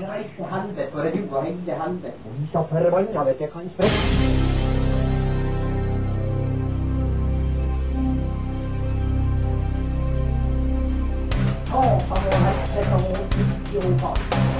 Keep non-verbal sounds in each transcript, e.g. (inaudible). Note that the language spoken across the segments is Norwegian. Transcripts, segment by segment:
Jeg reiste til helvete, for du og hele helvete. Og vi skal forbanna, vet jeg, kan sprette. Satan og helvete og idioter.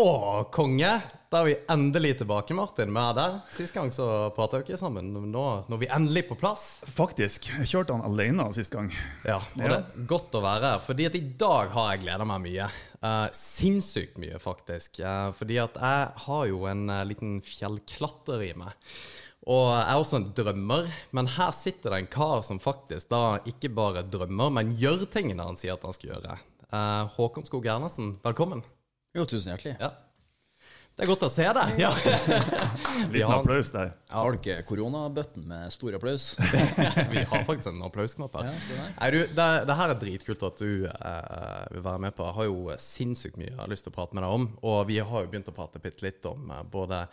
Å, konge! Da er vi endelig tilbake, Martin, med deg. Sist gang så prata vi ikke sammen. Nå er vi endelig på plass. Faktisk. Jeg kjørte han alene sist gang. Ja, og det er godt å være her. Fordi at i dag har jeg gleda meg mye. Uh, sinnssykt mye, faktisk. Uh, fordi at jeg har jo en uh, liten fjellklatrer i meg. Og jeg er også en drømmer, men her sitter det en kar som faktisk da ikke bare drømmer, men gjør tingene han sier at han skal gjøre. Håkon Skog Ernesen, velkommen. Jo, tusen hjertelig. Ja. Det er godt å se deg. Ja. (laughs) Liten har- applaus der. Har du ikke koronabøtten med stor applaus? (laughs) Vi har faktisk en applausknapp her. Ja. Nei, du, det, det her er dritkult at du eh, vil være med på. Jeg har jo sinnssykt mye jeg har lyst til å prate med deg om. Og vi har jo begynt å prate bitte litt om eh, både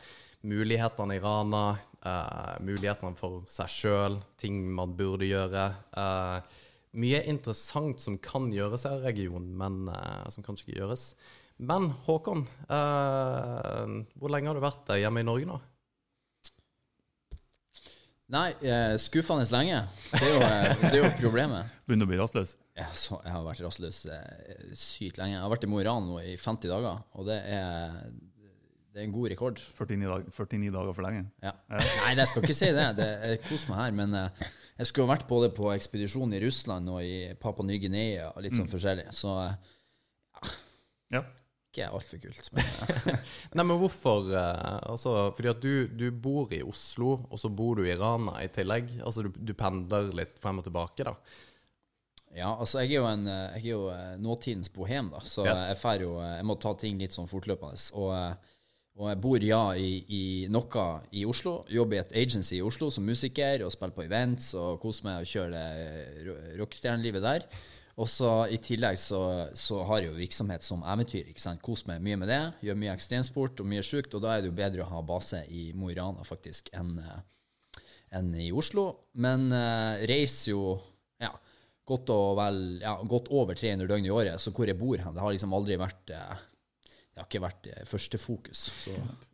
mulighetene i Rana, eh, mulighetene for seg sjøl, ting man burde gjøre. Eh, mye interessant som kan gjøres her i regionen, men eh, som kanskje ikke gjøres. Men Håkon, eh, hvor lenge har du vært eh, hjemme i Norge nå? Nei, eh, skuffende lenge. Det er jo, eh, det er jo problemet. Begynner å bli rastløs. Ja, så jeg har vært rastløs eh, sykt lenge. Jeg har vært i Mo i Rana nå i 50 dager, og det er, det er en god rekord. 49, dag, 49 dager for lenge. Ja. Nei, jeg skal ikke si det. det jeg koser meg her. Men eh, jeg skulle ha vært både på ekspedisjon i Russland og i Papua Ny-Guinea og litt sånn forskjellig. Så eh, Ja. Ikke altfor kult. Men (laughs) eh, Nei, men hvorfor eh, Altså, fordi at du, du bor i Oslo, og så bor du i Rana i tillegg. Altså, du, du pendler litt frem og tilbake, da. Ja, altså jeg er jo, en, eh, jeg er jo nåtidens bohem, da, så Ja. jeg, fer jo, jeg må ta ting litt sånn fortløpende. Og, og jeg bor ja i, i noe i Oslo, jobber i et agency i Oslo som musiker og spiller på events og koser meg og kjører rockestjernelivet der. Og så i tillegg så, så har jeg jo virksomhet som eventyr. ikke sant? Kos meg mye med det, gjør mye ekstremsport og mye sjukt, og da er det jo bedre å ha base i Mo i Rana faktisk enn en i Oslo. Men uh, reiser jo ja, godt, vel, ja, godt over 300 døgn i året, så hvor jeg bor hen, det har liksom aldri vært uh, Det har ikke vært eh, førstefokus.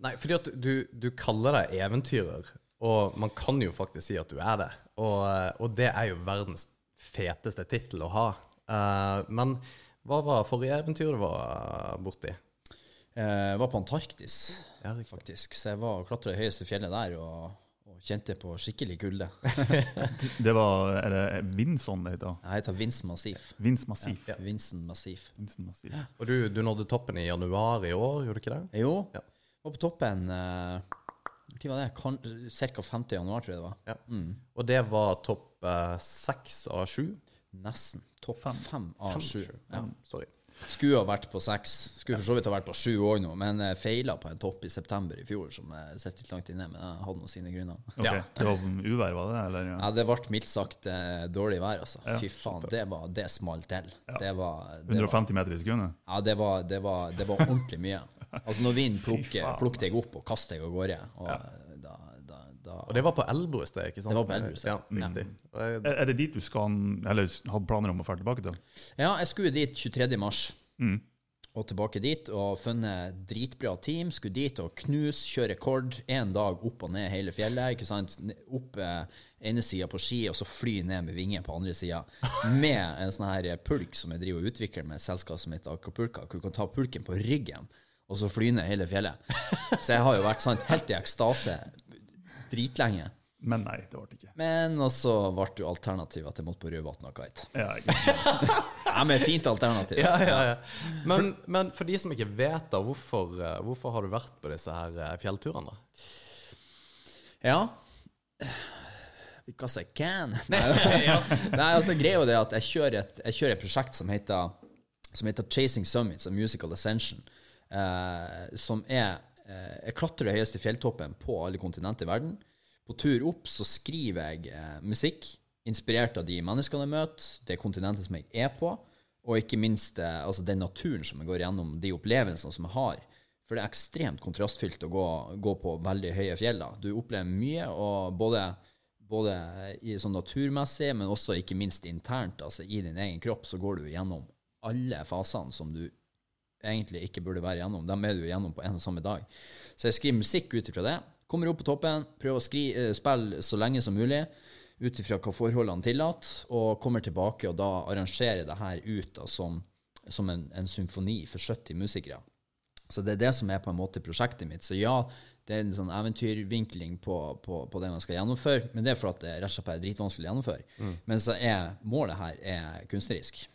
Nei, fordi at du, du kaller deg eventyrer, og man kan jo faktisk si at du er det. Og, eh, og det er jo verdens feteste tittel å ha. Eh, men hva var forrige eventyr du var eh, borti? eh, jeg var på Antarktis, Ja, faktisk. Så jeg var og klatra det høyeste fjellet der og, og kjente på skikkelig kulde. (laughs) Det var Er det Vinson det heter? Jeg heter Vince Massif. Vince Massif. Vincent Massif. Vinson Massif. Og du, du nådde toppen i januar i år, gjorde du ikke det? Jo, Ja. var på toppen eh, Når var det? Kan, Cirka 5. januar, tror jeg det var. Ja. Og det var topp seks av sju? Nesten. Topp fem av sju. Ja. Sorry. Skulle ha vært på seks. Skulle for så vidt ha vært på sju òg nå, men jeg feila på en topp i september i fjor som jeg sitter litt langt inne, men jeg hadde nå sine grunner. (laughs) Ok, Ja. Det var uvær, var det? Eller? Ja. Ja, det ble mildt sagt eh, dårlig vær, altså. Fy faen, det, var, det smalt til. Det var, det var 150 meter i sekundet? Ja, det var, det var, det var ordentlig mye. (laughs) Altså, når vinden plukker, plukker deg opp og kaster deg av gårde, og da, Og det var på Elbo i sted, ikke sant? Det var på Elbrus, ja. ja. riktig. Og Er er det dit du skal Eller hadde planer om å dra tilbake til? Ja, jeg skulle dit 23. mars. Og tilbake dit og funnet dritbra team. Skulle dit og knuse, kjøre rekord. Én dag opp og ned hele fjellet. ikke sant? Opp eh, ene sida på ski, og så fly ned med vinger på andre sida. Med en sånn her pulk som jeg driver og utvikler med et selskap som heter Acapulca. Hvor du kan ta pulken på ryggen og så fly ned hele fjellet. Så jeg har jo vært sant, helt i ekstase dritlenge. Men nei, det ble det ikke. Men også ble jo alternativet at jeg måtte på Rødvatn og kite. Ja. (laughs) Ja, men fint alternativ. ja, ja, ja. Men, men for de som ikke vet, da, hvorfor, eh, hvorfor har du vært på disse her eh, fjellturene? da? Ja. Because I can. (laughs) Nei, Nei altså greia er jo det at jeg kjører et, jeg kjører et prosjekt som heter, som heter Chasing Summits, a musical ascension, eh, som er Jeg klatrer det høyeste fjelltoppen på alle kontinenter i verden. På tur opp så skriver jeg eh, musikk, inspirert av de menneskene jeg møter, det kontinentet som jeg er på, og ikke minst eh, altså den naturen som jeg går gjennom, de opplevelsene som jeg har. For det er ekstremt kontrastfylt å gå, gå på veldig høye fjell. da. Du opplever mye, og både, både sånn naturmessig, men også ikke minst internt. altså I din egen kropp så går du gjennom alle fasene som du egentlig ikke burde være gjennom. Dem er du gjennom på en og samme dag. Så jeg skriver musikk ut ifra det. Kommer opp på toppen, prøver å skri, eh, spille så lenge som mulig ut ifra hva forholdene tillater, og kommer tilbake og da arrangerer det her ut da, som, som en, en, symfoni for 70 musikere. Så det er det som er på en måte prosjektet mitt. Så ja, det er en sånn eventyrvinkling på, på, på det man skal gjennomføre, men det er for at det rett og slett er dritvanskelig å gjennomføre. Mm. Men så er målet her er kunstnerisk.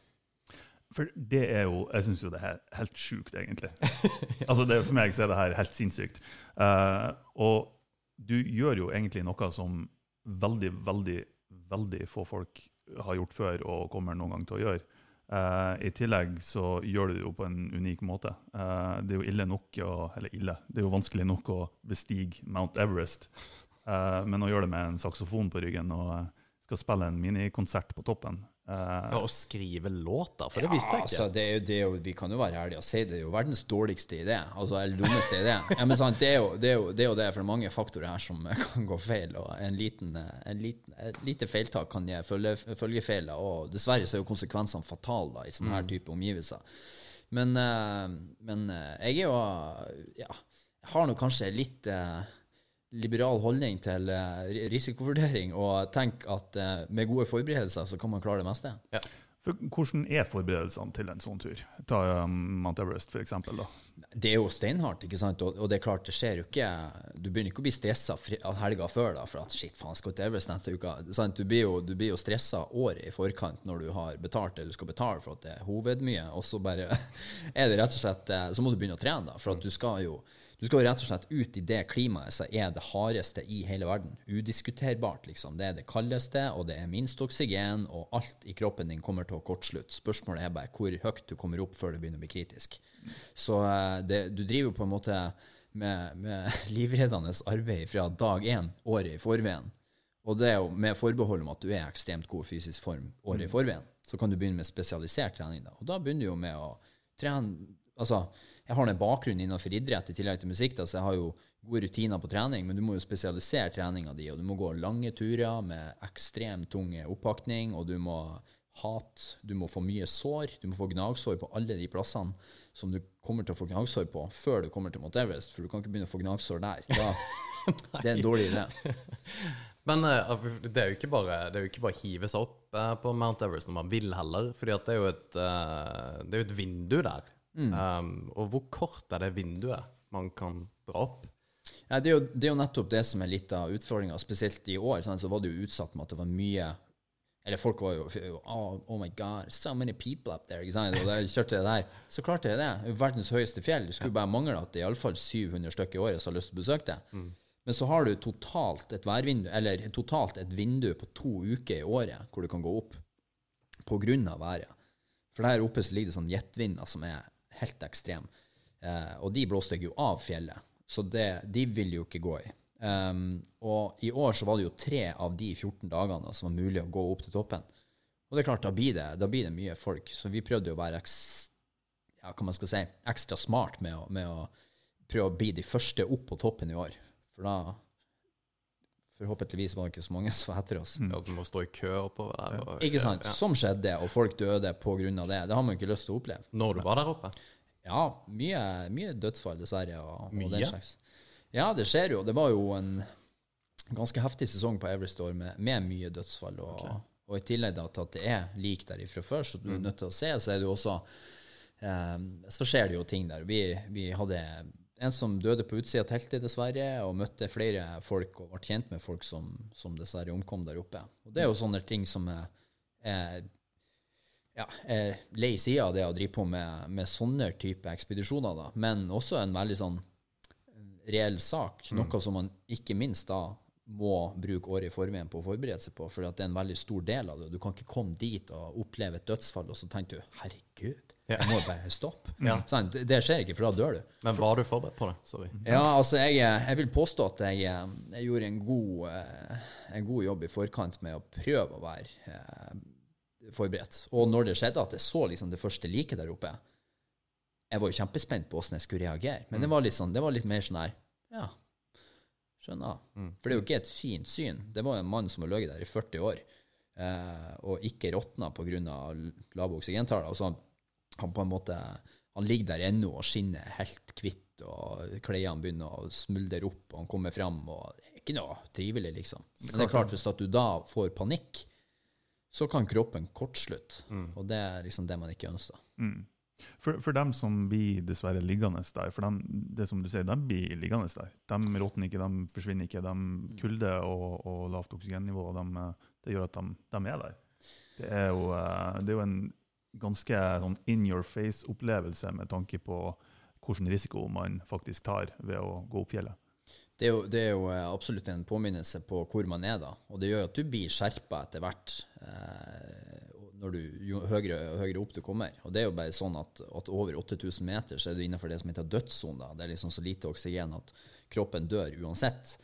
For det er jo Jeg syns jo det er helt sjukt, egentlig. (laughs) altså det, For meg så er det her helt sinnssykt. Uh, og du gjør jo egentlig noe som veldig, veldig, veldig få folk har gjort før og kommer noen gang til å gjøre. Uh, I tillegg så gjør du det jo på en unik måte. Uh, det er jo ille nok å, Eller ille, det er jo vanskelig nok å bestige Mount Everest. Uh, men å gjøre det med en saksofon på ryggen og skal spille en minikonsert på toppen Uh, ja, Å skrive låter, for det visste jeg ikke. Altså, det er, jo, det er jo, vi kan jo være ærlige og si det er jo verdens dårligste idé. Altså, eller dummeste idé. Ja, men sant, det, er jo, det, er jo, det er jo det, for mange faktorer her som (laughs) kan gå feil. Og en liten, en liten, et lite feiltak kan gi følgefeiler. Og dessverre så er jo konsekvensene fatale da, i sånne her mm. type omgivelser. Men, uh, men uh, jeg er jo Ja, jeg har nå kanskje litt liberal holdning til uh, risikovurdering og tenker at uh, med gode forberedelser så kan man klare det meste. Ja. For hvordan er forberedelsene til en sånn tur? Ta um, Mount Everest, f.eks. Det er jo steinhardt, ikke sant? Og, og, det er klart, det skjer jo ikke Du begynner ikke å bli stressa helga før da, for at shit, faen, skal til Everest neste uke. Du blir jo, du blir jo stressa året i forkant når du har betalt det du skal betale for at det er hovedmye, og så bare (laughs) er det rett og slett eh, Så må du begynne å trene, da, for at du skal jo du skal jo rett og slett ut i det klimaet som er det hardeste i hele verden. Udiskuterbart, liksom. Det er det kaldeste, og det er minst oksygen, og alt i kroppen din kommer til å kortslutte. Spørsmålet er bare hvor høyt du kommer opp før det begynner å bli kritisk. Så eh, det, du driver jo på en måte med, med (laughs) livreddende arbeid fra dag én, året i forveien. Og det er jo med forbehold om at du er i ekstremt god fysisk form året i forveien. Så kan du begynne med spesialisert trening. da. Og da begynner du jo med å trene Altså, jeg har en bakgrunn innenfor idrett i tillegg til musikk, da, så jeg har jo gode rutiner på trening, men du må jo spesialisere treninga di, og du må gå lange turer med ekstremt tung oppakning, og du må hat, du må få mye sår, du må få gnagsår på alle de plassene som du kommer til å få gnagsår på før du kommer til Mount Everest, for du kan ikke begynne å få gnagsår der. Da, (laughs) det er en dårlig idé. Men uh, det er jo ikke bare å hive seg opp uh, på Mount Everest når man vil heller, for det er jo et, det er jo et vindu der. Mm. Um, og hvor kort er det vinduet man kan dra opp? Ja, det, er jo, det, er jo, nettopp det som er litt av utfordringa. Spesielt i år Sant? så var det jo utsatt med at det var mye Eller folk var jo oh, oh my God, so many people up there. Ikke sant? Og da kjørte det der. Så klarte jeg det. Verdens høyeste fjell. Det skulle bare mangle at det er iallfall 700 stykker i året som har lyst til å besøke det. Mm. Men så har du totalt et værvindu, eller totalt et vindu på to uker i året hvor du kan gå opp på grunn av været. For der oppe så ligger det sånn jetvinder som er helt ekstrem. Eh, og de blåste jeg jo av fjellet, så det, de vil jo ikke gå i. Um, og i år så var det jo tre av de 14 dagene som var mulig å gå opp til toppen. Og det er klart, da blir det, da blir det mye folk. Så vi prøvde jo å være ja, hva man skal si, ekstra smart med å, med å prøve å bli de første opp på toppen i år. For da Forhåpentligvis var det ikke så mange (laughs) som var etter oss. Ja, Du må stå i kø oppover der. Og, ikke sant. Ja. Som skjedde, og folk døde pga. det. Det har man ikke lyst til å oppleve. Når du var der oppe? Ja, mye, mye dødsfall, dessverre. Og, mye? Og den slags. Ja, det skjer jo. Det var jo en ganske heftig sesong på Everest år med, med mye dødsfall. Og, okay. og, i tillegg da, til at det er lik der fra før, så du er mm. nødt til å se, så er det jo også eh, Så skjer det jo ting der. Vi, vi hadde en som døde på utsida av teltet, dessverre, og møtte flere folk og ble kjent med folk som, som, dessverre omkom der oppe. Og Det er jo sånne ting som er, er, ja, er lei sida av det å drive på med, med sånne type ekspedisjoner, da. men også en veldig sånn reell sak. Mm. Noe som man ikke minst da må bruke året i forveien på å forberede seg på, for det er en veldig stor del av det. Du kan ikke komme dit og oppleve et dødsfall, og så tenker du 'herregud, jeg må bare stoppe'. Sånn, det, skjer ikke, for da dør du. Men var du forberedt på det? Sorry. Ja, altså, jeg, jeg vil påstå at jeg, jeg gjorde en god, eh, en god jobb i forkant med å prøve å være eh, forberedt. Og når det skjedde at jeg så liksom det første liket der oppe, jeg var jo kjempespent på hvordan jeg skulle reagere. Men det var litt, sånn, det var litt mer sånn her Ja, skjønner. For det er jo ikke et fint syn. Det var en mann som har ligget der i 40 år eh, og ikke råtna pga. lave oksygentall. så han på en måte han ligger der ennå og skinner helt hvitt, og klærne begynner å smuldre opp, og han kommer fram, og det er ikke noe trivelig, liksom. Men det er klart, hvis at du da får panikk, så kan kroppen kortslutte, og det er liksom det man ikke ønsker. For, for dem som blir dessverre liggende der, for dem, det som du sier, de blir liggende der. De råtner ikke, de forsvinner ikke. De kulde og, og lavt oksygennivå, de, det gjør at de, de er der. Det er jo, eh, det er jo en ganske sånn in your face-opplevelse med tanke på hvilken risiko man faktisk tar ved å gå opp fjellet. Det er, jo, det er jo eh, absolutt en påminnelse på hvor man er da, og det gjør at du blir skjerpa etter hvert. Eh, du, jo høyere høyere opp du kommer. Og det er jo bare sånn at, at over 8000 meter så er du innenfor det som heter dødssone. Det er liksom så lite oksygen at kroppen dør uansett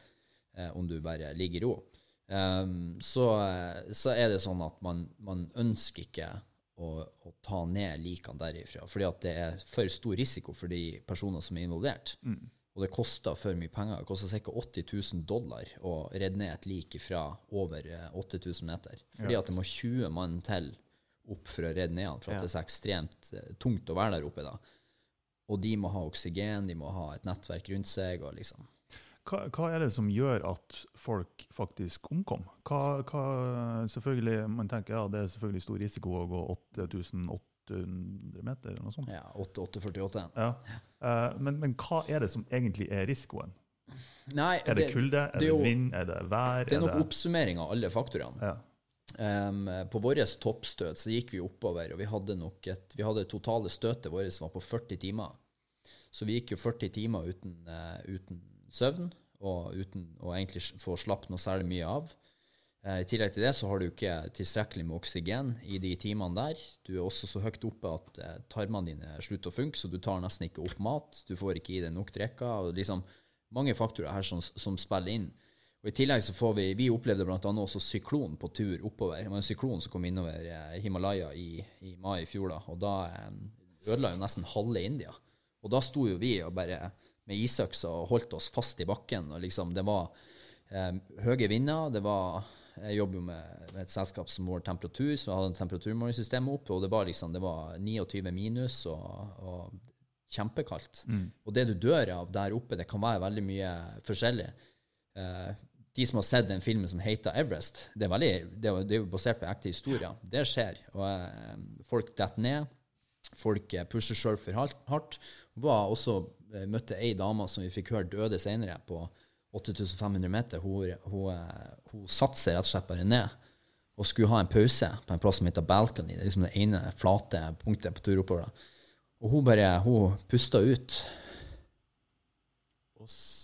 eh, om du bare ligger i ro. Um, så, så, er det sånn at man, man ønsker ikke å, å, ta ned likene derifra, fordi at det er for stor risiko for de personer som er involvert. Mm. Og det koster for mye penger. Det koster ca. 80 000 dollar å redde ned et lik fra over 8000 meter. Fordi at det må 20 mann til opp for å redde ned for at det er så ekstremt uh, tungt å være der oppe. da. Og de må ha oksygen, de må ha et nettverk rundt seg. og liksom... Hva, hva er det som gjør at folk faktisk omkom? Hva, hva, selvfølgelig, Man tenker ja, det er selvfølgelig stor risiko å gå 8800 meter, eller noe sånt. Ja, 8848. Ja. Uh, men, men hva er det som egentlig er risikoen? Nei, Er det kulde, er det det vind, er det vær? Det er nok det- oppsummering av alle faktorene. Ja. Um, på vårt toppstøt så gikk vi oppover, og vi hadde nok et, vi hadde totale støtet vårt som var på 40 timer. Så vi gikk jo 40 timer uten, uh, uten søvn, og uten å egentlig få slappe noe særlig mye av. Uh, I tillegg til det så har du ikke tilstrekkelig med oksygen i de timene der. Du er også så høyt oppe at uh, tarmene dine slutter å funke, så du tar nesten ikke opp mat. Du får ikke i deg nok drikker. liksom Mange faktorer her som, som spiller inn. Og I tillegg så får vi Vi opplevde bl.a. også syklon på tur oppover. Det var en syklon som kom innover eh, Himalaya i, i mai i fjor, da, og da eh, ødela jo nesten halve India. Og da sto jo vi og bare med isøks og holdt oss fast i bakken. og liksom Det var eh, høye vinder. det var jeg jobber jo med, med et selskap som måler temperatur, så jeg hadde en temperaturmålingssystem opp, og det var liksom, det var 29 minus og, og kjempekaldt. Og det du dør av der oppe, det kan være veldig mye forskjellig. Eh, de som har sett den filmen som heter Everest, det er, veldig, det er, det er basert på ekte historier. Det skjer. Og eh, folk detter ned. Folk eh, pusher sjøl for hardt-. Var også, eh, møtte ei dame som vi fikk høre døde senere, på 8500 meter. Hun, hun, hun satte seg rett og slett bare ned og skulle ha en pause på en plass som heter balcony. Det er liksom det ene flate punktet på tur oppover. Og hun bare hun pusta ut. Og s-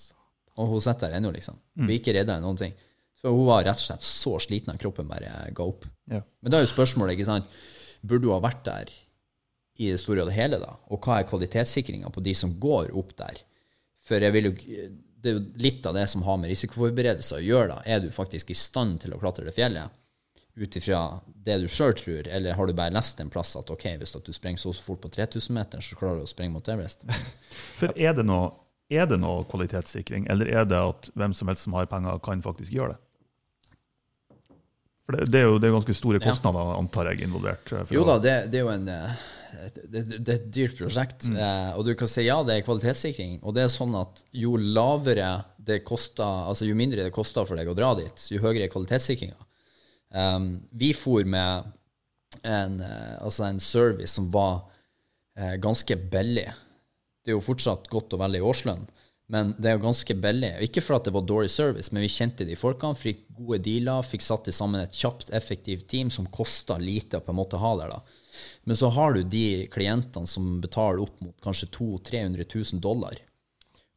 Og hun sitter der ennå, liksom. Hun er ikke redda noen ting. Så hun var rett og slett så sliten at kroppen bare ga opp. Ja. Men da er jo spørsmålet, ikke sant, burde hun ha vært der i det store og det hele, da? Og hva er kvalitetssikringa på de som går opp der? For jeg vil jo det er jo litt av det som har med risikoforberedelse å gjøre. da. Er du faktisk i stand til å klatre det fjellet ut ifra det du sjøl tror, eller har du bare lest en plass at ok, hvis du sprenger så fort på 3000 meter, så klarer du å sprenge mot Everest? (laughs) For er det, noe, er det noe kvalitetssikring, eller er det at hvem som helst som har penger, kan faktisk gjøre det? For det, det er jo det er ganske store Ja. kostnader, antar jeg, involvert. eh, Jo da, det, det er jo en eh, det, er et dyrt prosjekt. Eh, og du kan si ja, det er kvalitetssikring. Og det er sånn at jo lavere det koster, altså jo mindre det koster for deg å dra dit, jo høyere er kvalitetssikringa. Um, vi for med en, altså en service som var eh, ganske billig. Det er jo fortsatt godt og veldig i årslønn, men det er jo ganske billig. Ikke for at det var dårlig service, men vi kjente de folkene, fikk gode dealer, fikk satt i sammen et kjapt, effektivt team som kosta lite å på en måte ha der. da. Men så har du de klientene som betaler opp mot kanskje 200 000-300 000 dollar.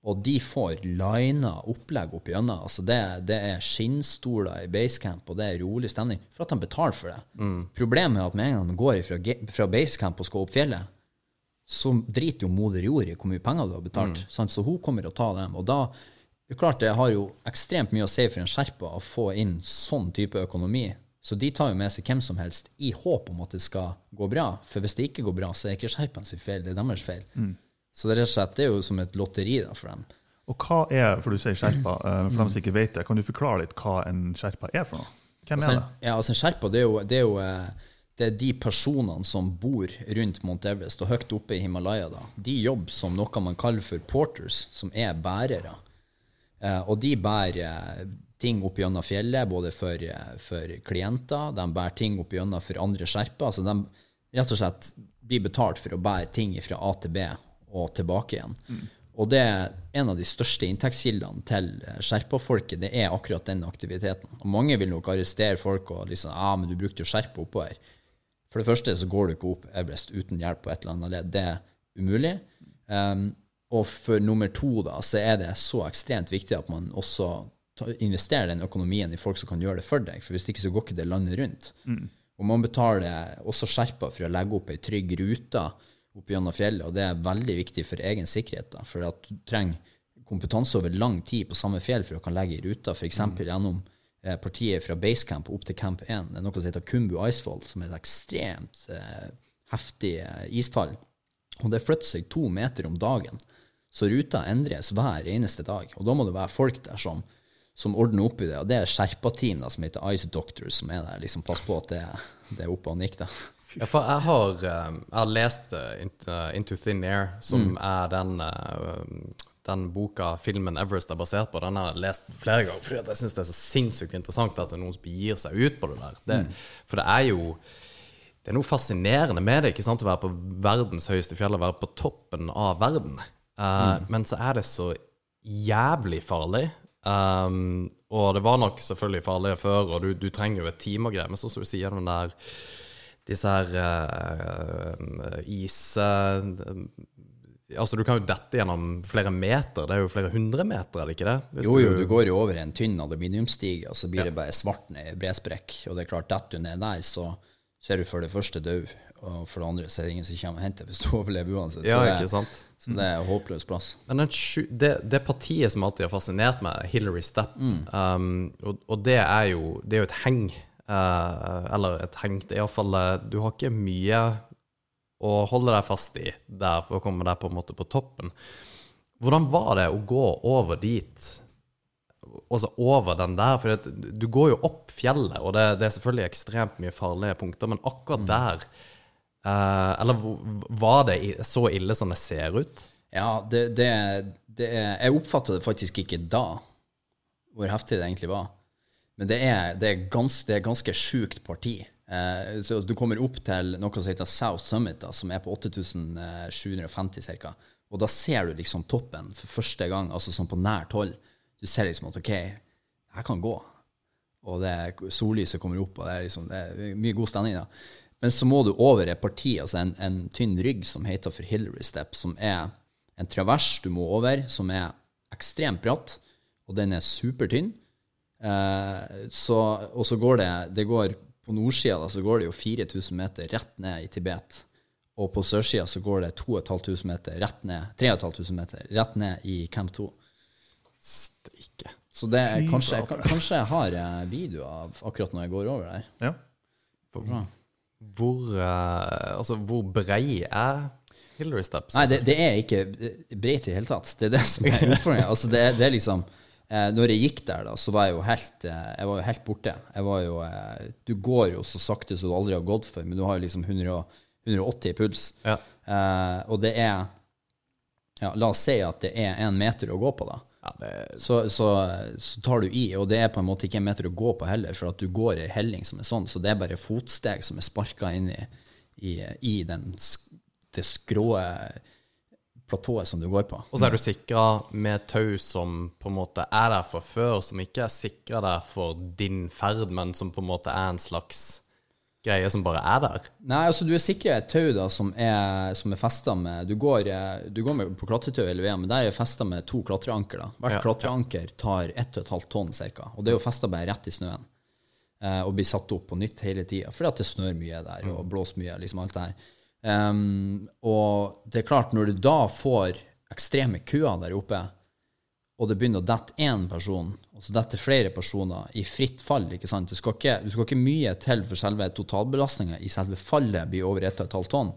Og de får lina opplegg opp gjennom. Altså det, det er skinnstoler i basecamp, og det er rolig stemning. For at de betaler for det. Problemet er at med en gang de går fra, fra basecamp og skal opp fjellet, så driter jo moder jord i hvor mye penger du har betalt. Sant? Så hun kommer og tar dem. Og da klart det har jo ekstremt mye å si for en skjerpa å få inn sånn type økonomi. Så de tar jo med seg hvem som helst i håp om at det skal gå bra. For hvis det ikke går bra, så er ikke skjerpen sin feil, det er deres feil. Så det er rett og slett det er jo som et lotteri da for dem. Og hva er, for du sier skjerpa, (clears throat) eh, for dem som ikke vet det, kan du forklare litt hva en skjerpa er for noe? Hvem er Altså, det? ja, altså en Sherpa, det er jo, det er jo eh, det er de personene som bor rundt Mount Everest og høyt oppe i Himalaya. da. De jobber som noe man kaller for porters, som er bærere. Eh, og de bærer eh, ting opp gjennom fjellet, både for, eh, for klienter, de bærer ting opp gjennom for andre skjerper. Altså de rett og slett blir betalt for å bære ting fra A til B og tilbake igjen. Og det er en av de største inntektskildene til eh, skjerpa-folket, det er akkurat den aktiviteten. Og mange vil nok arrestere folk og liksom Ja, men du brukte jo skjerpa oppover. For det første så går du ikke opp Everest uten hjelp på et eller annet ledd. Det er umulig. Um, og for nummer to da, så er det så ekstremt viktig at man også investerer den økonomien i folk som kan gjøre det for deg. For hvis ikke så går ikke det landet rundt. Og man betaler også skjerpa for å legge opp ei trygg rute opp gjennom fjellet, og det er veldig viktig for egen sikkerhet. da, For at du trenger kompetanse over lang tid på samme fjell for å kan legge i ruta, f.eks. gjennom eh, partiet fra basecamp opp til camp 1. Det er noe som heter Kumbu Icefall, som er et ekstremt eh, heftig eh, isfall. Og det flytter seg to meter om dagen. Så ruta endres hver eneste dag. Og da må det være folk der som, som ordner opp i det. Og det er Sherpa-team som heter Ice Doctors, som er der. liksom Pass på at det, det er oppe og nikker. (laughs) Ja, for jeg har, eh, jeg har lest eh, Int- eh, Into Thin Air, som er den, eh, den boka filmen Everest er basert på. Den har jeg lest flere ganger, fordi jeg syns det er så sinnssykt interessant at det er noen som begir seg ut på det der. Det, For det er jo det er noe fascinerende med det, ikke sant? å være på verdens høyeste fjell, å være på toppen av verden. Eh, Men så er det så jævlig farlig. Um, og det var nok selvfølgelig farligere før, og du, du trenger jo et team og greier, men sånn som du sier, den der disse her uh, is... eh, altså, du kan jo dette gjennom flere meter. Det er jo flere hundre meter, er det ikke det? Hvis Jo, jo, du går jo over en tynn aluminiumsstige, og så blir det bare svart ned i bredsprekk. Og det er klart, detter du ned der, så, så er du for det første død, og for det andre så er det ingen som kommer og henter hvis du (laughs) overlever uansett. Ja, så, det, ikke sant? så det er en håpløs plass. Men det, det partiet som alltid har fascinert meg, Hillary Stepp, um, og, og det er jo det er jo et heng. Uh, eller et heng Det er iallfall Du har ikke mye å holde deg fast i der for å komme deg på en måte på toppen. Hvordan var det å gå over dit? Altså over den der? For du går jo opp fjellet, og det, det er selvfølgelig ekstremt mye farlige punkter, men akkurat der eh, Eller var det så ille som det ser ut? Ja, det, det, det er Jeg oppfatta det faktisk ikke da, hvor heftig det egentlig var. Men det er, det er, gans, det er ganske sjukt parti. Eh, så du kommer opp til noe som heter South Summit, da, som er på 8750 ca. Og da ser du liksom toppen for første gang, altså sånn på nært hold. Du ser liksom at OK, jeg kan gå. Og det er, sollyset kommer opp, og det er, liksom, det er mye god stemning. da. Men så må du over et parti, altså en, en tynn rygg som heter for Hillary Step, som er en travers du må over, som er ekstremt bratt, og den er supertynn. Eh, så, og så går det, det går På nordsida så går det jo 4000 meter rett ned i Tibet. Og på sørsida så går det 2500 meter rett ned 3500 meter rett ned i Camp 2. Steike. Så det er kanskje, kanskje jeg har videoer video av akkurat når jeg går over der. Ja. Hvor, hvor, altså, hvor brei er Hillary Steps? Nei, det, det er ikke breit i det hele tatt. Det er det som er utfordringen. altså, det, det er liksom eh, Når jeg gikk der, da, så var jeg jo helt, eh, jeg var jo helt borte. Jo, eh, du går jo så sakte som du aldri har gått før, men du har jo liksom 100, 180 i puls. Ja. Eh, og det er ja, La oss si at det er en meter å gå på, da. Ja, det, Så, så, så tar du i, og det er på en måte ikke en meter å gå på heller, for at du går i helling som er sånn, så det er bare fotsteg som er sparka inn i, i, i den, det skrå platået som du går på. og så er du sikra med tau som på en måte er der fra før, som ikke er sikra der for din ferd, men som på en måte er en slags greie som bare er der? Nei, altså du er sikra et tau da som er, som er festa med Du går, eh, du går med på klatretau hele veien, men der er festa med to klatreanker. da. Hvert Ja. klatreanker tar 1,5 tonn ca. Og det er jo festa bare rett i snøen. Eh, og blir satt opp på nytt hele tida. Fordi at det snør mye der og blåser mye. liksom alt det her. Ehm, og det er klart, når du da får ekstreme køer der oppe, og det begynner å dette én person, og så detter flere personer i fritt fall ikke sant? Du skal ikke, du skal ikke mye til for selve totalbelastninga i selve fallet blir over 1,5 tonn.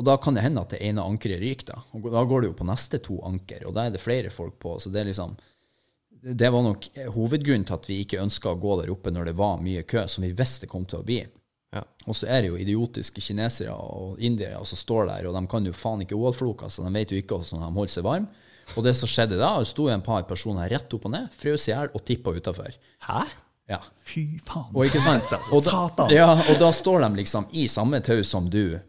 Og da kan det hende at det ene ankeret ryker. Da Og da går det jo på neste to anker, og da er det flere folk på. Så det er liksom Det var nok hovedgrunnen til at vi ikke ønska å gå der oppe når det var mye kø, som vi visste kom til å bli. Ja. Og så er det jo idiotiske kinesere og indiere som står der, og de kan jo faen ikke OL-floka, så de vet jo ikke hvordan de holder seg varme. Og det som skjedde da, det sto en par personer rett opp og ned, frøs i hjel og tippa utafor. Hæ? Ja. Fy faen. Og ikke sant? (laughs) Og da, Satan. ja, og da står de liksom i samme tau som du eh,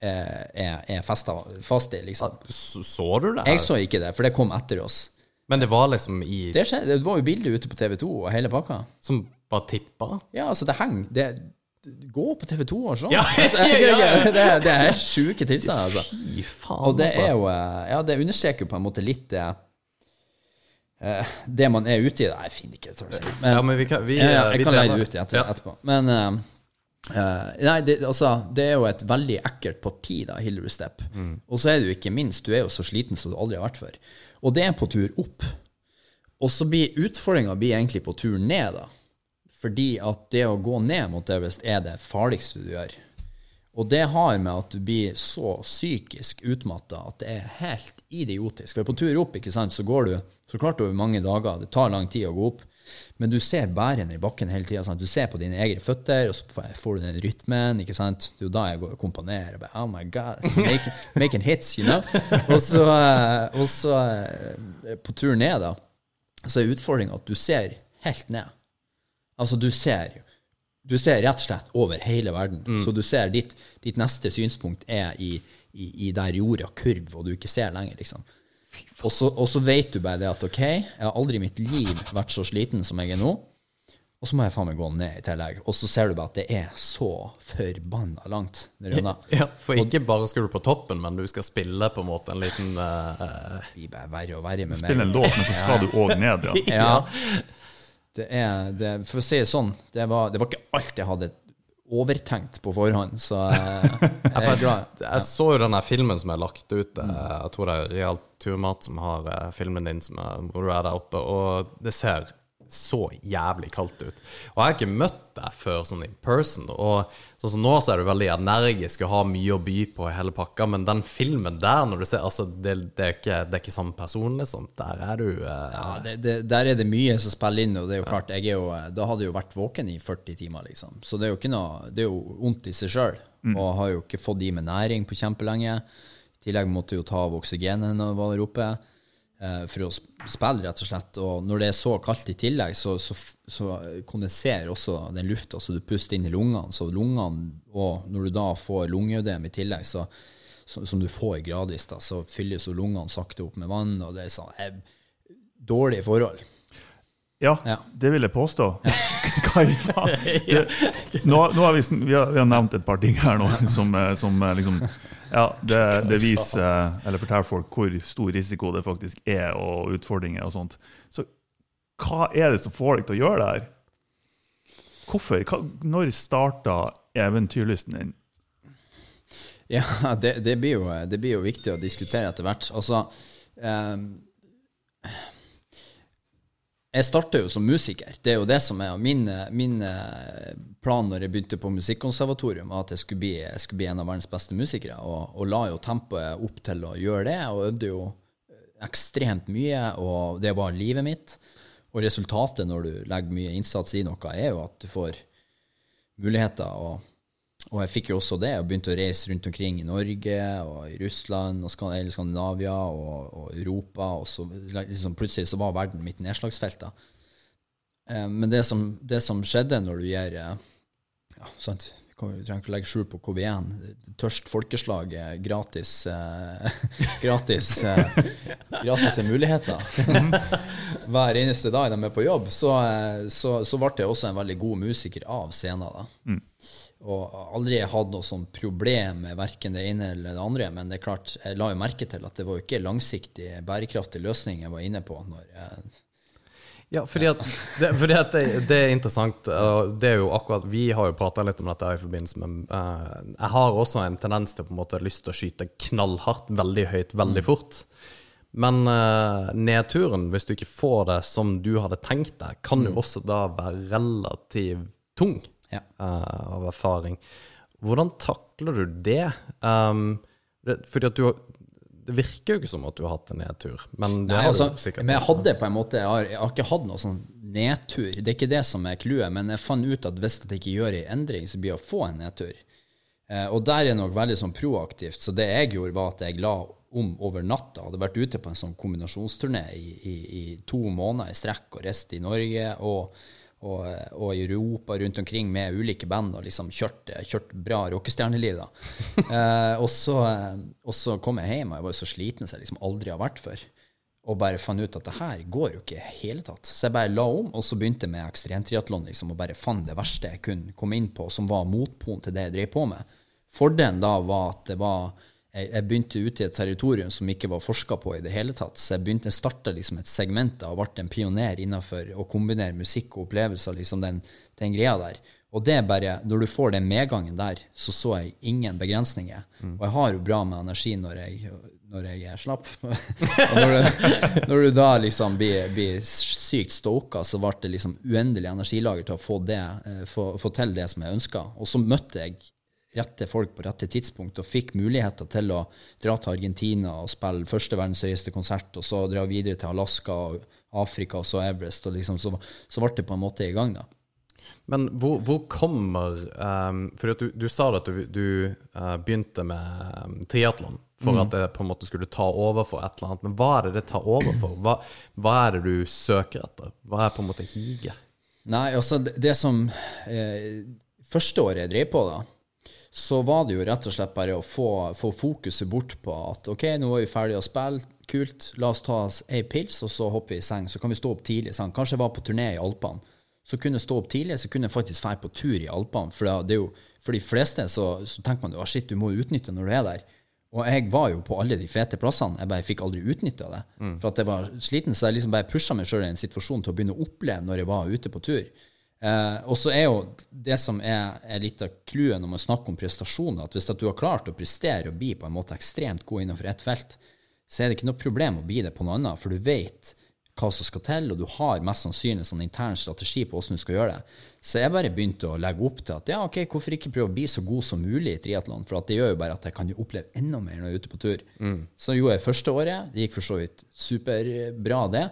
er, er festa fast i, liksom. Så, så du det? Jeg så ikke det, for det kom etter oss. Men det var liksom i Det, skjedde, det var jo bilde ute på TV2 og hele pakka. Som bare tippa? Ja, altså, det henger det, Gå på TV2 og sånn. Ja, altså, (laughs) ja, ja. Det, (laughs) det er sjuke tilstander, altså. Fy faen, Og det altså. er jo eh, Ja, det understreker jo på en måte litt det eh, Det man er ute i. Nei, jeg finner ikke det. Men, Ja, men vi kan vi, ja, vi jeg kan leie det ut etter, Ja. etterpå. Men eh, eh, Nei, det, altså, det er jo et veldig ekkelt parti, da, Hillary Step. Mm. Og så er du ikke minst Du er jo så sliten som du aldri har vært før. Og det er på tur opp. Og så blir utfordringa egentlig på tur ned, da. Fordi at det å gå ned mot Everest er det farligste du gjør. Og det har med at du blir så psykisk utmatta at det er helt idiotisk. For på tur opp ikke sant, så går du så klart over mange dager. Det tar lang tid å gå opp. Men du ser bærene i bakken hele tida. Du ser på dine egne føtter, og så får du den rytmen. ikke sant? Det er jo da jeg går og komponerer. og Bare, oh my God, making, making hits, you know? Og så, og så eh, på tur ned, da, så er utfordringa at du ser helt ned. Altså, du ser du ser rett og slett over hele verden. Så du ser ditt, ditt neste synspunkt er i, i, i der jorda kurv, og du ikke ser lenger, liksom. Og så, og så vet du bare det at ok, jeg har aldri i mitt liv vært så sliten som jeg er nå. Og så må jeg faen meg gå ned i tillegg. Og så ser du bare at det er så forbanna langt. (laughs) Ja, for ikke bare skal du på toppen, men du skal spille på en måte en liten uh, blir bare verre og verre med meg. Spille en låt, men så skal (laughs) du òg ned, ja. Ja. (laughs) Det er, det, for å si det sånn, det var, det var ikke alt jeg hadde overtenkt på forhånd, så jeg, (laughs) jeg er glad. Jeg så jo denne filmen som er lagt ut. eh, Jeg tror det er Real Turmat som har eh, filmen din som er, hvor du er der oppe. Og det ser så jævlig kaldt ut. Og jeg har ikke møtt deg før sånn in person. Og sånn som nå så er du veldig energisk og har mye å by på i hele pakka, men den filmen der, når du ser Altså, det, det, er, ikke, det er ikke samme person, liksom. Der er du eh, Ja, det, det, der er det mye som spiller inn, og det er jo klart, jeg er jo, da hadde jeg jo vært våken i 40 timer, liksom. Så det er jo ikke noe, det er jo vondt i seg sjøl, og har jo ikke fått i meg næring på kjempelenge. I tillegg måtte jeg jo ta av oksygenet når jeg var der oppe, eh, for å spille, rett og slett. Og når det er så kaldt i tillegg, så, så, så kondenserer også den lufta så du puster inn i lungene. Så lungene, og når du da får lungeødem i tillegg, så, så, som du får gradvis, da, så fylles jo lungene sakte opp med vann, og det er sånn eh, dårlige forhold. Ja, Ja. det vil jeg påstå. (laughs) Hva i faen? (laughs) Det, nå, nå har vi, vi, har, vi har nevnt et par ting her nå som, eh, som eh, liksom Ja, det, det viser eh, eller forteller folk hvor stor risiko det faktisk er, og utfordringer og sånt. Så hva er det som får deg til å gjøre det her? Hvorfor? Hva, når starta eventyrlysten din? Ja, det, det, blir jo, det blir jo viktig å diskutere etter hvert. Altså ehm, Jeg starta jo som musiker. Det er jo det som er min, min eh, plan når jeg begynte på Musikkonservatorium, at jeg skulle bli, jeg skulle bli en av verdens beste musikere, og, og la jo tempoet opp til å gjøre det, og øvde jo ekstremt mye, og det var livet mitt. Og resultatet når du legger mye innsats i noe, er jo at du får muligheter. Og, og jeg fikk jo også det, og begynte å reise rundt omkring i Norge og i Russland og Skandinavia og, og Europa. Og så liksom, plutselig så var verden mitt nedslagsfelt. da. Eh, Men det som, det som skjedde når du gjør eh, ja, sant? Vi trenger ikke å legge skjul på KV1. Tørst folkeslag, gratis eh, (laughs) Gratis eh, Gratis muligheter. (laughs) Hver eneste dag de er på jobb. Så, eh, så, så ble jeg også en veldig god musiker av scenen. da. Mm. Og aldri hatt noe sånn problem med verken det ene eller det andre. Men det er klart, jeg la jo merke til at det var jo ikke langsiktig, bærekraftig løsning jeg var inne på. når jeg ja, fordi, at, det, fordi at det, det, er interessant. og det er jo akkurat, Vi har jo prata litt om dette i forbindelse med uh, Jeg har også en tendens til på en måte lyst til å skyte knallhardt, veldig høyt, veldig mm. fort. Men uh, nedturen, hvis du ikke får det som du hadde tenkt deg, kan jo mm. også da være relativt tung ja. uh, av erfaring. Hvordan takler du det? Um, det fordi at du det virker jo ikke som at du har hatt en nedtur. Men det Nei, altså, men jeg hadde på en måte Jeg har, jeg har ikke hatt noe sånn nedtur. Det er ikke det som er clouet. Men jeg fant ut at hvis jeg ikke gjør en endring, så blir det å få en nedtur. Eh, og der er det nok veldig sånn proaktivt. Så det jeg gjorde, var at jeg la om over natta. Hadde vært ute på en sånn kombinasjonsturné i, i, i to måneder i strekk og reist i Norge. og og, og, i Europa rundt omkring med ulike band og liksom kjørt, kjørt bra rockestjerneliv. (laughs) eh, og, så, og, så, kom jeg hjem, og jeg var jo så sliten som jeg liksom aldri har vært før. Og bare fant ut at det her går jo ikke i hele tatt. Så jeg bare la om, og så begynte jeg med ekstremtriatlon liksom, og bare fant det verste jeg kunne komme inn på, som var motpolen til det jeg drev på med. Fordelen da var at det var jeg, begynte ute i et territorium som ikke var forska på i det hele tatt. Så jeg begynte starta liksom et segment og ble en pioner innenfor å kombinere musikk og opplevelser, liksom den, den, greia der. Og det er bare, når du får den medgangen der, så så jeg ingen begrensninger. Mm. Og jeg har jo bra med energi når jeg, når jeg er slapp. (laughs) og når du, når du, da liksom blir, blir sykt stoka, så ble det liksom uendelig energilager til å få, det, eh, få, få til det som jeg ønska. Og så møtte jeg rette folk på rette tidspunkt, og fikk muligheter til å dra til Argentina og spille første verdens høyeste konsert, og så dra videre til Alaska og Afrika og så Everest, og liksom, så, så ble det på en måte i gang, da. Men hvor, hvor kommer um, For du, du, sa at du, du uh, begynte med um, triatlon for mm. at det på en måte skulle ta over for et eller annet. Men hva er det det tar over for? Hva, hva er det du søker etter? Hva er på en måte higet? Nei, altså det, det som eh, Første året jeg drev på, da, så var det jo rett og slett bare å få, få fokuset bort på at OK, nå er vi ferdige å spille, kult, la oss ta oss ei pils, og så hopper vi i seng. Så kan vi stå opp tidlig. Sant? Kanskje jeg var på turné i Alpene. Så kunne jeg stå opp tidlig, så kunne jeg faktisk dra på tur i Alpene. For, det er jo, for de fleste så, så tenker man jo shit, du må utnytte når du er der. Og jeg var jo på alle de fete plassene. Jeg bare fikk aldri utnytta det. Mm. For at jeg var sliten, så jeg liksom bare pusha meg sjøl i en situasjon til å begynne å oppleve når jeg var ute på tur. Eh, og så er jo det som er, er litt av clouet når man snakker om prestasjoner, at hvis at du har klart å prestere og bli på en måte ekstremt god innenfor ett felt, så er det ikke noe problem å bli det på noe annet, for du vet hva som skal til, og du har mest sannsynlig sånn intern strategi på hvordan du skal gjøre det. Så jeg bare begynte å legge opp til at ja, ok, hvorfor ikke prøve å bli så god som mulig i triatlon? For det gjør jo bare at jeg kan jo oppleve enda mer når jeg er ute på tur. Mm. Så gjorde jeg første året. Det gikk for så vidt superbra, det.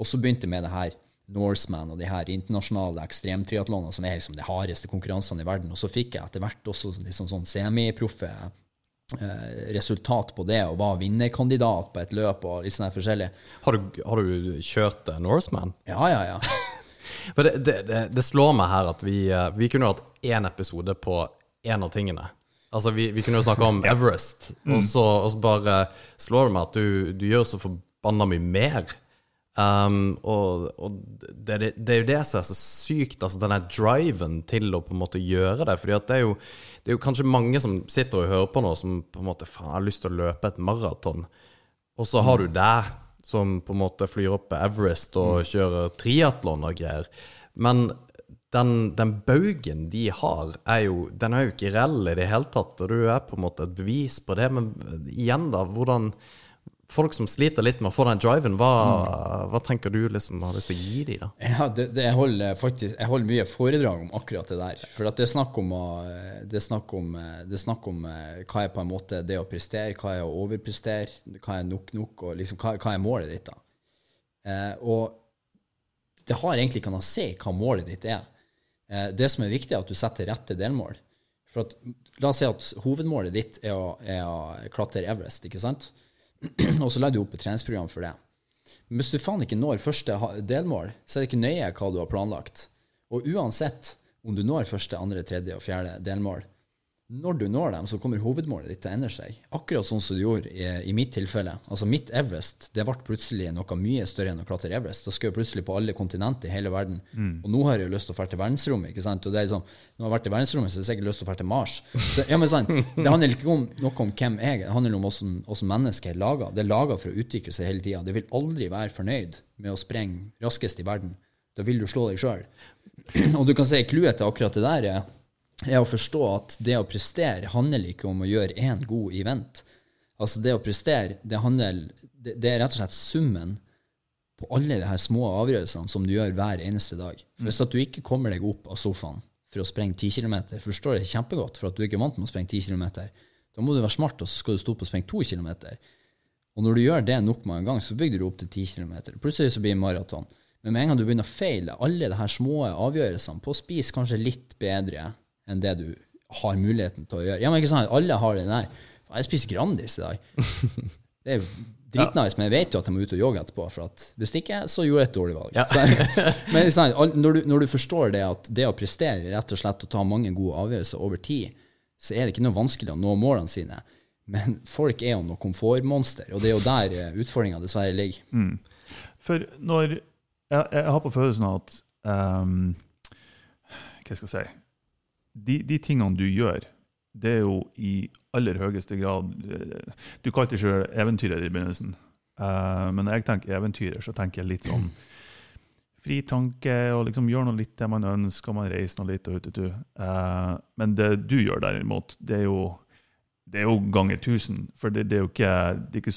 Og så begynte jeg med det her Norseman og de her internasjonale ekstremtriatlonene som er liksom de hardeste konkurransene i verden. Og så fikk jeg etter hvert også liksom sånn semiproffe eh, resultat på det, og var vinnerkandidat på et løp og litt sånn her forskjellig. Har du, har du kjørt uh, Norseman? Ja, ja, ja. (laughs) For det, det, det, det, slår meg her at vi, uh, vi kunne hatt én episode på én av tingene. Altså, vi, vi kunne jo snakke om (laughs) Everest, mm. og, så, og, så, bare slår det meg at du, du gjør så forbanna mye mer Um, og, og det, det, det, er jo det som er så sykt, altså denne driven til å på en måte gjøre det. fordi det er, jo, det er jo kanskje mange som sitter og hører på nå, som på en måte faen, har lyst til å løpe et maraton. Og så har du mm. deg som på en måte flyr opp på Everest og mm. kjører triatlon og greier. Men den, den, baugen de har, er jo, den er jo ikke reell i det hele tatt. Og du er på en måte et bevis på det. Men igjen, da, hvordan folk som sliter litt med å få den driven, hva, mm. hva tenker du liksom har lyst til å gi dem? da? Ja, det, det, jeg, holder faktisk, jeg holder mye foredrag om akkurat det der. For det er snakk om, det er snakk om, det er snakk om eh, hva er på en måte det å prestere, hva er å overprestere, hva er nok nok, og liksom, hva, hva er målet ditt. da? Eh, og det har egentlig ikke noe å si hva målet ditt er. Eh, det som er viktig, er at du setter rette delmål. For at, La oss si at hovedmålet ditt er å, er å klatre Everest. ikke sant? (clears throat) og så legger du opp et treningsprogram for det. Men hvis du faen ikke når første delmål, så er det ikke nøye hva du har planlagt. Og uansett om du når første, andre, tredje og fjerde delmål. Når du når dem, så kommer hovedmålet ditt til å endre seg. Akkurat sånn som du gjorde i, i mitt tilfelle. Altså Mitt Everest det ble plutselig noe mye større enn å klatre Everest. Da skal jeg plutselig på alle kontinenter i hele verden. Og nå har jeg jo lyst til å dra til verdensrommet. ikke sant? Og det er liksom, Når jeg har vært i verdensrommet, så har jeg sikkert lyst til å dra til Mars. Så, ja, men sant, Det handler ikke om noe om hvem jeg er, det handler om hvordan, hvordan mennesket er laga. Det er laga for å utvikle seg hele tida. Det vil aldri være fornøyd med å sprenge raskest i verden. Da vil du slå deg sjøl. (clears throat) Og du kan si clouet til akkurat det der er er å forstå at det å prestere handler ikke om å gjøre én god event. Altså det å prestere, det, handler, det, det er rett og slett summen på alle de her små avgjørelsene som du gjør hver eneste dag. For Hvis at du ikke kommer deg opp av sofaen for å sprenge 10 km, forstår jeg kjempegodt, for at du ikke er vant med å sprenge 10 km, da må du være smart, og så skal du stå på å sprenge 2 km. Og når du gjør det nok mange ganger, så bygger du opp til 10 km. Plutselig så blir det maraton. Men med en gang du begynner å feile alle de her små avgjørelsene på å spise kanskje litt bedre enn det du har muligheten til å gjøre. Ja, men ikke sant, alle har det. der. jeg spiser Grandis i dag. (laughs) Det er dritnice, men jeg vet jo at jeg må ut og jogge etterpå. For at hvis ikke, så gjorde jeg et dårlig valg. Ja. Så, (laughs) men sant, når, du, når du forstår det at det å prestere er rett og slett å ta mange gode avgjørelser over tid, så er det ikke noe vanskelig å nå målene sine. Men folk er jo noe komfortmonster, og det er jo der eh, utfordringa dessverre ligger. For når jeg, jeg har på følelsen at um, Hva skal jeg si de, de tingene du gjør, det er jo i aller høyeste grad eh, Du kalte deg selv eventyrer i begynnelsen. uh, men når jeg tenker eventyrer, så tenker jeg litt sånn fri tanke og liksom gjøre noe litt det man ønsker, man reiser noe litt og utetu. Uh, men det du gjør derimot, det er jo, det er jo ganger tusen. For det, det, er jo ikke, det, er ikke,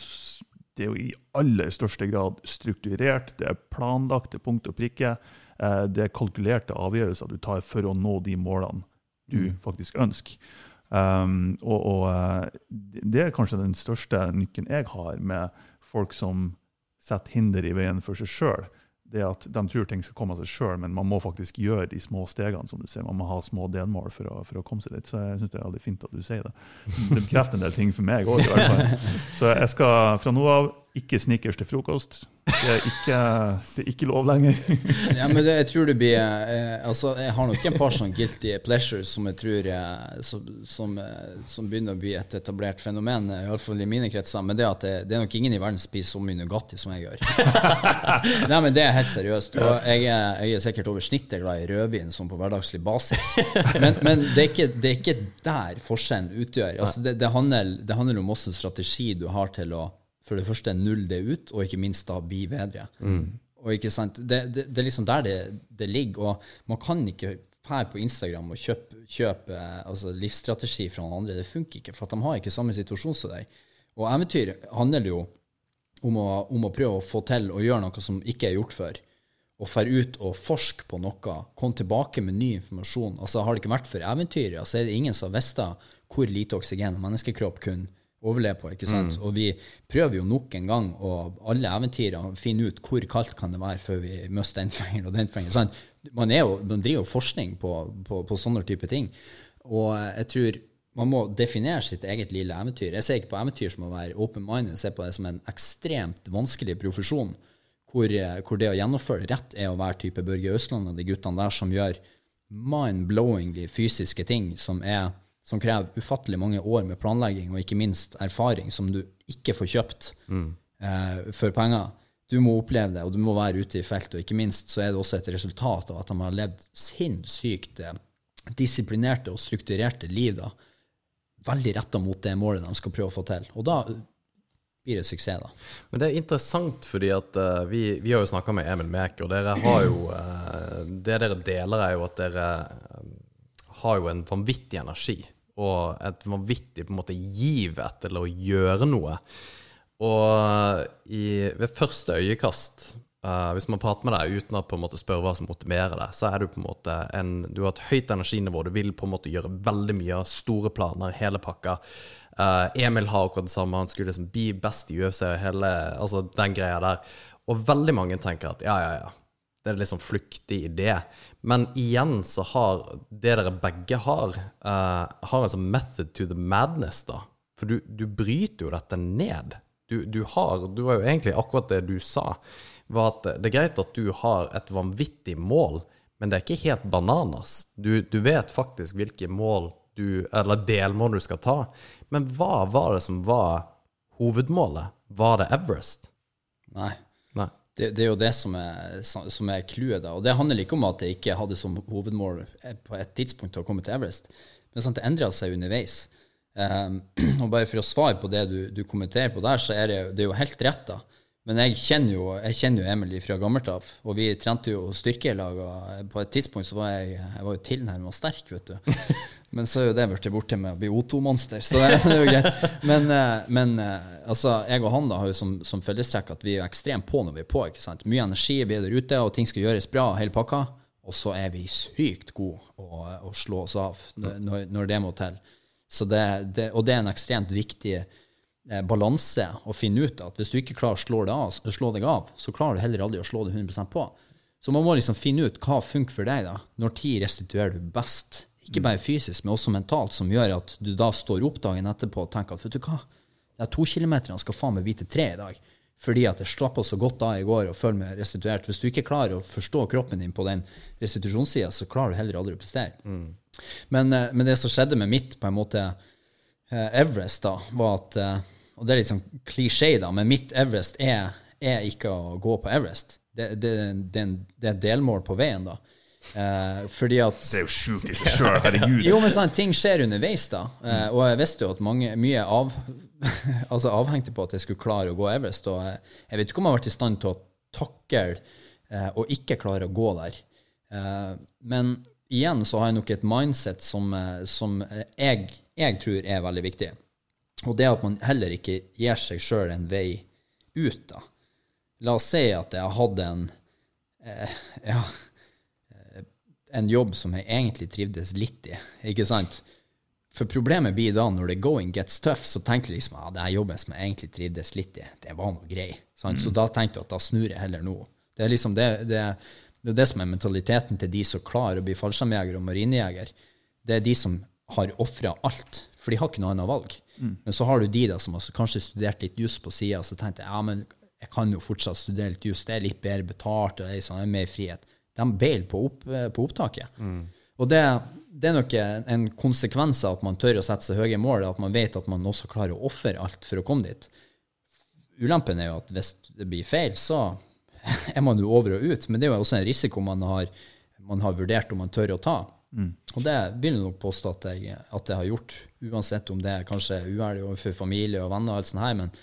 det er jo i aller største grad strukturert, det er planlagt til punkt og prikke. Uh, det er kalkulerte avgjørelser du tar for å nå de målene du faktisk ønsker. Um, og og uh, det er kanskje den største nykken jeg har med folk som setter hinder i veien for seg sjøl. Det at De tror ting skal komme av seg sjøl, men man må faktisk gjøre de små stegene. som du sier. Man må ha små delmål for å, for å komme seg dit. Så jeg synes det er veldig fint at du sier det. Det bekrefter en del ting for meg òg. (laughs) Så jeg skal fra nå av ikke snickers til frokost. Det er ikke, det er ikke lov lenger. (laughs) Ja, men det, jeg tror det blir eh, Altså, jeg har nok en par sånne guilty pleasures som jeg tror eh, som, som, eh, som begynner å bli et etablert fenomen, eh, iallfall i mine kretser. Men det at det, det er nok ingen i verden spiser så mye Nugatti som jeg gjør. (laughs) Nei, men det er helt seriøst. Og jeg er, jeg er sikkert over snittet glad i rødvin sånn på hverdagslig basis. Men, men det, er ikke, det er ikke der forskjellen utgjør. Altså, det, det, handler, det handler om hvilken strategi du har til å for det første null det ut, og ikke minst da bli bedre. Og ikke sant? Det, det, det er liksom der det, det ligger. Og man kan ikke her på Instagram og kjøpe, kjøpe eh, altså livsstrategi fra noen andre. Det funker ikke, for at de har ikke samme situasjon som deg. Og eventyr handler jo om å, om å prøve å få til å gjøre noe som ikke er gjort før. Og dra ut og forske på noe. Komme tilbake med ny informasjon. Altså Har det ikke vært for eventyret, så er det ingen som har visst hvor lite oksygen menneskekropp kunne overleve på. ikke sant? Og vi prøver jo nok en gang, og alle eventyrene, å finne ut hvor kaldt kan det være før vi mister den fingeren og den fingeren. sant? Man, er jo, man driver jo forskning på, på, på sånne type ting. Og jeg tror man må definere sitt eget lille eventyr. Jeg ser ikke på eventyr som å være open-minded, jeg ser på det som en ekstremt vanskelig profesjon, hvor, hvor det å gjennomføre rett er å være type Børge Østland og de guttene der som gjør mind-blowingly fysiske ting som, er, som krever ufattelig mange år med planlegging og ikke minst erfaring som du ikke får kjøpt eh, for penger. Du må oppleve det, og du må være ute i felt. Og ikke minst så er det også et resultat av at de har levd sinnssykt eh, disiplinerte og strukturerte liv. da, Veldig retta mot det målet de skal prøve å få til. Og da blir det suksess, da. Men det er interessant, fordi at uh, vi, vi har jo snakka med Emil Mek, og dere har jo uh, Det dere deler, er jo at dere har jo en vanvittig energi. Og et vanvittig på en måte giv etter å gjøre noe. Og i, ved første øyekast, uh, hvis man prater med deg uten å på en måte spørre hva som motiverer deg, så er du på en måte en, du har et høyt energinivå. Du vil på en måte gjøre veldig mye store planer, hele pakka. Uh, Emil har akkurat det samme. Han skulle liksom bli best i UFC og hele altså den greia der. Og veldig mange tenker at ja, ja, ja. Det er en litt sånn flyktig idé. Men igjen så har det dere begge har, uh, har en sånn method to the madness, da. For du, du bryter jo dette ned. Du, du har Du var jo egentlig akkurat det du sa, var at det er greit at du har et vanvittig mål, men det er ikke helt bananas. Du, du vet faktisk hvilke mål du, eller delmål du skal ta. Men hva var det som var hovedmålet? Var det Everest? Nei. Det, det er jo det som er, som er clouet. Og det handler ikke om at jeg ikke hadde som hovedmål på et tidspunkt å komme til Everest, men sånn at det endra seg underveis. Um, (clears throat) og bare for å svare på det du, du kommenterer på der, så er det, det er jo helt rett, da. Men jeg kjenner jo, jeg kjenner jo Emily fra gammelt av, og vi trente jo styrke i lag. Og på et tidspunkt så var jeg, jeg var jo tilnærma sterk, vet du. (laughs) Men så er jo det blitt borte med å bli O2-monster, så det, det, er jo greit. Men, eh, men eh, altså, jeg og han da har jo som, som fellestrekk at vi er ekstremt på når vi er på. ikke sant? Mye energi, vi er der ute, og ting skal gjøres bra, hele pakka. Og så er vi sykt gode å, å slå oss av når, når det må til. Det, det, og det er en ekstremt viktig balanse å finne ut at hvis du ikke klarer å slå, av, slå, deg av, så klarer du heller aldri å slå det 100% på. Så man må liksom finne ut hva funker for deg. da. Når tid restituerer du best? Ikke bare fysisk, men også mentalt, som gjør at du da står opp dagen etterpå og tenker at vet du hva, de to kilometerne skal faen meg bli til tre i dag. Fordi at jeg slappa så godt av i går og føler meg restituert. Hvis du ikke klarer å forstå kroppen din på den restitusjonssida, så klarer du heller aldri å prestere. Mm. Men, eh, men, det som skjedde med mitt på en måte eh, Everest, da, var at eh, Og det er litt sånn klisjé, da, men mitt Everest er, er ikke å gå på Everest. Det, det, det, det er et delmål på veien, da. Eh, fordi at Det er jo sjukt i seg sjøl, herregud. (laughs) jo, men sånn, ting skjer underveis, da. Eh, og jeg visste jo at mange, mye av, (laughs) altså avhengte på at jeg skulle klare å gå Everest. Og jeg, jeg vet ikke om jeg har vært i stand til å takle eh, og ikke klare å gå der. Eh, men igjen så har jeg nok et mindset som, eh, som jeg, jeg, tror er veldig viktig. Og det at man heller ikke gir seg sjøl en vei ut, da. La oss si at jeg hadde en eh, ja, en jobb som jeg egentlig trivdes litt i. ikke sant? For problemet blir da, når det going gets tough, så tenker jeg liksom ja, det er jobben som jeg egentlig trivdes litt i, det var noe grei. Mm. Så da tenkte jeg at da snur jeg heller nå. Det er liksom det, det, det, er det som er mentaliteten til de som klarer å bli fallskjermjeger og marinejeger. Det er de som har ofra alt, for de har ikke noe annet valg. Mm. Men så har du de da som har kanskje studert litt jus på sida, og så tenkte jeg ja, men jeg kan jo fortsatt studere litt jus, det er litt bedre betalt, og det er, sånn, mer frihet de beiler på, opp, eh, på opptaket. Mm. Og det, det, er nok en konsekvens av at man tør å sette seg høye mål, at man vet at man også klarer å ofre alt for å komme dit. Ulempen er jo at hvis det blir feil, så (laughs) er man jo over og ut. Men det er jo også en risiko man har, man har vurdert om man tør å ta. Mm. Og det vil jeg nok påstå at jeg, at jeg har gjort, uansett om det er kanskje uærlig overfor familie og venner. og alt sånt her, men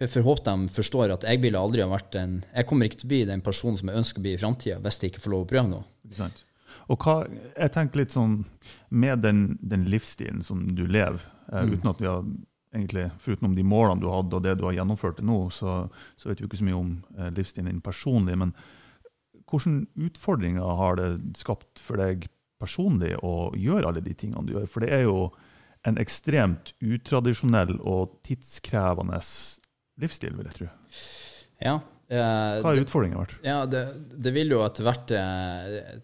jeg får håpe de forstår at jeg ville aldri ha vært en Jeg kommer ikke til å bli den personen som jeg ønsker å bli i framtida, hvis jeg ikke får lov å prøve noe. Ikke sant? Og hva, jeg tenker litt sånn, Med den, den livsstilen som du lever, eh, mm. uten at vi har egentlig, Foruten de målene du hadde og det du har gjennomført til nå, så, så vet vi ikke så mye om eh, livsstilen din personlig. Men hvilke utfordringer har det skapt for deg personlig å gjøre alle de tingene du gjør? For det er jo en ekstremt utradisjonell og tidskrevende livsstil, vil jeg tro. Ja. Eh, Hva har utfordringen vært? Ja, det, det, vil jo etter hvert eh,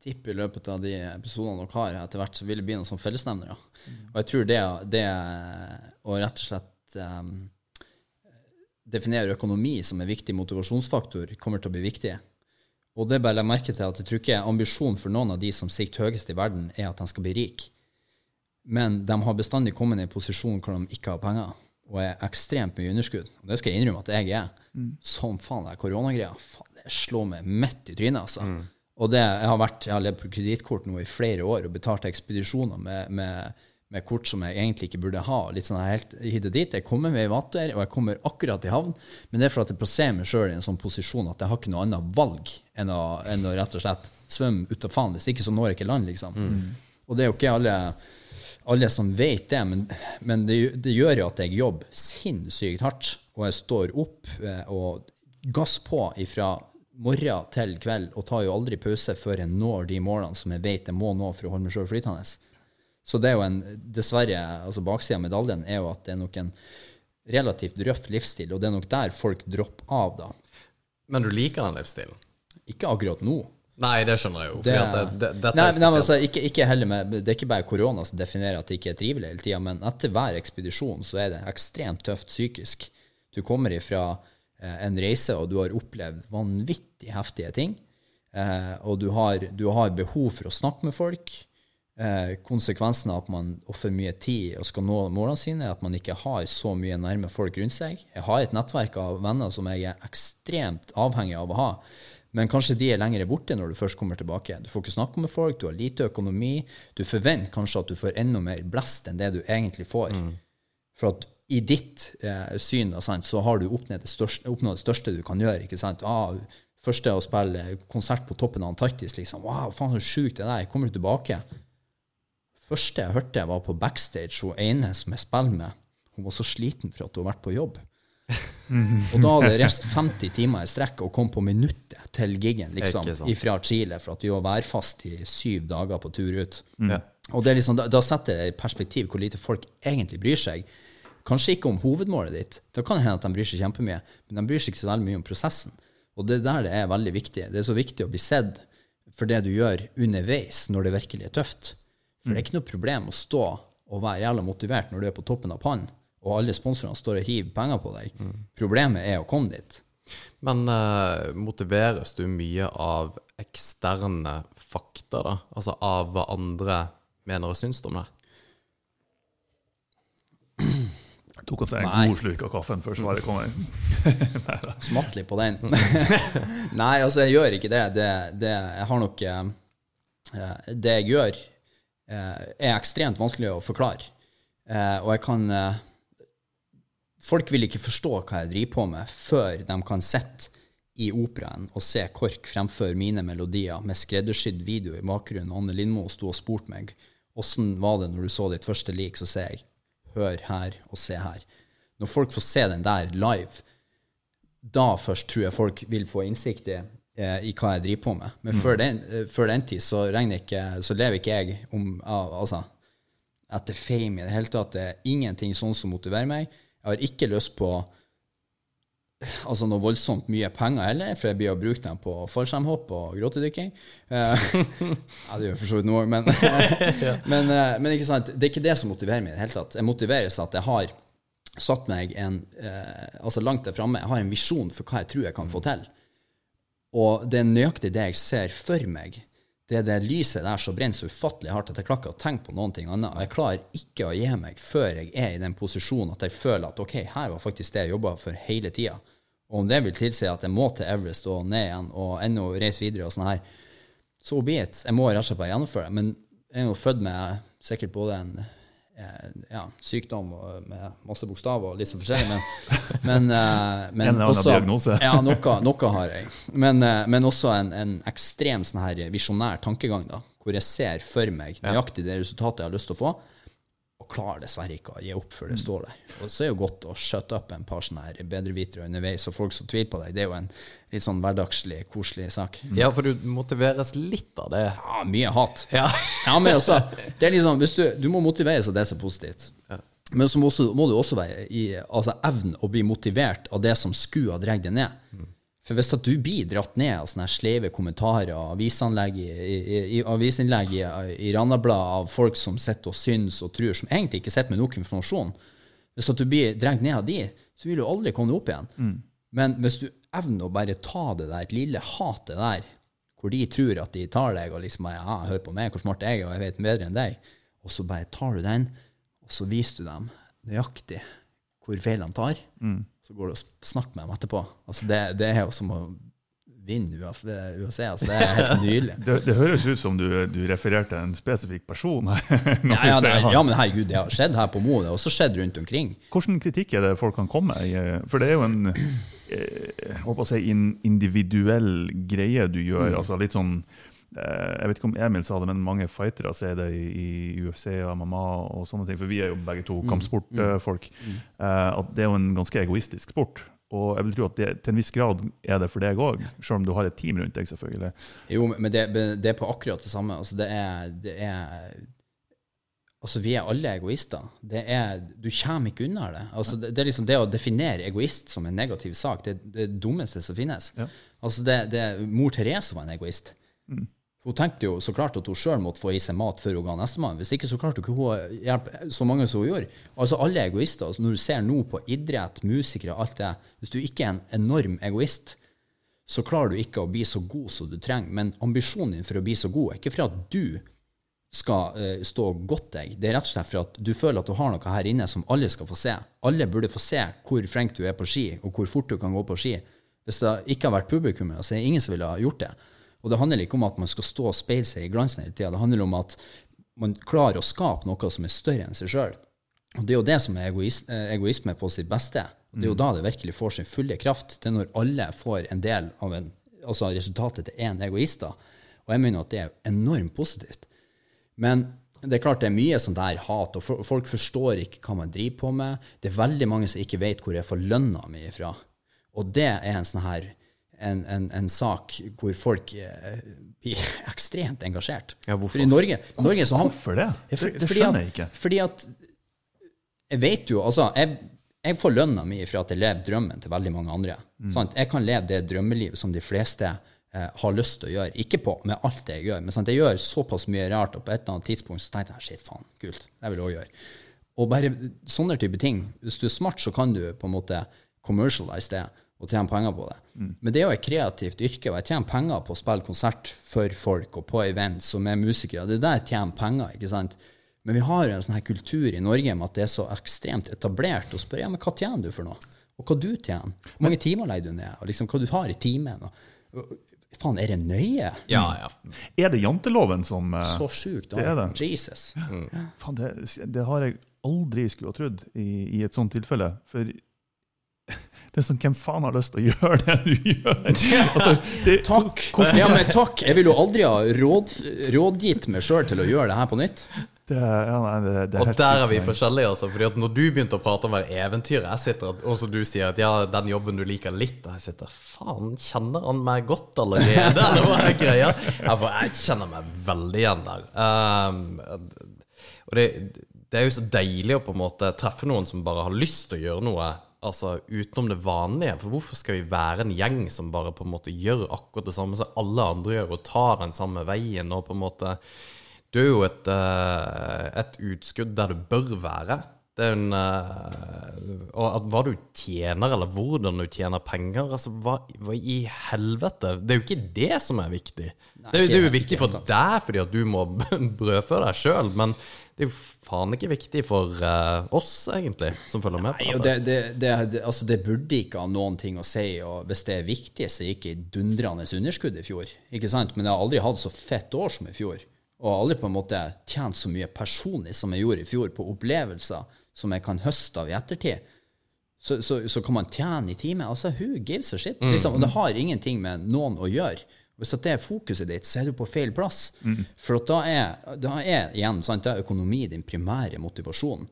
tippe i løpet av de episodene dere har, etter hvert så vil det bli noen sånn fellesnevnere. Og jeg tror det, det å rett og slett um, definere økonomi som en viktig motivasjonsfaktor, kommer til å bli viktig. Og det bare legg merke til at jeg tror ikke ambisjonen for noen av de som sikter høyest i verden, er at de skal bli rike. Men de har bestandig kommet i en posisjon hvor de ikke har penger og er ekstremt mye underskudd. Og det skal jeg innrømme at jeg er. Mm. Som faen, det koronagreia det slår meg midt i trynet. altså. Mm. Og det, jeg har vært, jeg har levd på kredittkort nå i flere år og betalt ekspedisjoner med, med, med, kort som jeg egentlig ikke burde ha. litt sånn helt hit og dit. Jeg kommer med i vater, og jeg kommer akkurat i havn. Men det er for at jeg plasserer meg sjøl i en sånn posisjon at jeg har ikke noe annet valg enn å, enn å rett og slett svømme ut av faen. Hvis ikke så når jeg ikke land, liksom. Mm. Og det er jo ikke alle alle som vet det, men, men det, det, gjør jo at jeg jobber sinnssykt hardt. Og jeg står opp eh, og gass på fra morgen til kveld og tar jo aldri pause før jeg når de målene som jeg vet jeg må nå for å holde meg sjøl flytende. Så det er jo en Dessverre, altså baksida av medaljen er jo at det er nok en relativt røff livsstil, og det er nok der folk dropper av, da. Men du liker den livsstilen? Ikke akkurat nå. Nei, det skjønner jeg jo. Det, det, det, nei, nei, altså, ikke, ikke med, det er ikke bare korona som definerer at det ikke er trivelig hele tida, men etter hver ekspedisjon så er det ekstremt tøft psykisk. Du kommer ifra eh, en reise, og du har opplevd vanvittig heftige ting. eh, og du har, du har behov for å snakke med folk. Eh, konsekvensen av at man ofrer mye tid og skal nå målene sine, er at man ikke har så mye nærme folk rundt seg. Jeg har et nettverk av venner som jeg er ekstremt avhengig av å ha. Men kanskje de er lenger borte når du først kommer tilbake. Du får ikke snakke med folk, du har lite økonomi. Du forventer kanskje at du får enda mer blest enn det du egentlig får. For at i ditt eh, syn sant, så har du oppnådd det, det største du kan gjøre. ikke sant? Ah, første å spille konsert på toppen av Antarktis. liksom, Wow, faen så sjukt det der. Kommer du tilbake? Første jeg hørte, var på backstage. Hun ene som jeg spiller med, hun var så sliten for at hun har vært på jobb. (laughs) og da hadde jeg reist 50 timer i strekk og kom på minuttet til gigen liksom, fra Chile, for at vi var værfast i syv dager på tur ut. Mm. Og det er liksom, da, da setter det i perspektiv hvor lite folk egentlig bryr seg. Kanskje ikke om hovedmålet ditt. Da kan det hende at de bryr seg kjempemye, men de bryr seg ikke så veldig mye om prosessen. Og det er der det er veldig viktig. Det er så viktig å bli sett for det du gjør underveis når det virkelig er tøft. For det er ikke noe problem å stå og være jævla motivert når du er på toppen av pannen, og alle sponsorene står og hiver penger på deg. Problemet er å komme dit. Men uh, motiveres du mye av eksterne fakta, da? Altså av hva andre mener og syns om det? Jeg (clears throat) tok også en Nei. god slurk av kaffen før svaret kom. (laughs) Smatt litt på den. (laughs) Nei, altså, jeg gjør ikke det. det, det jeg har nok eh, eh, Det jeg gjør, er ekstremt vanskelig å forklare. Eh, og jeg kan eh, Folk vil ikke forstå hva jeg driver på med, før de kan sitte i operaen og se KORK fremføre mine melodier med skreddersydd video i bakgrunnen. Anne Lindmo sto og spurte meg åssen var det når du så ditt første lik, så sier jeg hør her og se her. Når folk får se den der live, da først tror jeg folk vil få innsikt i, eh, i hva jeg driver på med. Men før, den, eh, før den tid så, regner ikke, så lever ikke jeg om, altså, etter fame i det hele tatt. Det er ingenting sånn som motiverer meg. Jeg har ikke lyst på altså noe voldsomt mye penger heller, for jeg blir å bruke dem på fallskjermhopp og gråtedykking. Eh, (laughs) ja, det gjør for så vidt noe, men, (laughs) (laughs) men, eh, men ikke sant? det er ikke det som motiverer meg i det hele tatt. Jeg motiveres av at jeg har satt meg en, eh, altså langt der framme. Jeg har en visjon for hva jeg tror jeg kan få til. Og det er nøyaktig det jeg ser for meg. Det er det lyset der som brenner så ufattelig hardt at jeg klarer ikke å tenke på noen ting annet. Og jeg klarer ikke å gi meg før jeg er i den posisjonen at jeg føler at ok, her var faktisk det jeg jobba for hele tida. Og om det vil tilsi at jeg må til Everest og ned igjen og ennå reise videre og sånn her, så be it. Jeg må rett og slett bare gjennomføre det. Men jeg er jo født med sikkert både en ja, sykdom med masse bokstaver og litt så forskjellig, men, (laughs) men, eh, men En eller annen diagnose. ja, noe, noe har jeg. Men, eh, men også en, en ekstrem sånn visjonær tankegang, da, hvor jeg ser for meg nøyaktig det resultatet jeg har lyst til å få, klarer dessverre ikke å gi opp før det Mm. står der. Og så er det jo godt å shutte opp en par sånne her bedrevitere underveis, og folk som tviler på deg. Det er jo en litt sånn hverdagslig, koselig sak. Ja, for du motiveres litt av det. Ja, mye hat. Ja. Ja, men også, det er liksom, hvis du, du må motiveres av det som er positivt. Men så må, også, må du også være i altså, evnen å bli motivert av det som skulle ha dratt deg ned. For hvis at du blir dratt ned av sånne sleive kommentarer og avisinnlegg i, i, i, avisinnlegg i, i Randabladet av folk som sitter og syns og tror, som egentlig ikke sitter med nok informasjon Hvis at du blir dratt ned av de, så vil du aldri komme deg opp igjen. Men hvis du evner å bare ta det der lille hatet der, hvor de tror at de tar deg og liksom bare, ja, hør på meg, hvor smart jeg er, og jeg vet bedre enn deg, og så bare tar du den, og så viser du dem nøyaktig hvor feil de tar, så går du og snakker med dem etterpå. Altså det, det er jo som å vinne UF, UFC, altså det er helt nydelig. (laughs) Det, det høres ut som du, du refererte en spesifikk person her. (laughs) Ja, ja, det, ja, men herregud, det har skjedd her på Mo, det har også skjedd rundt omkring. Hvordan kritikk er det folk kan komme med? For det er jo en eh, jeg håper å si, individuell greie du gjør. altså litt sånn eh, Jeg vet ikke om Emil sa det, men mange fightere ser det i, UFC og MMA og sånne ting. For vi er jo begge to kampsportfolk. Eh, at det er jo en ganske egoistisk sport. Og jeg vil tro at det til en viss grad er det for deg òg, selv om du har et team rundt deg, selvfølgelig. Jo, men det, det er på akkurat det samme. Altså, det er, det er Altså, vi er alle egoister. Det er, du kommer ikke unna det. Altså, det, det er liksom det å definere egoist som en negativ sak, det er det dummeste som finnes. Ja. Altså, det, det, mor Therese var en egoist. Hun tenkte jo så klart at hun sjøl måtte få i seg mat før hun ga nestemann. Hvis ikke så klarte hun ikke hjelpe så mange som hun gjorde. Altså alle er egoister. Altså, når du ser nå på idrett, musikere, alt det Hvis du ikke er en enorm egoist, så klarer du ikke å bli så god som du trenger. Men ambisjonen din for å bli så god er ikke for at du skal uh, stå godt deg. Det er rett og slett for at du føler at du har noe her inne som alle skal få se. Alle burde få se hvor flink du er på ski, og hvor fort du kan gå på ski. Hvis det ikke har vært publikum, så er det ingen som ville ha gjort det. Og det handler ikke om at man skal stå og speile seg i glansen hele tida. Det handler om at man klarer å skape noe som er større enn seg sjøl. Og det er jo det som er egoist, egoisme på sitt beste. Det er jo da det virkelig får sin fulle kraft. Det er når alle får en del av en, altså resultatet til én egoist. Og jeg mener at det er enormt positivt. Men det er klart det er mye sånn der hat, og folk forstår ikke hva man driver på med. Det er veldig mange som ikke vet hvor jeg får lønna mi ifra. Og det er en sånn her en, en, en, sak hvor folk eh, blir (laughs) ekstremt engasjert. Ja, hvorfor? For i Norge, Norge så har, Hvorfor det? Det, det skjønner jeg ikke. Fordi at Jeg vet jo Altså, jeg, jeg får lønna mi for at jeg lever drømmen til veldig mange andre. Mm. Sant? Jeg kan leve det drømmelivet som de fleste eh, har lyst til å gjøre. Ikke på med alt det jeg gjør, men sant? jeg gjør såpass mye rart, og på et eller annet tidspunkt så tenkte jeg shit, faen, kult, det vil jeg òg gjøre. Og bare sånne type ting. Hvis du er smart, så kan du på en måte commercialize det og tjene penger på det. Men det er jo et kreativt yrke, og jeg tjener penger på å spille konsert for folk og på events og med musikere. Det er der jeg tjener penger, ikke sant? Men vi har en sånn her kultur i Norge med at det er så ekstremt etablert å spørre ja, men hva tjener du for noe? Og hva du tjener? Hvor mange timer legger du ned? Og liksom hva du har i timen? Og, og, faen, er det nøye? Ja, ja. Er det janteloven som eh, Så sjukt. det er det. Jesus. Faen, det, det har jeg aldri skulle ha trodd i, i et sånt tilfelle. For det er sånn, hvem faen har lyst til å gjøre det du gjør? (laughs) Altså, det, Takk. Ja, men takk. Jeg vil jo aldri ha råd, rådgitt meg sjøl til å gjøre det her på nytt. det, ja, nei, det, det er Og helt der er vi for forskjellige, altså. Fordi at når du begynte å prate om hver eventyr, jeg sitter og så du sier at ja, den jobben du liker litt, og jeg sitter faen, kjenner han meg godt allerede, (laughs) eller hva er greia? Ja, for jeg kjenner meg veldig igjen der. Um, og det, det er jo så deilig å på en måte treffe noen som bare har lyst til å gjøre noe. Altså utenom det vanlige. For hvorfor skal vi være en gjeng som bare på en måte gjør akkurat det samme som alle andre gjør, og tar den samme veien, og på en måte Du er jo et, eh, et utskudd der du bør være. Det er en eh, Og at hva du tjener, eller hvordan du tjener penger Altså, hva, hva i helvete? Det er jo ikke det som er viktig. det, er, det er jo viktig for deg fordi at du må (laughs) brødfø deg sjøl, men det er jo faen ikke viktig for uh, oss, egentlig, som følger med Nei, det, det, det, det, altså det burde ikke ha noen ting å si, og hvis det er viktig, så gikk jeg i dundrende underskudd i fjor. Ikke sant? Men jeg har aldri hatt så fett år som i fjor. Og aldri på en måte tjent så mye personlig som jeg gjorde i fjor, på opplevelser som jeg kan høste av i ettertid. Så, så, så kan man tjene i time. Altså, who gives a shit? Liksom, og det har ingenting med noen å gjøre. Hvis det er fokuset ditt, så er du på feil plass. For at da er, da er igjen sant, da er økonomi din primære motivasjon.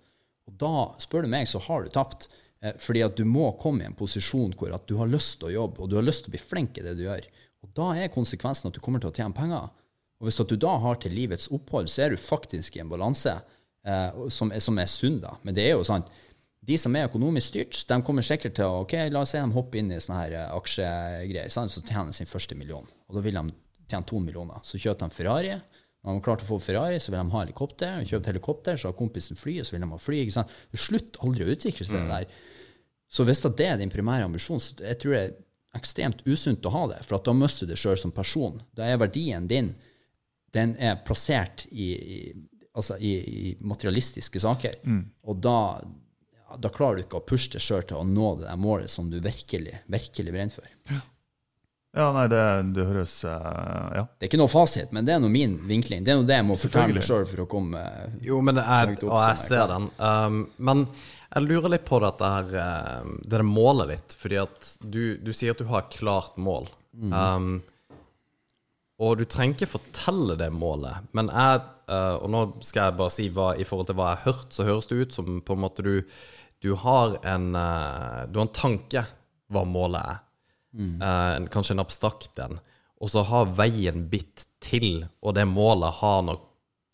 Og da, spør du meg, så har du tapt. Eh, Fordi at du må komme i en posisjon hvor at du har lyst til å jobbe, og du har lyst til å bli flink i det du gjør. Og da er konsekvensen at du kommer til å tjene penger. Og hvis at du da har til livets opphold, så er du faktisk i en balanse eh, som, som er sunn, da. Men det er jo sant. De som er økonomisk styrt, de kommer sikkert til å ok, la oss si de hopper inn i sånne her eh, aksjegreier, sant? så tjener de sin første million. Og da vil de tjene to millioner. Så kjøper de Ferrari. Når de har klart å få Ferrari, så vil de ha helikopter. Og kjøpt helikopter, så har kompisen fly, og så vil de ha fly. ikke sant? Slutt aldri å utvikle seg, det der. Så hvis det er din primære ambisjon, så jeg tror det er ekstremt usunt å ha det. For at da mister du deg sjøl som person. Da er verdien din den er plassert i, i, altså i, i materialistiske saker. Og da, da klarer du ikke å pushe deg sjøl til å nå det der målet som du virkelig, virkelig brenner for. Ja, nei, det, det høres uh, Ja. Det er ikke noe fasit, men det er nå min vinkling. Det er noe det jeg må fortelle meg sjøl for å komme Jo, men det er, opp og jeg ser den. Um, men jeg lurer litt på dette her um, Det der målet ditt. Fordi at du, du sier at du har et klart mål. Um, og du trenger ikke fortelle det målet, men jeg uh, Og nå skal jeg bare si hva i forhold til hva jeg har hørt, så høres det ut som på en måte du Du har en uh, Du har en tanke hva målet er. Mm. Uh, kanskje en abstrakt en. Og så har veien bitt til, og det målet har nok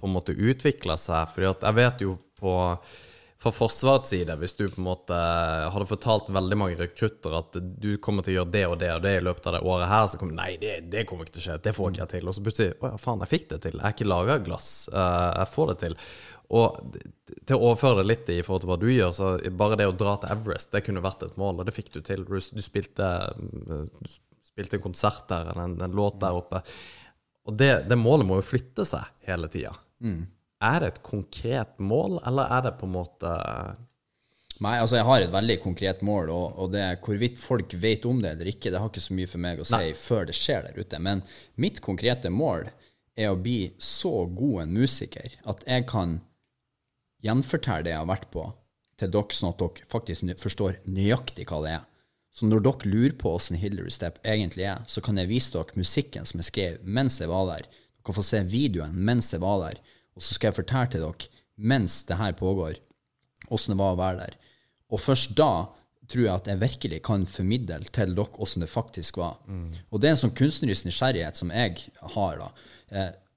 på en måte utvikla seg. At jeg vet jo på fra Forsvarets side, hvis du på en måte hadde fortalt veldig mange rekrutter at du kommer til å gjøre det og det og det i løpet av det året her, så kommer Nei, det, det kommer ikke til å skje. Det får ikke jeg til. Og så plutselig Å ja, faen, jeg fikk det til. Jeg er ikke laga glass. Uh, jeg får det til. Og til å overføre det litt i forhold til hva du gjør, så bare det å dra til Everest, det kunne vært et mål, og det fikk du til. Du, spilte, du spilte en konsert der, eller en, en låt der oppe. Og det, det målet må jo flytte seg hele tida. Er det et konkret mål, eller er det på en måte Nei, altså jeg har et veldig konkret mål, og, og det er hvorvidt folk vet om det eller ikke, det har ikke så mye for meg å si før det skjer der ute. Men mitt konkrete mål er å bli så god en musiker at jeg kan gjenfortelle det jeg har vært på, til dere, sånn at dere faktisk forstår nøyaktig hva det er. Så når dere lurer på åssen Hillary Step egentlig er, så kan jeg vise dere musikken som jeg skrev mens jeg var der. Dere kan få se videoen mens jeg var der, og så skal jeg fortelle til dere mens det her pågår, åssen det var å være der. Og først da tror jeg at jeg virkelig kan formidle til dere åssen det faktisk var. Og det er en sånn kunstnerisk nysgjerrighet som jeg har, da.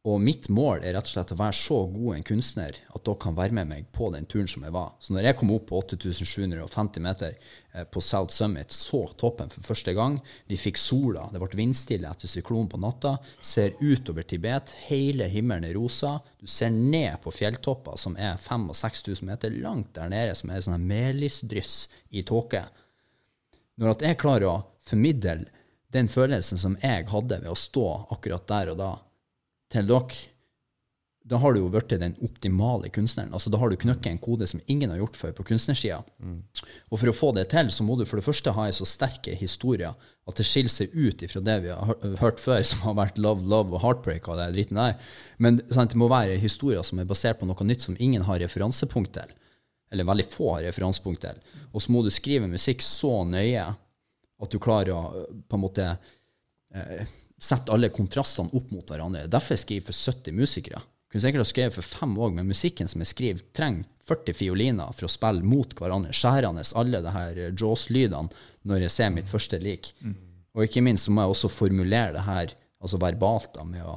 Og mitt mål er rett og slett å være så god en kunstner at dere kan være med meg på den turen som jeg var. Så når jeg kom opp på 8750 meter eh, på South Summit, så toppen for første gang, vi fikk sola, det ble vindstille etter syklonen på natta, ser utover Tibet, hele himmelen er rosa, du ser ned på fjelltopper som er 5000 og 6000 meter langt der nede, som er sånne melisdryss i tåke. Når at jeg klarer å formidle den følelsen som jeg hadde ved å stå akkurat der og da, til dere, da har du jo blitt den optimale kunstneren. Altså, da har du knøkket en kode som ingen har gjort før på kunstnersida. Og for å få det til, så må du for det første ha en så sterke historie at det skiller seg ut ifra det vi har hørt før, som har vært love, love og heartbreak og det dritten der. Men sant, det må være historier som er basert på noe nytt som ingen har referansepunkt til. Eller veldig få har referansepunkt til. Og så må du skrive musikk så nøye at du klarer å på en måte sette alle kontrastene opp mot hverandre. Derfor jeg skriver for 70 musikere. Kunne sikkert ha skrevet for fem òg, men musikken som jeg skriver, trenger 40 fioliner for å spille mot hverandre, skjærende alle de her Jaws-lydene når jeg ser mitt første lik. Og ikke minst så må jeg også formulere det her altså verbalt da, med, å,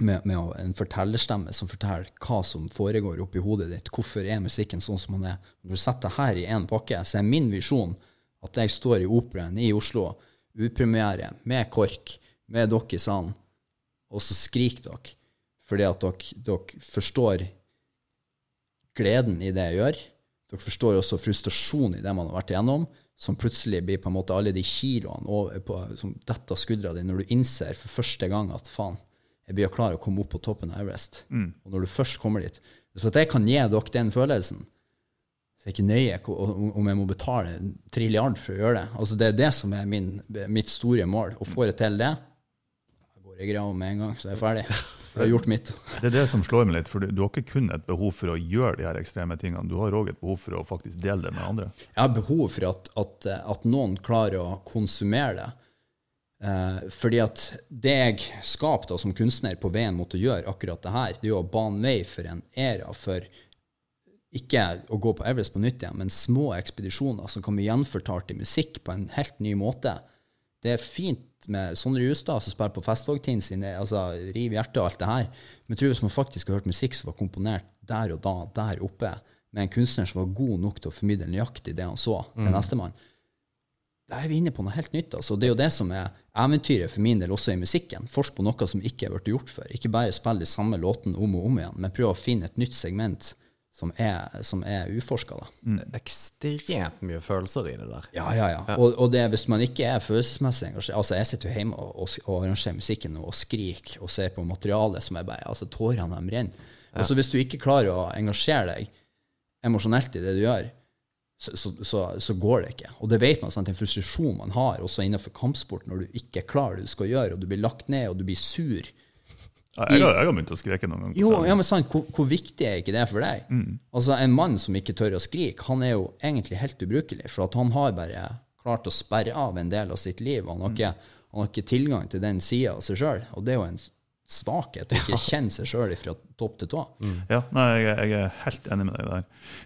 med, med å, en fortellerstemme som forteller hva som foregår oppi hodet ditt. Hvorfor er musikken sånn som den er? Når du setter det her i én pakke, så er min visjon at jeg står i Operaen i Oslo, utpremiere, med KORK, med dere i salen, og så skriker dere fordi at dere, dere forstår gleden i det jeg gjør. Dere forstår også frustrasjonen i det man har vært igjennom, som plutselig blir på en måte alle de kiloene over på, som detter av skuldra di når du innser for første gang at faen, jeg blir klar å komme opp på toppen av Everest. Og når du først kommer dit Så at jeg kan gi dere den følelsen, så er ikke nøye om jeg må betale trilliard for å gjøre det. Altså Det er det som er min, mitt store mål. Og får jeg til det, jeg i grava med en gang, så jeg er ferdig. Jeg har gjort mitt. Det er det som slår meg litt, for du, har ikke kun et behov for å gjøre de her ekstreme tingene, du har òg et behov for å faktisk dele det med andre. Jeg har behov for at, at, at noen klarer å konsumere det. Eh, fordi at det jeg skapte som kunstner på veien mot å gjøre akkurat det her, det er jo å bane vei for en æra for ikke å gå på Everest på nytt igjen, men små ekspedisjoner som kan bli gjenfortalt i musikk på en helt ny måte. Det er fint med Sondre Justad som spiller på Festvågtind sine, altså Riv hjertet og alt det her, men jeg tror hvis man faktisk har hørt musikk som var komponert der og da, der oppe, med en kunstner som var god nok til å formidle nøyaktig det han så, til nestemann, da er vi inne på noe helt nytt. Altså. Det er jo det som er eventyret for min del også i musikken. Forsk på noe som ikke er blitt gjort før. Ikke bare spille de samme låtene om og om igjen, men prøve å finne et nytt segment som er, som er uforska. Ekstremt mye følelser i det der. Ja, ja, ja. Og, og det, hvis man ikke er følelsesmessig engasjert Altså, jeg sitter jo hjemme og, og, og arrangerer musikken og skriker og ser på materialet som er bare Altså, tårene de renner. Altså, hvis du ikke klarer å engasjere deg emosjonelt i det du gjør, så, så, så, så går det ikke. Og det vet man, sant, den frustrasjonen man har også innenfor kampsport når du ikke klarer det du skal gjøre, og du blir lagt ned, og du blir sur. Ja, Jeg har, jeg har begynt å skrike noen ganger. Jo, ja, men sant, hvor, hvor viktig er ikke det for deg? Altså, En mann som ikke tør å skrike, han er jo egentlig helt ubrukelig, for at han har bare klart å sperre av en del av sitt liv. Han har ikke, han har ikke tilgang til den sida av seg sjøl, og det er jo en svakhet å ikke kjenne seg sjøl fra topp til tå. Ja, nei, jeg, jeg er helt enig med deg der.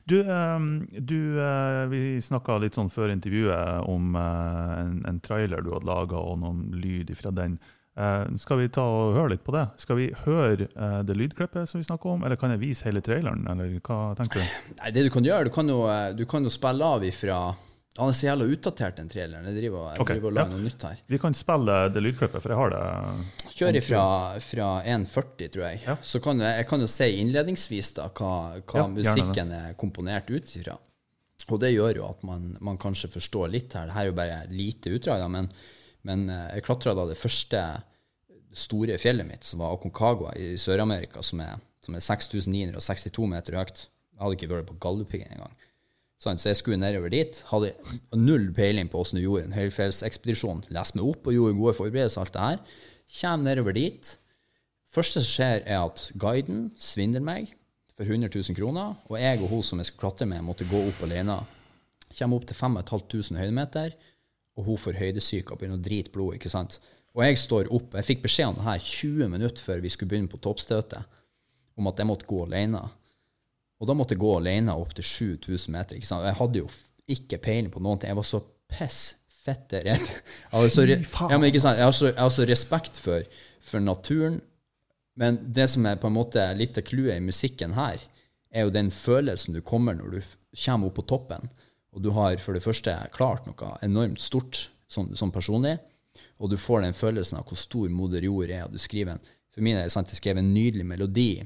Du, eh, du eh, vi snakka litt sånn før intervjuet om eh, en, en trailer du hadde laga, og noen lyd fra den. Eh, skal vi ta og høre litt på det? Skal vi høre eh, det lydklippet som vi snakker om, eller kan jeg vise hele traileren, eller hva tenker du? Nei, det du kan gjøre, du kan jo, eh, du kan jo spille av ifra Han er så jævla utdatert, den traileren. Jeg driver, jeg okay. driver og ja. noe nytt her. Vi kan spille det lydklippet, for jeg har det. Kjør ifra fra 1,40, tror jeg. Ja. Så kan jeg, jeg kan jo si innledningsvis da hva, hva Ja, musikken er komponert ut ifra. Og det gjør jo at man, man kanskje forstår litt her. Det her er jo bare lite utdrag, da, men, Men eh, jeg klatra da det første store fjellet mitt, som var Aconcagua i Sør-Amerika, som er, er 6962 meter høyt. Jeg hadde ikke vært på Galdhøpiggen engang. Sånn, så jeg skulle nedover dit. Hadde null peiling på åssen du gjorde en høyfjellsekspedisjon. Leste meg opp og gjorde gode forberedelser. alt det her. Kjem nedover dit. første som skjer, er at guiden svindler meg for 100 000 kroner, og jeg og hun som jeg skulle klatre med, måtte gå opp alene. Kommer opp til 5500 høydemeter, og hun får høydesyke og begynner å drite blod. ikke sant? Og jeg står opp. Jeg fikk beskjed om det her 20 minutter før vi skulle begynne på toppstøtet, om at jeg måtte gå alene. Og da måtte jeg gå alene opp til 7000 meter. ikke sant? Jeg hadde jo ikke peiling på noen ting. Jeg var så piss fette redd. (laughs) Jeg har så, ja? Jeg har så, jeg har så respekt for, for naturen. Men det som er på en måte litt av clouet i musikken her, er jo den følelsen du kommer når du kommer opp på toppen, og du har for det første klart noe enormt stort som, som personlig, og du får den følelsen av hvor stor moder jord er, og du skriver en For min er det sant, jeg skrev en nydelig melodi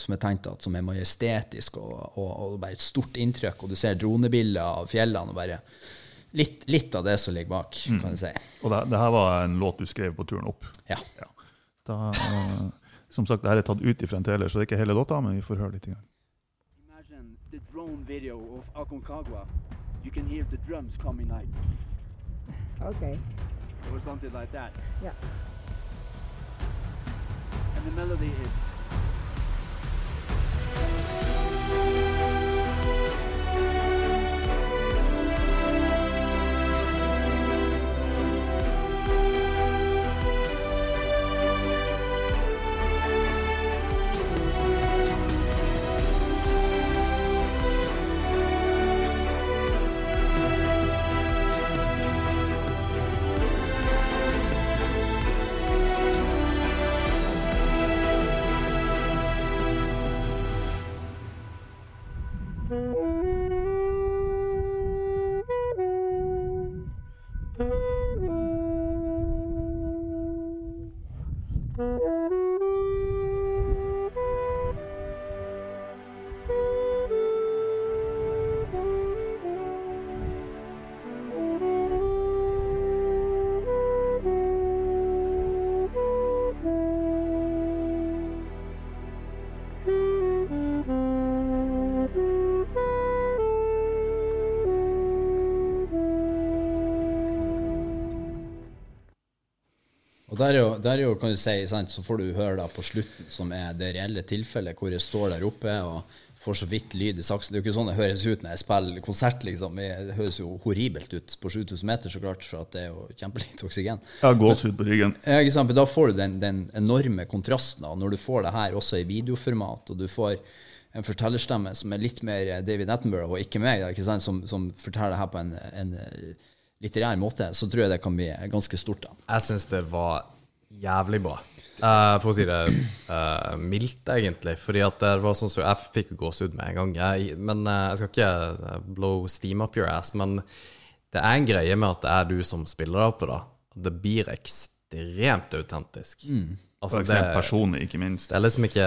som er tenkt at som er majestetisk og, og, og, bare et stort inntrykk, og du ser dronebilder av fjellene og bare litt, litt av det som ligger bak, kan jeg si. Og det, det her var en låt du skrev på turen opp? Ja. Ja. Da, uh, som sagt, det her er tatt ut ifra en trailer, så det er ikke hele låta, men vi får høre litt. Grann. Imagine the drone video of Aconcagua. You can hear the drums coming like, Okay. or something like that. Yeah. And the melody is. Der er, jo, der er jo, kan du si, sant, så får du høre da på slutten, som er det reelle tilfellet, hvor jeg står der oppe og får så vidt lyd i saksen. Det er jo ikke sånn det høres ut når jeg spiller konsert, liksom. Det høres jo horribelt ut på 7000 meter, så klart, for at det er jo kjempelite oksygen. Ja, gåsehud på ryggen. Ja, ikke sant? Men da får du den, den enorme kontrasten, og når du får det her også i videoformat, og du får en fortellerstemme som er litt mer David Attenborough, og ikke meg, da, ikke sant? Som, som forteller det her på en, en litterær måte, så tror jeg det kan bli ganske stort. da. Jeg syns det var jævlig bra. Uh, for å si det uh, mildt, egentlig. Fordi at det var sånn som Jeg fikk gåsehud med en gang. Jeg, men uh, jeg skal ikke blow steam up your ass. Men det er en greie med at det er du som spiller deg oppe, da. Det blir ekstremt autentisk. Mm. Altså, det, personlig, ikke minst. det er liksom ikke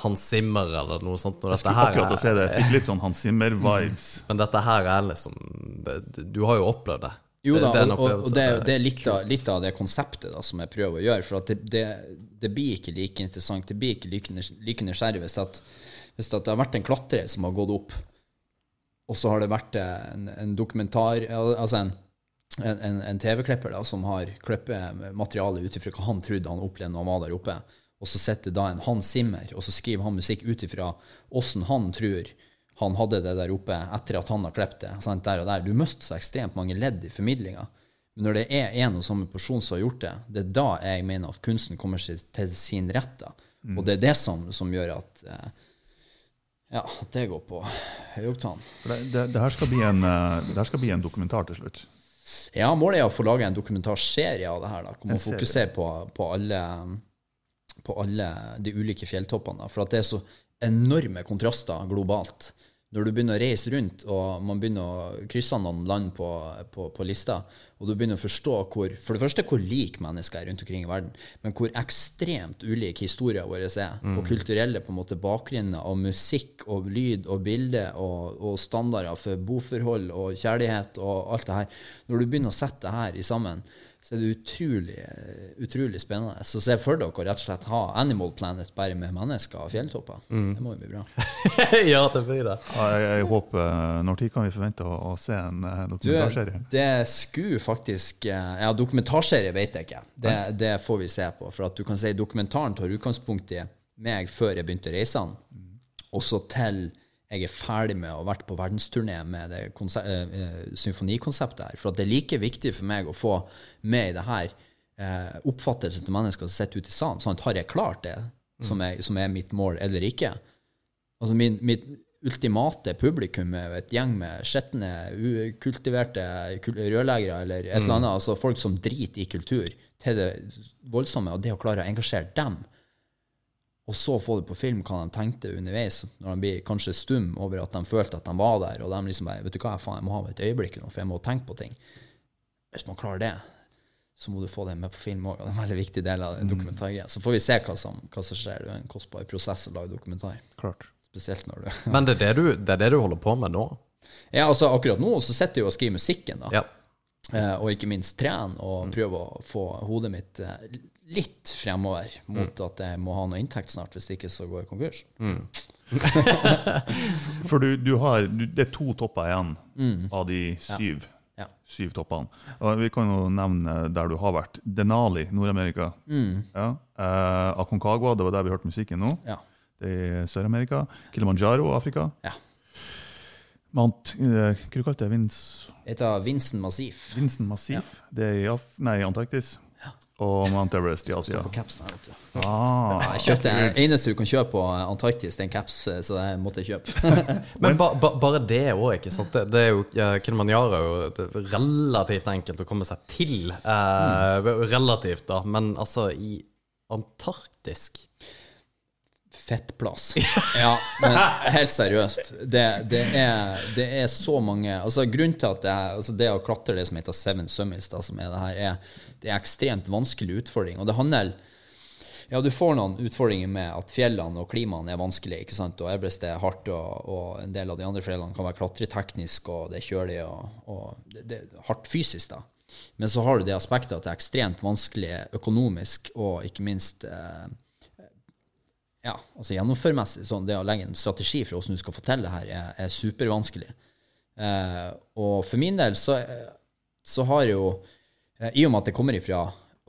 Hans Zimmer eller noe sånt. Jeg skulle akkurat å si det. Jeg fikk litt sånn Hans Zimmer-vibes. (laughs) Men dette her er liksom det- Du har jo opplevd det. Jo da, det og, og, det, det er litt av, litt av det konseptet da, som jeg prøver å gjøre. For det, det, det blir ikke like interessant, det blir ikke like, nys- nysgjerrig hvis, at, hvis at det har vært en klatrer som har gått opp, og så har det vært en, en dokumentar Altså en, en, en, en TV-klipper som har klippet materialet ut ifra hva han trodde han opplevde når han var der oppe. Og så sitter da en Hans Zimmer, og så skriver han musikk ut ifra åssen han tror han hadde det der oppe etter at han har klippet det. Sant, der og der. Du mister så ekstremt mange ledd i formidlinga. Men når det er en og samme person som har gjort det, det er da jeg mener at kunsten kommer til sin rett. da. Og det er det som, som gjør at eh, ja, at det går på høyoktan. Det, det, det, her skal bli en, eh, det skal bli en dokumentar til slutt. Ja, målet er å få lage en dokumentarserie av det her. da, Hvor man fokuserer på, på, alle, på alle de ulike fjelltoppene. da, For at det er så enorme kontraster globalt. Når du begynner å reise rundt, og man begynner å krysse noen land på, på, på lista, og du begynner å forstå hvor, for det første hvor like mennesker er rundt omkring i verden, men hvor ekstremt ulike historien vår er, og kulturelle på en måte bakgrunner, og musikk og lyd og bilde og, og standarder for boforhold og kjærlighet og alt det her. Når du begynner å sette det her i sammen, så er det utrolig, utrolig spennende. Så se for dere å rett og slett ha Animal Planet bare med mennesker og fjelltopper. Det må jo bli bra. (laughs) ja, det blir det. Ja, jeg, jeg håper eh, Når tid kan vi forvente å, å se en dokumentarserie? Du, det skulle faktisk eh, Ja, dokumentarserie vet jeg ikke. Det, det får vi se på. For at du kan si dokumentaren tar utgangspunkt i meg før jeg begynte reisene, og også til jeg er ferdig med å ha vært på verdensturné med det eh, symfonikonseptet her. For at det er like viktig for meg å få med i det her eh, oppfattelsen til mennesker som sitter ute i salen. Sånn at har jeg klart det, som er, som er mitt mål, eller ikke? Altså min, mitt ultimate publikum er et gjeng med skitne, ukultiverte kul- rørleggere eller et eller annet. Altså folk som driter i kultur til det voldsomme, og det å klare å engasjere dem, og så få det på film hva de tenkte underveis, når de blir kanskje stum over at de følte at de var der, og de liksom bare Vet du hva, faen, jeg må ha et øyeblikk nå, for jeg må tenke på ting. Hvis man klarer det, så må du få det med på film òg. Det er en veldig viktig del av den dokumentargreia. Så får vi se hva som, hva som skjer. Det er en kostbar prosess å lage dokumentar. Klart. Spesielt når du Men det er det, du, det er det du holder på med nå? Ja, altså akkurat nå så sitter jeg og skriver musikken, da. Ja. Eh, og ikke minst trene og prøve å få hodet mitt eh, litt fremover mot at jeg må ha noe inntekt snart, hvis ikke så går jeg konkurs. (laughs) For du, du har du, Det er to topper igjen av de syv. ja. Ja. Syv toppene. Og vi kan jo nevne der du har vært. Denali, Nord-Amerika. Ja. Eh, Aconcagua, det var der vi hørte musikken nå. Mm. Ja. Det er Sør-Amerika. Kilimanjaro, Afrika. Ja. Mount Hva kalte du det? Vins, Det heter Vincent Massif. Vincent Massif. Det er i Af nei, Antarktis. Og Mount Everest i Asia. På capsen her, vet du. Ah, Jeg kjøpte det eneste du kan kjøpe på Antarktis, det er en caps, eh, så det måtte jeg kjøpe. (laughs) Men ba, ba, bare det òg, ikke sant. Det, det er jo, Kilimanjaro er jo relativt enkelt å komme seg til. Eh, Relativt, da. Men altså, i antarktisk Fettplass. (laughs) Ja, men helt seriøst. Det, det, er, det er så mange altså Grunnen til at det, er, altså det å klatre det som heter Seven Summits, da, som er det her, er, det er ekstremt vanskelig utfordring. Og det handler ja, du får noen utfordringer med at fjellene og klimaene er vanskelig. ikke sant? Og Everest er hardt, og, og en del av de andre fjellene kan være klatreteknisk, og det er kjølig og, og det, det er hardt fysisk. da. Men så har du det aspektet at det er ekstremt vanskelig økonomisk, og ikke minst eh, ja, altså gjennomførmessig. Sånn, det å legge en strategi for hvordan du skal få til det her, er, er supervanskelig. Eh, og for min del så, så har jo eh, I og med at det kommer ifra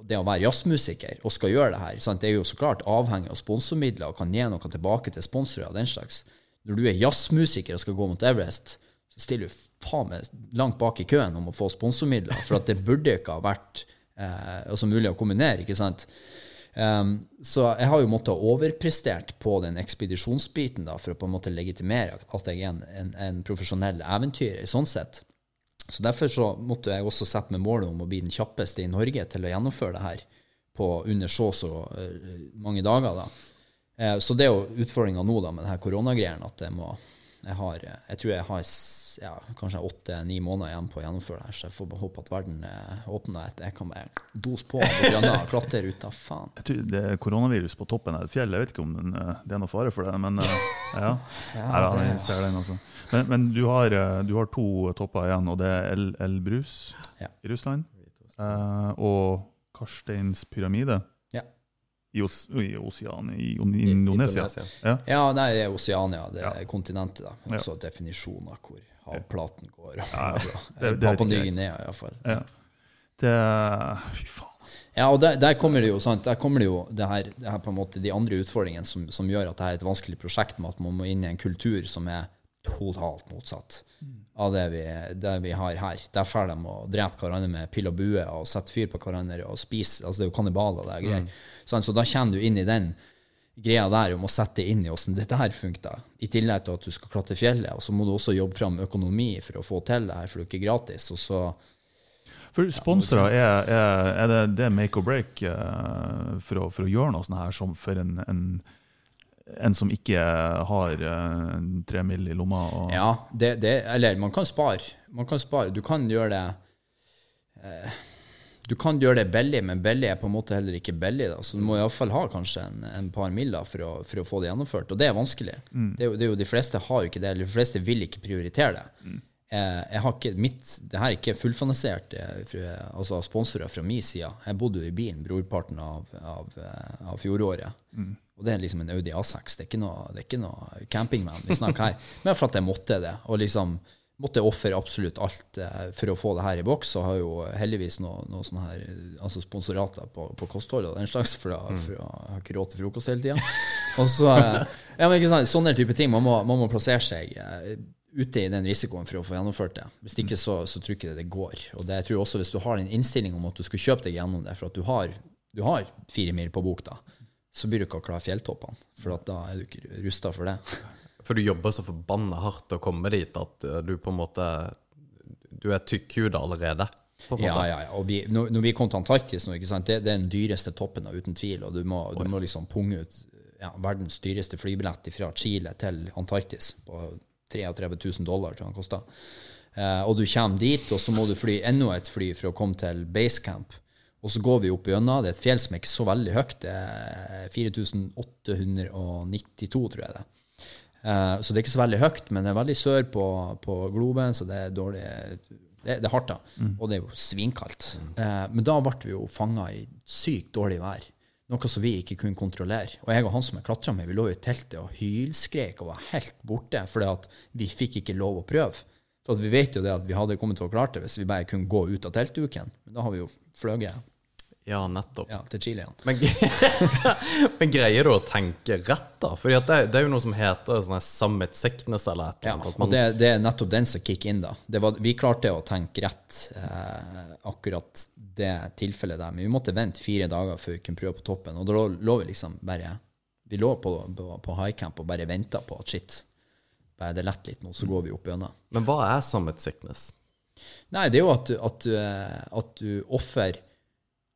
det å være jazzmusiker og skal gjøre det her, sant? det er jo så klart avhengig av sponsormidler og kan gi noe tilbake til sponsorer og den slags. Når du er jazzmusiker og skal gå mot Everest, så stiller du faen meg langt bak i køen om å få sponsormidler, for at det burde ikke ha vært eh, altså mulig å kombinere, ikke sant? Um, så jeg har jo måttet overprestert på den ekspedisjonsbiten da, for å på en måte legitimere at jeg er en, en, en profesjonell eventyrer, sånn sett. Så derfor så måtte jeg også sette meg målet om å bli den kjappeste i Norge til å gjennomføre det her på under så så eh, mange dager. da. Eh, så det er jo utfordringa nå da med denne koronagreien, at jeg må jeg, har, eh, jeg tror jeg har ja, kanskje åtte-ni måneder igjen på å gjennomføre det her, så jeg får håpe at verden eh, åpner etter. Jeg kan bare dose på og (laughs) klatre ut av faen. Jeg tror det er koronavirus på toppen av et fjell. Jeg vet ikke om den, eh, det er noe fare for det, men (laughs) ja. ja. det, jeg ser den altså. Men, men du, har, eh, du har to topper igjen, og det er El, Elbrus Ja. i Russland eh, og Karsteins pyramide. I, Os i Oceania, i Indonesia. Indonesia. Ja. Ja, nei, det er Oceania, det er Ja. kontinentet. da. Også definisjonen av hvor havplaten går. Ja, ja. (laughs) Papua vet Ny ikke jeg. Guinea, iallfall. Ja. Det Fy faen. Ja, og der, der kommer det jo sant, der kommer det jo det her, det her på en måte de andre utfordringene som, som gjør at det er et vanskelig prosjekt, med at man må inn i en kultur som er totalt motsatt av det vi, det vi har her. Der får de å drepe hverandre med pil og bue og sette fyr på hverandre og spise. altså Det er jo kannibaler det er greier. Sant, så da kommer du inn i den greia der om å sette inn i åssen dette her funker. I tillegg til at du skal klatre fjellet, og så må du også jobbe fram økonomi for å få til det her, for det er ikke gratis. Og så For sponsorer, er, er, er det, det make or break eh, for, å, for å gjøre noe sånt her som for en, en, en som ikke har eh, tre mill. i lomma? Ja, det, det, eller man kan spare. Man kan spare. Du kan gjøre det eh, Du kan gjøre det billig, men billig er på en måte heller ikke billig. Da. Så du må iallfall ha kanskje en, en par miller for å, for å få det gjennomført. Og det er vanskelig. Det er jo, det er jo, de fleste har jo ikke det, eller de fleste vil ikke prioritere det. jeg, jeg har ikke, mitt, det her er ikke fullfinansiert eh, altså sponsorer fra min side. Jeg bodde jo i bilen brorparten av, av, eh, av fjoråret. Og det er liksom en Audi A6. Det er ikke noe, det er ikke noe campingman vi snakker her. (laughs) Men for at jeg måtte det. Og liksom måtte ofre absolutt alt eh, for å få det her i boks. Og har jo heldigvis noen noe sånne her, altså sponsorater på, på kosthold og den slags, for, da, for å ha ikke råd til frokost hele tida. Så, eh, ja, sant, sånne type ting. Man må, man må plassere seg eh, ute i den risikoen for å få gjennomført det. Hvis ikke så, så tror ikke det det går. Og det jeg tror også hvis du har en innstilling om at du skal kjøpe deg gjennom det, for at du har, du har fire mil på bok, da, så blir du ikke klare fjelltoppene. For da er du ikke rusta for det. (laughs) For du jobber så forbanna hardt å komme dit at eh, du på en måte Du er tykkhuda allerede. Ja, ja, ja. Og vi, når, når vi kom til Antarktis nå? Det, det er den dyreste toppen, uten tvil. Og du må, du må liksom punge ut ja, verdens dyreste flybillett fra Chile til Antarktis på 33 000 dollar, tror jeg den kosta. Eh, og du kommer dit, og så må du fly enda et fly for å komme til basecamp. Og så går vi opp gjennom. Det er et fjell som er ikke så veldig høyt. Det er 4892, tror jeg det. Eh, så det er ikke så veldig høyt, men det er veldig sør på, på globen, så det er dårlig det, det er hardt, da. Og det er jo svinkaldt. Eh, men da ble vi jo fanga i sykt dårlig vær. Noe som vi ikke kunne kontrollere. Og jeg og han som jeg klatra med, vi lå i teltet og hylskrek og var helt borte fordi at vi fikk ikke lov å prøve. For vi vet jo det at vi hadde kommet til å klare det hvis vi bare kunne gå ut av teltduken. Men da har vi jo fløyet Ja, nettopp. ja, til Chile igjen. Men, (laughs) men greier du å tenke rett, da? Fordi det, det er jo noe som heter sånn summit sickness eller et eller annet. Ja, og det, det er nettopp den som kicker inn, da. Det var, vi klarte å tenke rett eh, akkurat det tilfellet der, men vi måtte vente fire dager før vi kunne prøve på toppen. Og da lå, lå vi liksom bare Vi lå på, på, på high camp og bare venta på at shit, bare det lett litt nå, så går vi opp gjennom. Men hva er summit sickness? Nei, det er jo at at du, eh, at du offer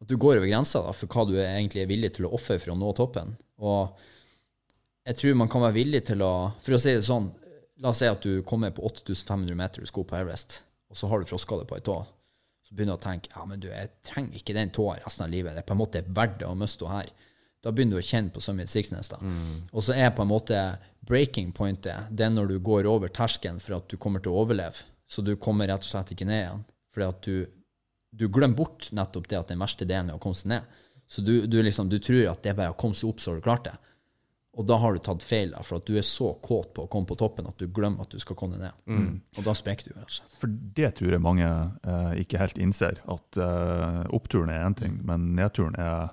At du går over grensa da, for hva du egentlig er villig til å ofre for å nå toppen. Og jeg tror man kan være villig til å For å si det sånn, la oss si at du kommer på 8500 meter, du skal på Everest, og så har du froskade på ei tå. Så begynner du å tenke ja, men du, jeg trenger ikke den tåa resten av livet. Det er på en måte verdt det å miste henne her. Da begynner du å kjenne på Summit Sixness. da. Og så er på en måte breaking pointet det er når du går over terskelen for at du kommer til å overleve. Så du kommer rett og slett ikke ned igjen. Fordi at du, du glemmer bort nettopp det at den verste delen er å komme seg ned. Så du, du, liksom, du tror at det er bare å komme seg opp, så har du klart det. Og da har du tatt feil, da, for at du er så kåt på å komme på toppen at du glemmer at du skal komme ned. Og da sprekker du, Altså. For det tror jeg mange eh, ikke helt innser, at eh, oppturen er én ting, men nedturen er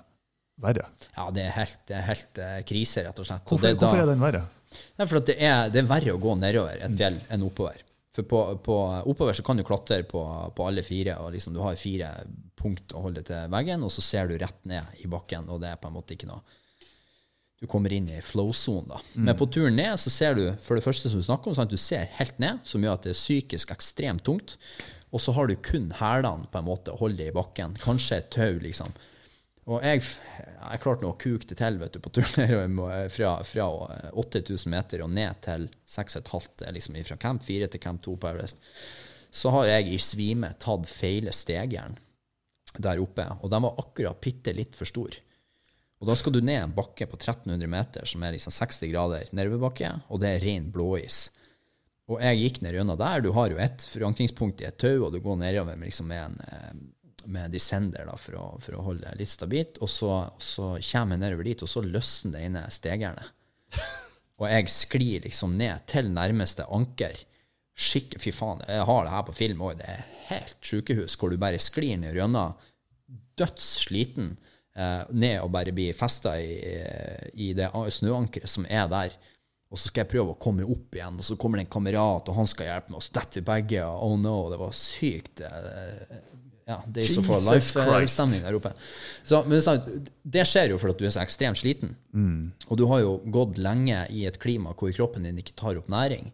verre. Ja, det er helt, det er helt uh, krise, rett og slett. Og Hvorfor, det, da- hvorfor er den verre? Nei, for det er, det er verre å gå nedover et fjell enn oppover. For på, på, oppover så kan du klatre på, på alle fire, og liksom du har fire punkt å holde til veggen, og så ser du rett ned i bakken, og det er på en måte ikke noe Du kommer inn i flow-sonen, da. Men på turen ned så ser du, for det første som du snakker om, sånn at du ser helt ned, som gjør at det er psykisk ekstremt tungt. Og så har du kun hælene på en måte å holde i bakken. Kanskje et tau, liksom. Og jeg, jeg klarte nå å kuke det til vet du, på turen (laughs) fra, fra 8000 meter og ned til 6,5, liksom fra camp 4 til camp 2 på Everest. Så har jeg i svime tatt feile stegjern der oppe, og den var akkurat bitte litt for stor. Og da skal du ned en bakke på 1300 meter, som er liksom 60 grader nervebakke, og det er ren blåis. Og jeg gikk ned gjennom der. Du har jo et forankringspunkt i et tau, og du går nedover med, liksom med en eh, med descender da, for, å, for å holde litt stabilt. Og så, og så kommer jeg nedover dit, og så løsner det ene stegjernet. Og jeg sklir liksom ned til nærmeste anker. Skikk, fy faen, jeg har det her på film òg. Det er helt sjukehus, hvor du bare sklir ned gjennom dødssliten eh, ned og bare blir festa i, i det snøankeret som er der. Og så skal jeg prøve å komme opp igjen, og så kommer det en kamerat, og han skal hjelpe meg, og så detter vi begge. Oh no, det var sykt. eh, Ja, Days of Our Jesus Life-stemning der oppe. Så, men det skjer jo fordi du er så ekstremt sliten. Og du har jo gått lenge i et klima hvor kroppen din ikke tar opp næring.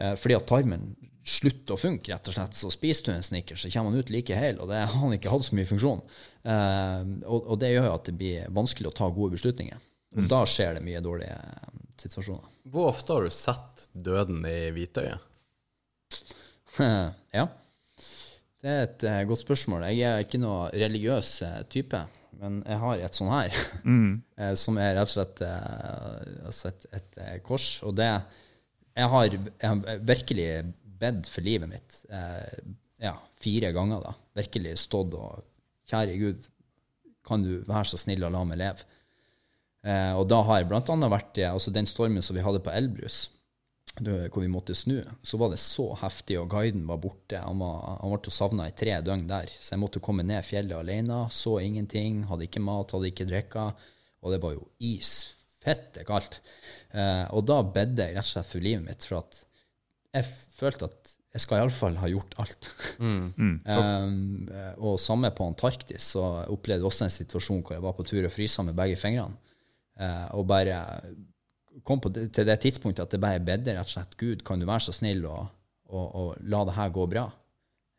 Eh, fordi at tarmen slutter å funke, rett og slett. Så spiser du en Snickers, så kommer han ut like hel, og det har han ikke hatt så mye funksjon. Eh, og, og det gjør jo at det blir vanskelig å ta gode beslutninger. Og da skjer det mye dårlige eh, situasjoner. Hvor ofte har du sett døden i hvitøyet? (laughs) ja. Det er et uh, godt spørsmål. Jeg er ikke noe religiøs uh, type, men jeg har et sånn her, (laughs) eh, som er rett og slett altså et, et kors. Og det Jeg har, jeg har virkelig bedt for livet mitt ja, fire ganger. da. Virkelig stått og Kjære Gud, kan du være så snill å la meg leve? Og da har jeg annet vært altså den stormen som vi hadde på Elbrus, hvor vi måtte snu, så var det så heftig, og guiden var borte. Han, var, han ble savna i tre døgn der, så jeg måtte komme ned fjellet alene. Så ingenting, hadde ikke mat, hadde ikke drikka, og det var jo isfette kaldt. Eh, og da bedde jeg rett og slett for livet mitt, for at jeg følte at jeg skal iallfall ha gjort alt. Um, (laughs) eh, og samme på Antarktis, så opplevde jeg også en situasjon hvor jeg var på tur og frysa med begge fingrene. Eh, og bare kom på det, til det tidspunktet at det bare bedre rett og slett Gud, kan du være så snill og, og, og la det her gå bra?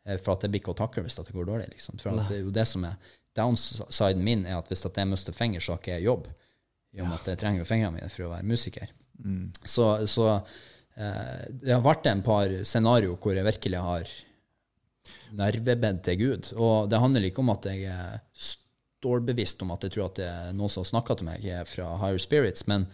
Eh, For at det blir ikke å takle hvis det går dårlig. liksom. For at det er jo det som er Downsiden min er at hvis at jeg mister finger, så har ikke jeg jobb. I og med at jeg trenger fingrene mine for å være musiker. Så, så eh, det har vært en par scenario hvor jeg virkelig har nervebedd til Gud. Og det handler ikke om at jeg er stålbevisst om at jeg tror at det er noen som snakker til meg er fra Higher Spirits, men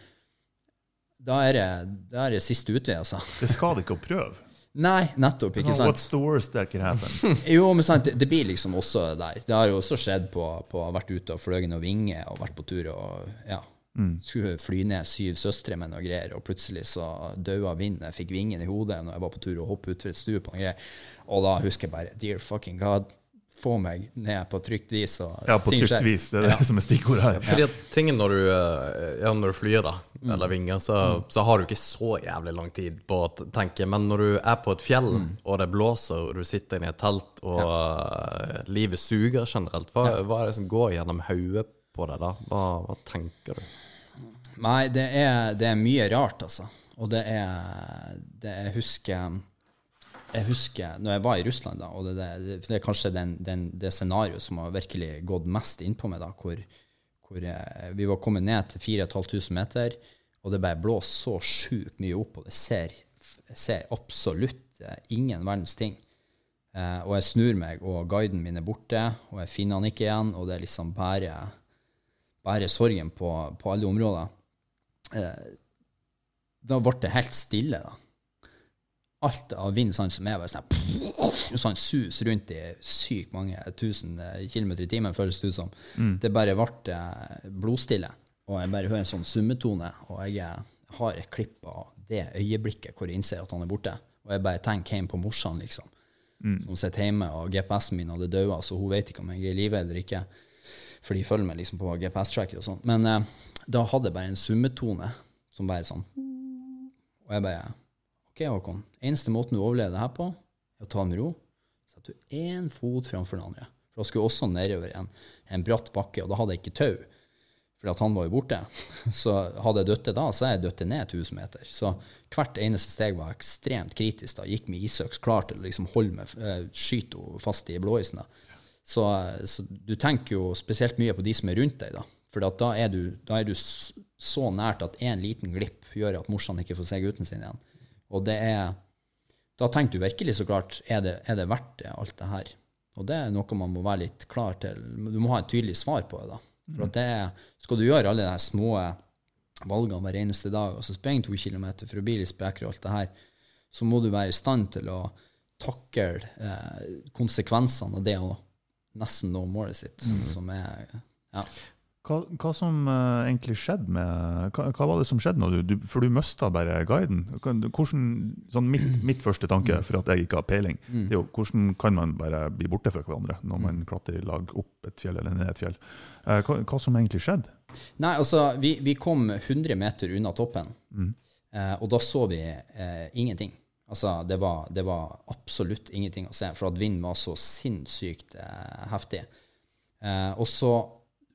da er det, da er det siste utvei, altså. Det skal du ikke å prøve. (laughs) Nei, nettopp, ikke sant? What's the worst that can happen? (laughs) Jo, men sant, det, blir liksom også der. Det har jo også skjedd på, på vært ute og fløyet noen vinger og vært på tur og ja, skulle fly ned syv søstre med noe greier, og plutselig så daua vinden. Jeg fikk vingen i hodet når jeg var på tur og hoppet utfor et stue på noe greier. Og da husker jeg bare Dear fucking God, få meg ned på trygt vis. Og Ja, på ting trygt skjer. vis. Det er det som er stikkordet her. Fordi at tingen når du, eh, ja, når du flyr, da, eller vinger, så, så har du ikke så jævlig lang tid på å tenke. Men når du er på et fjell, og det blåser, og du sitter inne i et telt, og eh, livet suger generelt, hva, hva er det som går gjennom hodet på deg da? Hva, hva tenker du? Nei, det er, det er mye rart, altså. Og det er det Jeg husker jeg husker når jeg var i Russland, da, og det, det, det er kanskje den, den, det scenarioet som har virkelig gått mest innpå meg, da, hvor, hvor jeg, vi var kommet ned til 4500 meter, og det bare blåser så sjukt mye opp, og det ser, ser absolutt eh, ingen verdens ting. Eh, og jeg snur meg, og guiden min er borte, og jeg finner han ikke igjen, og det er liksom bare, bare sorgen på, på alle områder. Eh, da ble det helt stille, da. Alt av vind sånn som er, bare sånn, sånn sus rundt i sykt mange tusen eh, kilometer i timen, føles det ut som. Det bare ble eh, blodstille, og jeg bare hører en sånn summetone, og jeg eh, har et klipp av det øyeblikket hvor jeg innser at han er borte, og jeg bare tenker hjem på morsan, liksom. Som sitter hjemme, og GPS-en min hadde daua, så hun vet ikke om jeg er i live eller ikke. For de følger meg liksom på GPS-tracker og sånn. Men eh, da hadde jeg bare en summetone som bare sånn Og jeg bare OK, Håkon. Eneste måten du overlever det her på, er å ta det med ro. Setter du én fot framfor den andre. For da skulle også nedover en, en bratt bakke, og da hadde jeg ikke tau. Fordi han var jo borte. (laughs) Så hadde jeg dødd da, så er jeg dødd ned 1000 meter. Så hvert eneste steg var ekstremt kritisk. da. Gikk med isøks klar til å liksom holde meg, eh, skyte henne fast i blåisen. da. Så, så du tenker jo spesielt mye på de som er rundt deg, da. For da da er du så nært at en liten glipp gjør at morsan ikke får se gutten sin igjen. Og det er Da tenker du virkelig så klart er det, er det verdt det, alt det her? Og det er noe man må være litt klar til. Du må ha et tydelig svar på det. da. For at det er, Skal du gjøre alle de små valgene hver eneste dag, og så sprenge to kilometer for å bli litt sprekere og alt det her, så må du være i stand til å takle eh, konsekvensene av det å nesten nå målet sitt, som er ja. Hva, hva som uh, egentlig skjedde med hva, hva var det som skjedde når du, du For du mista bare guiden. Hvordan, sånn mitt, mitt første tanke, for at jeg ikke har peiling, det er jo hvordan kan man bare bli borte fra hverandre når man klatrer i lag opp et fjell eller ned et fjell? Uh, hva, hva som egentlig skjedde? Nei, altså, vi, vi kom 100 meter unna toppen, eh, og da så vi ingenting. Altså, det var, det var absolutt ingenting å se, for at vinden var så sinnssykt heftig. Og så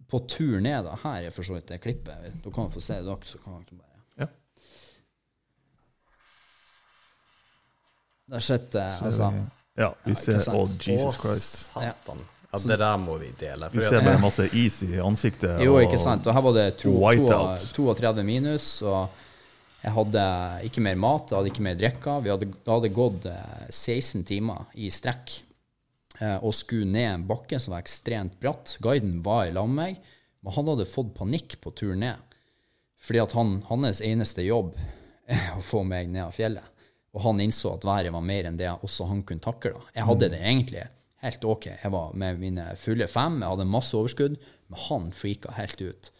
på tur ned, da, her er for så vidt det klippet, Da kan få se det, dere, så kan dere bare... Ja. Der sitter, altså, Ja, vi ser sant. Å, Jesus Å, Christ. satan. Ja, det der må vi dele. Vi ser bare masse is i ansiktet. Jo, og- ikke sant. Og her var det to, to, 32 minus, og jeg hadde ikke mer mat, jeg hadde ikke mer drikke. Vi hadde, hadde gått eh, 16 timer i strekk eh, og skulle ned en bakke som var ekstremt bratt. Guiden var i lag med meg, men han hadde fått panikk på turen ned. Fordi at han, hans eneste jobb er å få meg ned av fjellet. Og han innså at været var mer enn det også han kunne takle. Jeg hadde det egentlig helt ok. Jeg var med mine fulle fem, jeg hadde masse overskudd, men han frika helt ut.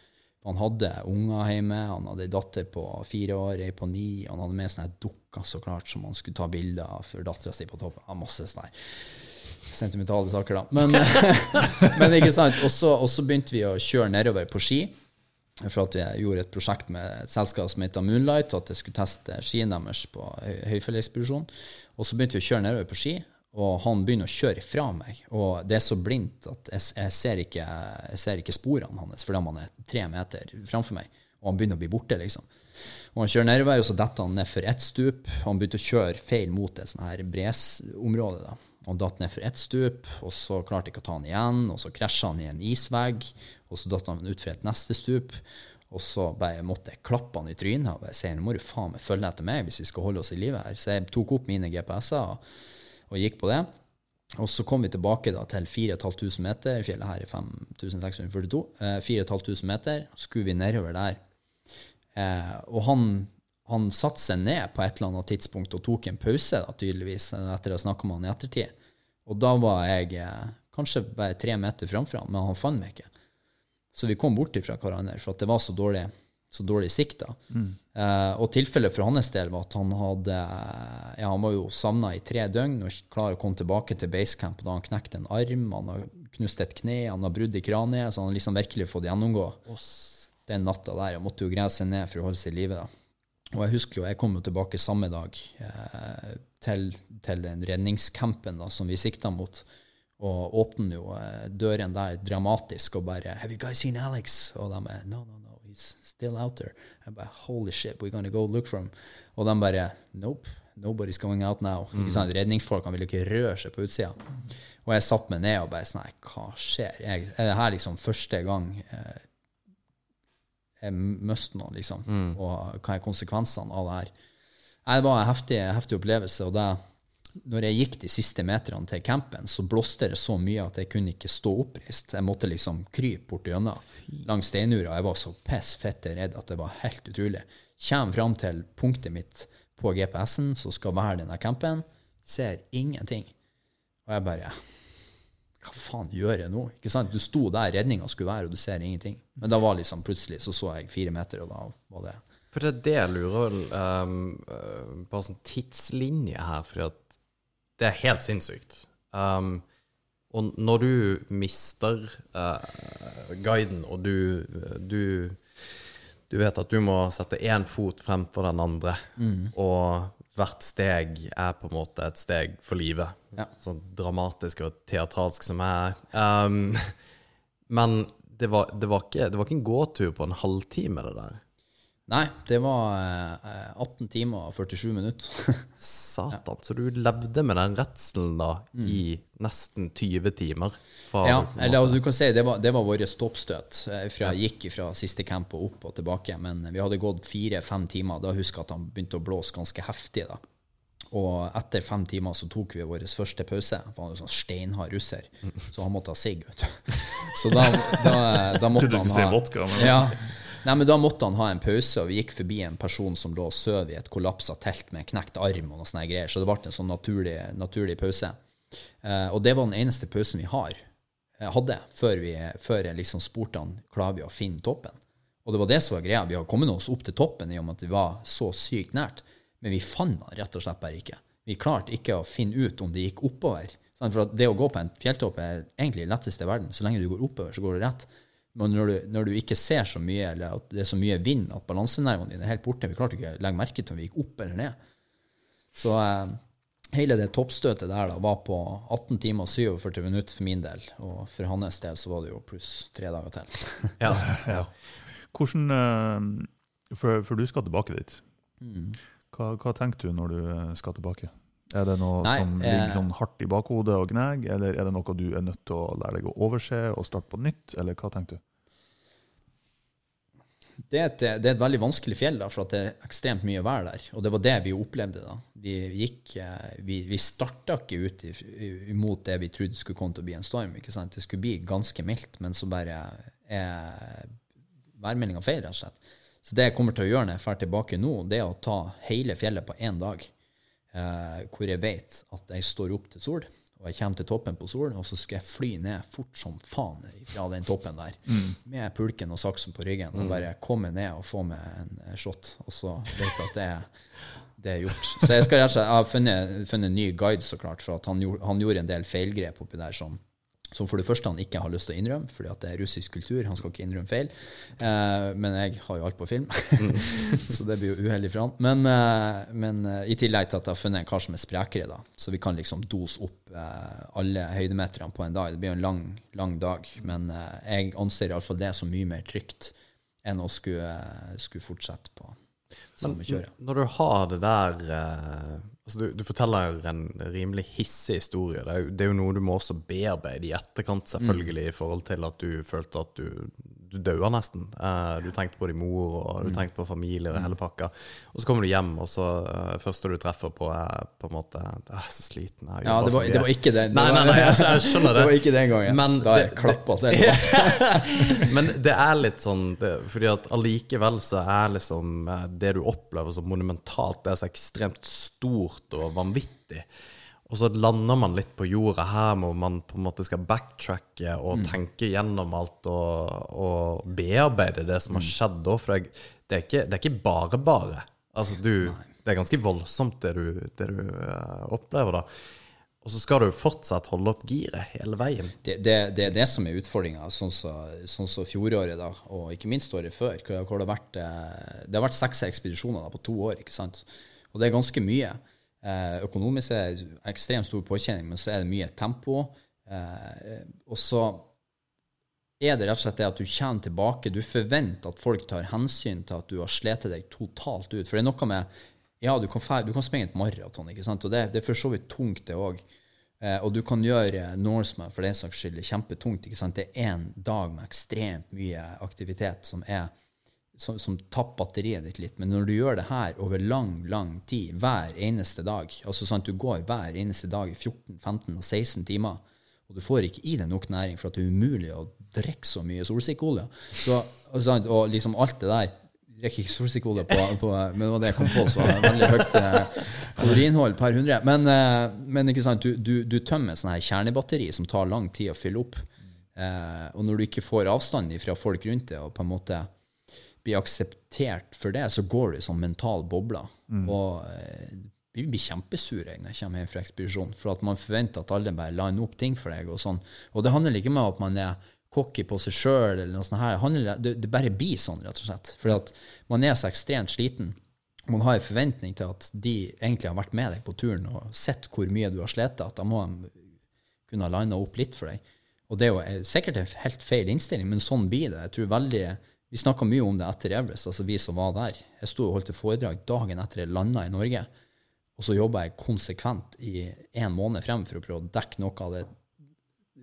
Han hadde unger hjemme, han hadde datter på fire år, ei på ni, han hadde med sånne dukker så klart som han skulle ta bilder av for dattera si på toppen. Masse sånne her sentimentale saker, da. Men, (laughs) men ikke sant. Og så begynte vi å kjøre nedover på ski. For at vi gjorde et prosjekt med et selskap som heter Moonlight, at jeg skulle teste skien deres på høy- høyfjellekspedisjon. Og så begynte vi å kjøre nedover på ski, og han begynner å kjøre ifra meg. Og det er så blindt at jeg, jeg, ser, ikke, jeg ser ikke sporene hans fordi han er tre meter framfor meg. Og han begynner å bli borte, liksom. Og han kjører nedover, og så detter han ned for ett stup. Han begynte å kjøre feil mot et sånt her bresområde. Han datt ned for ett stup, og så klarte ikke å ta han igjen. Og så krasja han i en isvegg, og så datt han ut for et neste stup. Og så bare måtte jeg klappe han i trynet og si nå må du faen meg følge etter meg hvis vi skal holde oss i live her. Så jeg tok opp mine GPS-er og, og gikk på det. Og så kom vi tilbake da til 4500 meter. Fjellet her er 5642. Eh, 4500 meter. Så skulle vi nedover der. Eh, og han, han satte seg ned på et eller annet tidspunkt og tok en pause, da, tydeligvis, etter å ha snakka med han i ettertid. Og da var jeg eh, kanskje bare tre meter framfor han, men han fant meg ikke. Så vi kom bort ifra hverandre, for at det var så dårlig, så dårlig sikt. da. Eh, og tilfellet for hans del var at han hadde ja, han var jo savna i tre døgn og klar å komme tilbake til basecamp. Da han knekte en arm, han har knust et kne, han har brudd i kraniet, så han har liksom virkelig fått gjennomgå den natta der. Han måtte jo grave seg ned for å holde seg i live. da. Og jeg husker jo, jeg kom jo tilbake samme dag eh, til, til den redningscampen da, som vi sikta mot, og åpner jo eh, døren der dramatisk og bare 'Have you guys seen Alex?' Og de bare 'No, no, no, he's still out there'. Jeg bare 'Holy shit, we're gonna go look for him'. Og de bare 'Nope, nobody's going out now'. Ikke sant? Redningsfolkene ville ikke røre seg på utsida. Og jeg satte meg ned og bare sånn «Nei, Hva skjer? Jeg, er det her liksom første gang eh, jeg must nå, liksom. Og hva er konsekvensene av det her? Det var en heftig, heftig opplevelse. og det, når jeg gikk de siste meterne til campen, så blåste det så mye at jeg kunne ikke stå oppreist. Jeg måtte liksom krype bort gjennom langs steinura. Jeg var så piss fette redd at det var helt utrolig. Kjem fram til punktet mitt på GPS-en som skal være denne campen, ser ingenting. Og jeg bare hva faen gjør jeg nå? Ikke sant? Du sto der redninga skulle være, og du ser ingenting. Men da var liksom plutselig så så jeg fire meter, og da var det For det er det jeg lurer um, på, sånn tidslinje her, for det er helt sinnssykt. Um, og når du mister uh, guiden, og du, du Du vet at du må sette én fot fremfor den andre, og hvert steg er på en måte et steg for livet. Ja. Sånn dramatisk og teatralsk som jeg er. Um, (laughs) men det var, det, var ikke, det var ikke en gåtur på en halvtime, det der. Nei, det var eh, 18 timer og 47 minutter. (laughs) Satan. Så du levde med den redselen da i nesten 20 timer? Fra ja, eller altså, du kan si det var, det var vårt stoppstøt. eh, Fra, jeg gikk fra siste camp og opp og tilbake. Men vi hadde gått fire-fem timer. Da husker jeg at han begynte å blåse ganske heftig. da. Og etter fem timer så tok vi vår første pause. For han er jo sånn steinhard russer, så han måtte ha sigg. (laughs) Så da, da, da måtte Trodde du skulle si vodka, men Ja. Nei, men Da måtte han ha en pause, og vi gikk forbi en person som lå og sov i et kollapsa telt med knekt arm og noe sånne greier, så det ble en sånn naturlig, naturlig pause. Eh, og det var den eneste pausen vi har, eh, hadde før, vi, før jeg liksom spurte han klarer vi å finne toppen. Og det var det som var greia. Vi har kommet oss opp til toppen i og med at vi var så sykt nært, men vi fant han rett og slett bare ikke. Vi klarte ikke å finne ut om det gikk oppover. For det å gå på en fjelltopp er egentlig det letteste i verden. Så lenge du går oppover, så går det rett. Men når du, når du ikke ser så mye, eller at det er så mye vind at balansenervene dine er helt borte Vi klarte ikke å legge merke til om vi gikk opp eller ned. Så eh, hele det toppstøtet der da var på 18 timer og 47 minutter for min del. Og for hans del så var det jo pluss tre dager til. (laughs) Ja. Ja. Hvordan eh, for, for du skal tilbake dit. Mm. Hva, hva tenker du når du skal tilbake? Er det noe Nei, som eh, ligger sånn hardt i bakhodet og gnager, eller er det noe du er nødt til å lære deg å overse og starte på nytt, eller hva tenker du? Det er, et, det er et veldig vanskelig fjell, da, for det er ekstremt mye vær der. Og det var det vi opplevde. da. Vi gikk, eh, vi, vi starta ikke ut mot det vi trodde skulle komme til å bli en storm. ikke sant? Det skulle bli ganske mildt, men så bare er værmeldinga feil, rett og slett. Så det jeg kommer til å gjøre når jeg drar tilbake nå, det er å ta hele fjellet på én dag. Eh, hvor jeg vet at jeg står opp til sol, og jeg kommer til toppen på sol, og så skal jeg fly ned fort som faen fra den toppen der, med pulken og saksen på ryggen, og bare komme ned og få meg en eh, shot, og så vet jeg at det er det er gjort. Så jeg, skal jeg har funnet, funnet en ny guide, så klart, for at han, han gjorde en del feilgrep oppi der som, som for det første han ikke har lyst til å innrømme, fordi at det er russisk kultur. Han skal ikke innrømme feil. Eh, men jeg har jo alt på film, (laughs) så det blir jo uheldig for han. Men, eh, men eh, i tillegg til at jeg har funnet en kar som er sprekere, da, så vi kan liksom dose opp eh, alle høydemeterne på en dag. Det blir jo en lang, lang dag, men eh, jeg anser iallfall det som mye mer trygt enn å skulle, eh, skulle fortsette på samme kjøret. Når du har det der altså du, du forteller en rimelig hissig historie. Det er, jo, det er jo noe du må også bearbeide i etterkant, selvfølgelig, i forhold til at du følte at du, du daua nesten. Eh, du tenkte på din mor, og du tenkte på familie og hele pakka. Og så kommer du hjem, og så uh, første du treffer på, er på en måte Jeg er så sliten. Jeg Ja, det var, mye». det var ikke den. Nei, nei, nei, jeg, skjønner (laughs) det. Det var ikke den gangen. Men da jeg klappa til. (laughs) Men det er litt sånn det, Fordi at allikevel så er liksom eh, det du opplever som monumentalt, det er så ekstremt stort og vanvittig. Og så lander man litt på jorda her hvor man på en måte skal backtracke og tenke gjennom alt og, og bearbeide det som har skjedd da. For det, er ikke, det er ikke bare bare. Altså du, det er ganske voldsomt det du, det du uh, opplever da. Og så skal du fortsatt holde opp giret hele veien. det, det, det er det som er utfordringa, sånn som sånn som fjoråret, da, og ikke minst året før. Hvor, hvor det, har vært, eh, det har vært seks ekspedisjoner da, på to år. ikke sant? Og det er ganske mye. Eh, økonomisk er det ekstremt stor påkjenning, men så er det mye tempo. Eh, og så er det rett og slett det at du kommer tilbake. Du forventer at folk tar hensyn til at du har slitt deg totalt ut. For det er noe med Ja, du kan, du kan springe et maraton, ikke sant? og det, det er for så vidt tungt, det òg. Eh, og du kan gjøre Norseman for den saks skyld kjempetungt. ikke sant? Det er én dag med ekstremt mye aktivitet som, er, som, som tapper batteriet ditt litt. Men når du gjør det her over lang, lang tid, hver eneste dag altså sant, Du går hver eneste dag i 14, 15 og 16 timer, og du får ikke i deg nok næring for at det er umulig å drikke så mye solsikkeolje. Så, og, og liksom alt det der drikker ikke solsikkeolje på, på Men det var det jeg kom på, så veldig høyt eh, kaloriinnhold per 100. Men, eh, men ikke sant, du, du, du tømmer sånn her kjernebatteri som tar lang tid å fylle opp. Eh, og når du ikke får avstand fra folk rundt deg, og på en måte blir akseptert for det, så går du i sånn mental boble. Og eh, vi blir kjempesure når jeg kommer hjem fra ekspedisjon, for at man forventer at alle bare lander opp ting for deg. Og sånn. Og det handler ikke om at man er cocky på seg sjøl, eller noe sånt her. Handler, det, det bare blir sånn, rett og slett. Fordi at man er så ekstremt sliten. Man har en forventning til at de egentlig har vært med deg på turen og sett hvor mye du har slitt, at da må de kunne ha landa opp litt for deg. Og det er jo eh, sikkert en helt feil innstilling, men sånn blir det. Jeg tror veldig, Vi snakka mye om det etter Everest, altså vi som var der. Jeg sto og holdt et foredrag dagen etter jeg landa i Norge, og så jobba jeg konsekvent i en måned frem for å prøve å dekke noe av de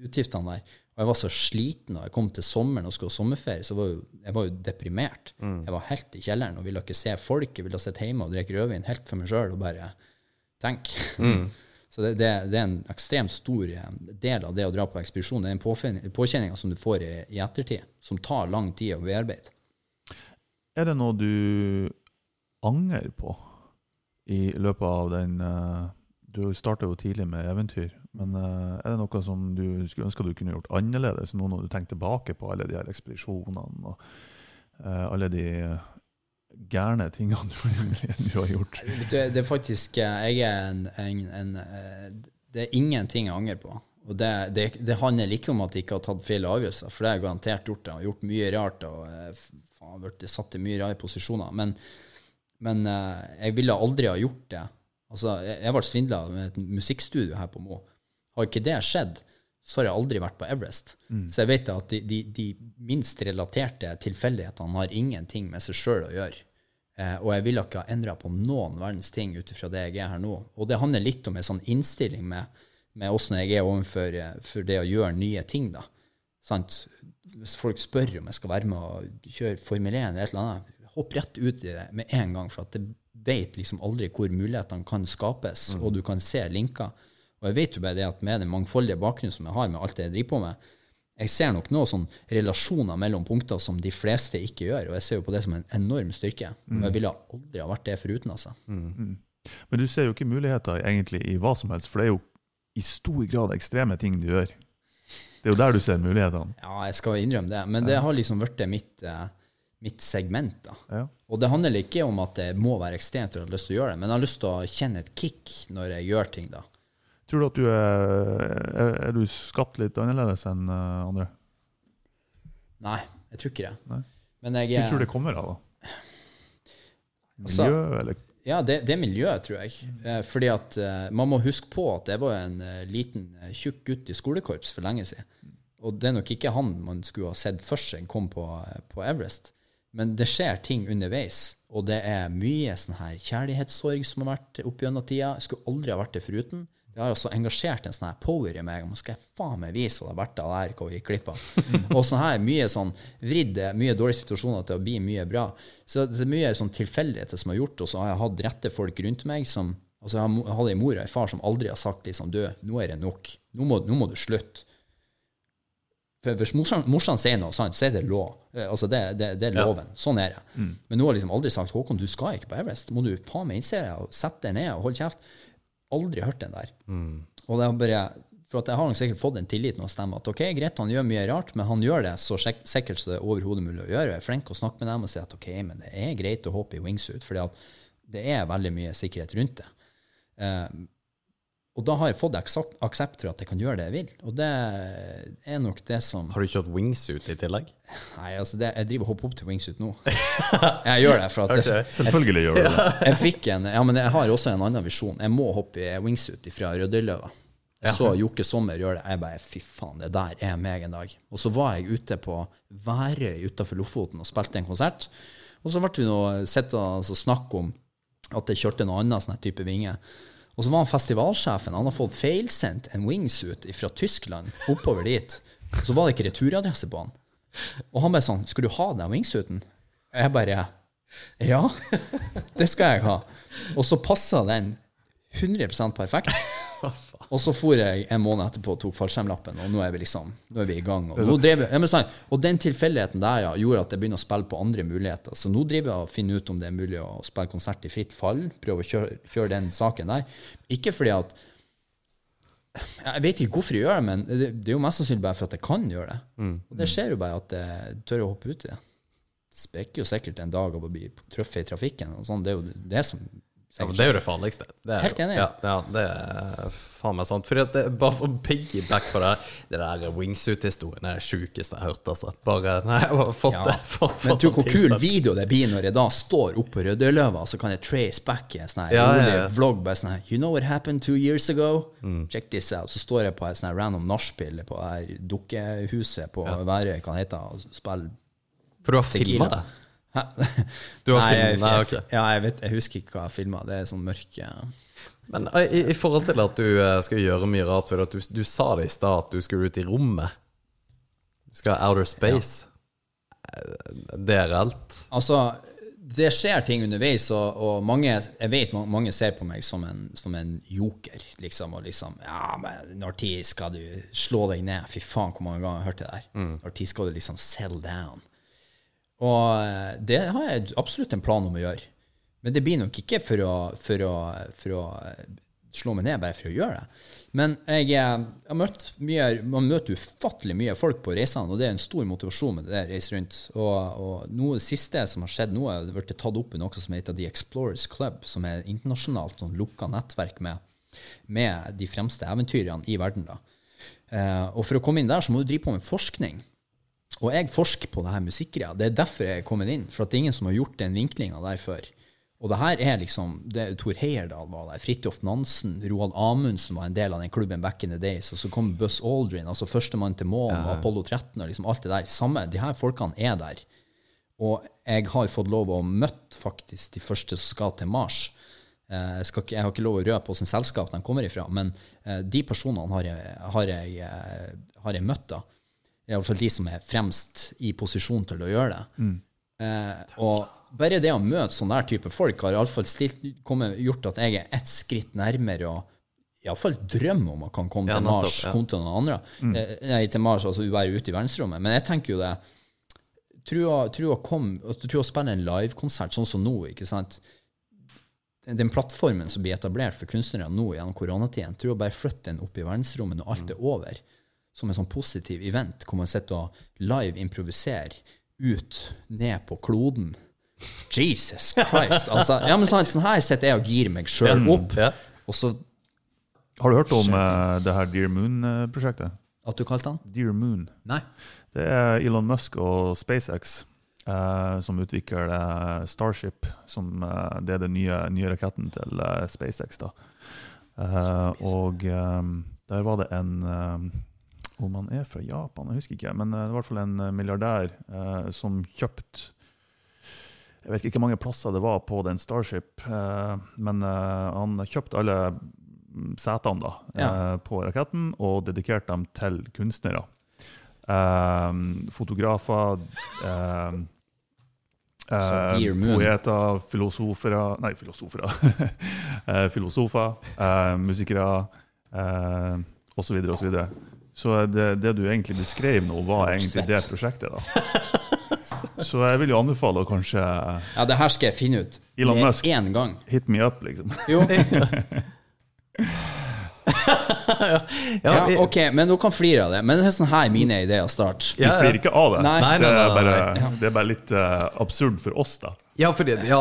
utgiftene der. Og jeg var så sliten, og jeg kom til sommeren og skulle ha sommerferie, så var jo, jeg var jo deprimert. Jeg var helt i kjelleren og ville ikke se folk. Jeg ville sitte hjemme og drikke rødvin helt for meg sjøl og bare tenke. (laughs) så det, det, det er en ekstremt stor eh, del av det å dra på ekspedisjon. Det er en påkjenning som du får i, i ettertid, som tar lang tid å bearbeide. Er det noe du angrer på i løpet av den uh, Du starta jo tidlig med eventyr, men uh, er det noe som du skulle ønske du kunne gjort annerledes nå når du tenker tilbake på alle de her ekspedisjonene og uh, alle de gærne tingene du, (laughs) har gjort? Det, er faktisk eh, Jeg er en, en, en eh, Det er ingenting jeg angrer på. Og det, det, det handler ikke om at jeg ikke har tatt feil avgjørelser, for det har jeg garantert gjort. Jeg har gjort mye rart og eh, faen, satt i mye rare posisjoner. Men, men jeg ville aldri ha gjort det. Altså, jeg, jeg ble svindla med et musikkstudio her på Mo. Har ikke det skjedd, så har jeg aldri vært på Everest. Så jeg vet at de, de, de minst relaterte tilfeldighetene har ingenting med seg sjøl å gjøre. Eh, og jeg ville ikke ha endra på noen verdens ting ut ifra det jeg er her nå. Og det handler litt om en sånn innstilling med, med åssen jeg er overfor eh, for det å gjøre nye ting. da. Sant? Hvis folk spør om jeg skal være med og kjøre Formel 1 eller et eller annet, hopp rett ut i det med en gang, for at det vet liksom aldri hvor mulighetene kan skapes, og du kan se linker. Og jeg vet jo bare det at med den mangfoldige bakgrunnen som jeg har med alt det jeg driver på med, jeg ser nok noen sånn relasjoner mellom punkter som de fleste ikke gjør, og jeg ser jo på det som en enorm styrke. Og jeg ville aldri ha vært det foruten, altså. Men du ser jo ikke muligheter egentlig i hva som helst, for det er jo i stor grad ekstreme ting du gjør. Det er jo der du ser mulighetene. Ja, jeg skal innrømme det. Men det har liksom blitt mitt, eh, mitt segment. da. Ja. Og det handler ikke om at det må være ekstremt for å ha lyst til å gjøre det, men jeg har lyst til å kjenne et kick når jeg gjør ting. da. Tror du at du er, er, du skapt litt annerledes enn eh, andre? Nei, jeg tror ikke det. Nei. Men jeg Hva er tror du det kommer av? da? Altså- Miljø, eller Ja, det, det er miljøet, tror jeg. Eh, fordi at eh, man må huske på at jeg var en eh, liten, eh, tjukk gutt i skolekorps for lenge siden. Og det er nok ikke han man skulle ha sett først seg kom på, eh, på Everest. Men det skjer ting underveis, og det er mye sånn her kjærlighetssorg som har vært opp gjennom tida. Jeg skulle aldri ha vært det foruten. Det har også engasjert en sånn her power i meg. Nå skal jeg faen meg vise hva av der, hva vi gikk glipp av. og sånn her, mye sånn vridd, mye dårlige situasjoner til å bli mye bra. Så det er mye sånn tilfeldigheter som har gjort, og så har jeg hatt rette folk rundt meg som Altså, jeg hadde en mor og en far som aldri har sagt liksom, du, nå er det nok. Nå må, nå må du slutte. For Hvis morsan, morsan sier noe sant, så er det lov. Eh, Altså det, det, det er loven. Sånn er det. Men nå har liksom aldri sagt Håkon, du skal ikke på Everest. Må du faen meg innse det Sett deg ned og hold kjeft. Aldri hørt den der. Og det er bare for at jeg har sikkert fått en tillit hos dem at ok, greit, han gjør mye rart, men han gjør det så sikkert som det er overhodet mulig å gjøre. Jeg er flink å snakke med dem og si at ok, men det er greit å hoppe i wingsuit, fordi det er veldig mye sikkerhet rundt det. Eh, og da har jeg fått aksept, for at jeg kan gjøre det jeg vil. Og det er nok det som Har du kjørt wingsuit i tillegg? Nei, altså, det, jeg driver og hopper opp til wingsuit nå. Jeg gjør det for at jeg, Selvfølgelig gjør du det. jeg fikk en Ja, men jeg har også en annen visjon. Jeg må hoppe i wingsuit fra Rødøyløva. Jeg så Jokke Sommer gjøre det. Jeg bare fy faen, det der er meg en dag. Og så var jeg ute på Værøy utafor Lofoten og spilte en konsert. Og så ble vi nå sittende og så snakke om at jeg kjørte en annen sånn type vinge. Og så var han festivalsjefen. Han har fått feilsendt en wingsuit fra Tyskland oppover dit. Og så var det ikke returadresse på han. Og han bare sånn Skal du ha den wingsuiten? Jeg bare Ja, det skal jeg ha. Og så passa den 100% perfekt. (laughs) Og så for jeg en måned etterpå og tok fallskjermlappen, og nå er vi liksom Nå er vi i gang. Og, jeg- ja, sånn, og den tilfeldigheten der ja, gjorde at jeg begynner å spille på andre muligheter. Så nå driver jeg og finner ut om det er mulig å spille konsert i fritt fall. Prøve å kjøre, kjøre den saken der. Ikke fordi at Jeg vet ikke hvorfor jeg gjør det, men det, det er jo mest sannsynlig bare for at jeg kan gjøre det. Og det skjer jo bare at jeg tør å hoppe ut i det. Sprekker jo sikkert en dag av å bli truffet i trafikken. og sånn. Det er jo det som Ja, men det er jo det farligste. Det er, Helt enig. Ja, ja, det er faen meg sant. Fordi at det, bare for piggyback på det Det der wingsuit-historien er det sjukeste jeg har hørt. Altså. Bare, nei, jeg har fått Ja. det. Fått, Men fått tror hvor kul video det blir når jeg da står oppe på Rødøløva, så kan jeg trace back en sånn Ja, ja, vlogg. Bare sånn You know what happened two years ago? Mm. Check this out. Så står jeg på et sånn random nachspiel på dukkehuset på Værøy, hva det heter, og spiller For du har filma det? Hæ? (laughs) Du har Nei, jeg, filmet- jeg, ja, jeg, vet, jeg husker ikke hva jeg filma. Det er sånn mørke Men i, i forhold til at du eh, skal gjøre mye rart, for at du, du sa det i stad at du skulle ut i rommet. Du skal ha outer space. Eh, Det er reelt. Altså, det skjer ting underveis, og, og mange, jeg vet ma- mange ser på meg som en, som en joker, liksom, og liksom, ja, men når tid skal du slå deg ned? Fy faen, hvor mange ganger jeg har hørt det der. Når tid skal du liksom sell down? Og eh, det har jeg absolutt en plan om å gjøre. Men det blir nok ikke for å, for å, for å eh, slå meg ned bare for å gjøre det. Men jeg, eh, jeg møtt mye, man møter ufattelig mye folk på reisene, og det er en stor motivasjon med det der, reise rundt. Og, og noe det siste som har skjedd nå, er det blitt tatt opp i noe som heter The Explorers Club, som er et internasjonalt sånn, lukka nettverk med, med de fremste eventyrerne i verden. da. Eh, og for å komme inn der, så må du drive på med forskning. Og jeg forsker på det her musikkgreia. Det er derfor jeg er kommet inn. For at det er ingen som har gjort den vinklinga der før. Og det her er liksom det, Tor Heyerdahl var der, Fridtjof Nansen, Roald Amundsen var en del av den klubben back in the days. Og så kom Buzz Aldrin, altså førstemann til månen, og Apollo 13 og liksom alt det der. Samme, De her folkene er der. Og jeg har fått lov å møtt faktisk de første som skal til Mars. Eh, Jeg, skal jeg har ikke lov å røpe hvilket selskap de kommer ifra, men eh, de personene har jeg, har jeg, eh, har jeg møtt. da. Iallfall de som er fremst i posisjon til å gjøre det. Eh, og bare det å møte sånne der type folk har iallfall gjort at jeg er ett skritt nærmere å iallfall drømme om å kan komme Ja, til nettopp, Mars ja. kontra noen andre. Eh, Nei, til Mars, altså være ute i verdensrommet. Men jeg tenker jo det Tror å, tror spille en livekonsert sånn som nå, ikke sant den plattformen som blir etablert for kunstnere nå gjennom koronatiden, tror jeg bare flytter den opp i verdensrommet når alt er over, som en sånn positiv event hvor man sitter og live improviserer ut, ned på kloden. Jesus Christ! Altså, ja, men sånn, sånn her sitter jeg og gir meg sjøl opp, Ja. og så Har du hørt om uh, det her Dear Moon-prosjektet? At du kalte han? Dear Moon. Nei. Det er Elon Musk og SpaceX uh, som utvikler uh, Starship. Som, uh, det er den nye, nye raketten til SpaceX. da. Og um, der var det en Om han er fra Japan, jeg husker ikke. Men eh, det var i hvert fall en eh, milliardær eh, som kjøpte Jeg vet ikke hvor mange plasser det var på den Starship, eh, men eh, han kjøpte alle mm, setene da, Ja. eh, på raketten og dedikerte dem til kunstnere. Fotografer, (laughs) poeter, (laughs) filosofer Nei, filosofer. filosofer, musikere eh, osv. Og så, det, det du egentlig beskrev nå, var egentlig det prosjektet. da. Så jeg vil jo anbefale å kanskje Ja, det her skal jeg finne ut Elon med Musk. én gang. hit me up, liksom. Jo. (laughs) Ja, Ja, ok, men du kan flire av det. Men det er sånn her mine ideer starter. Vi flirer ikke av det. Nei. Nei, Det, nei, er nei, bare, det er bare litt uh, absurd for oss, da. Ja, fordi, ja,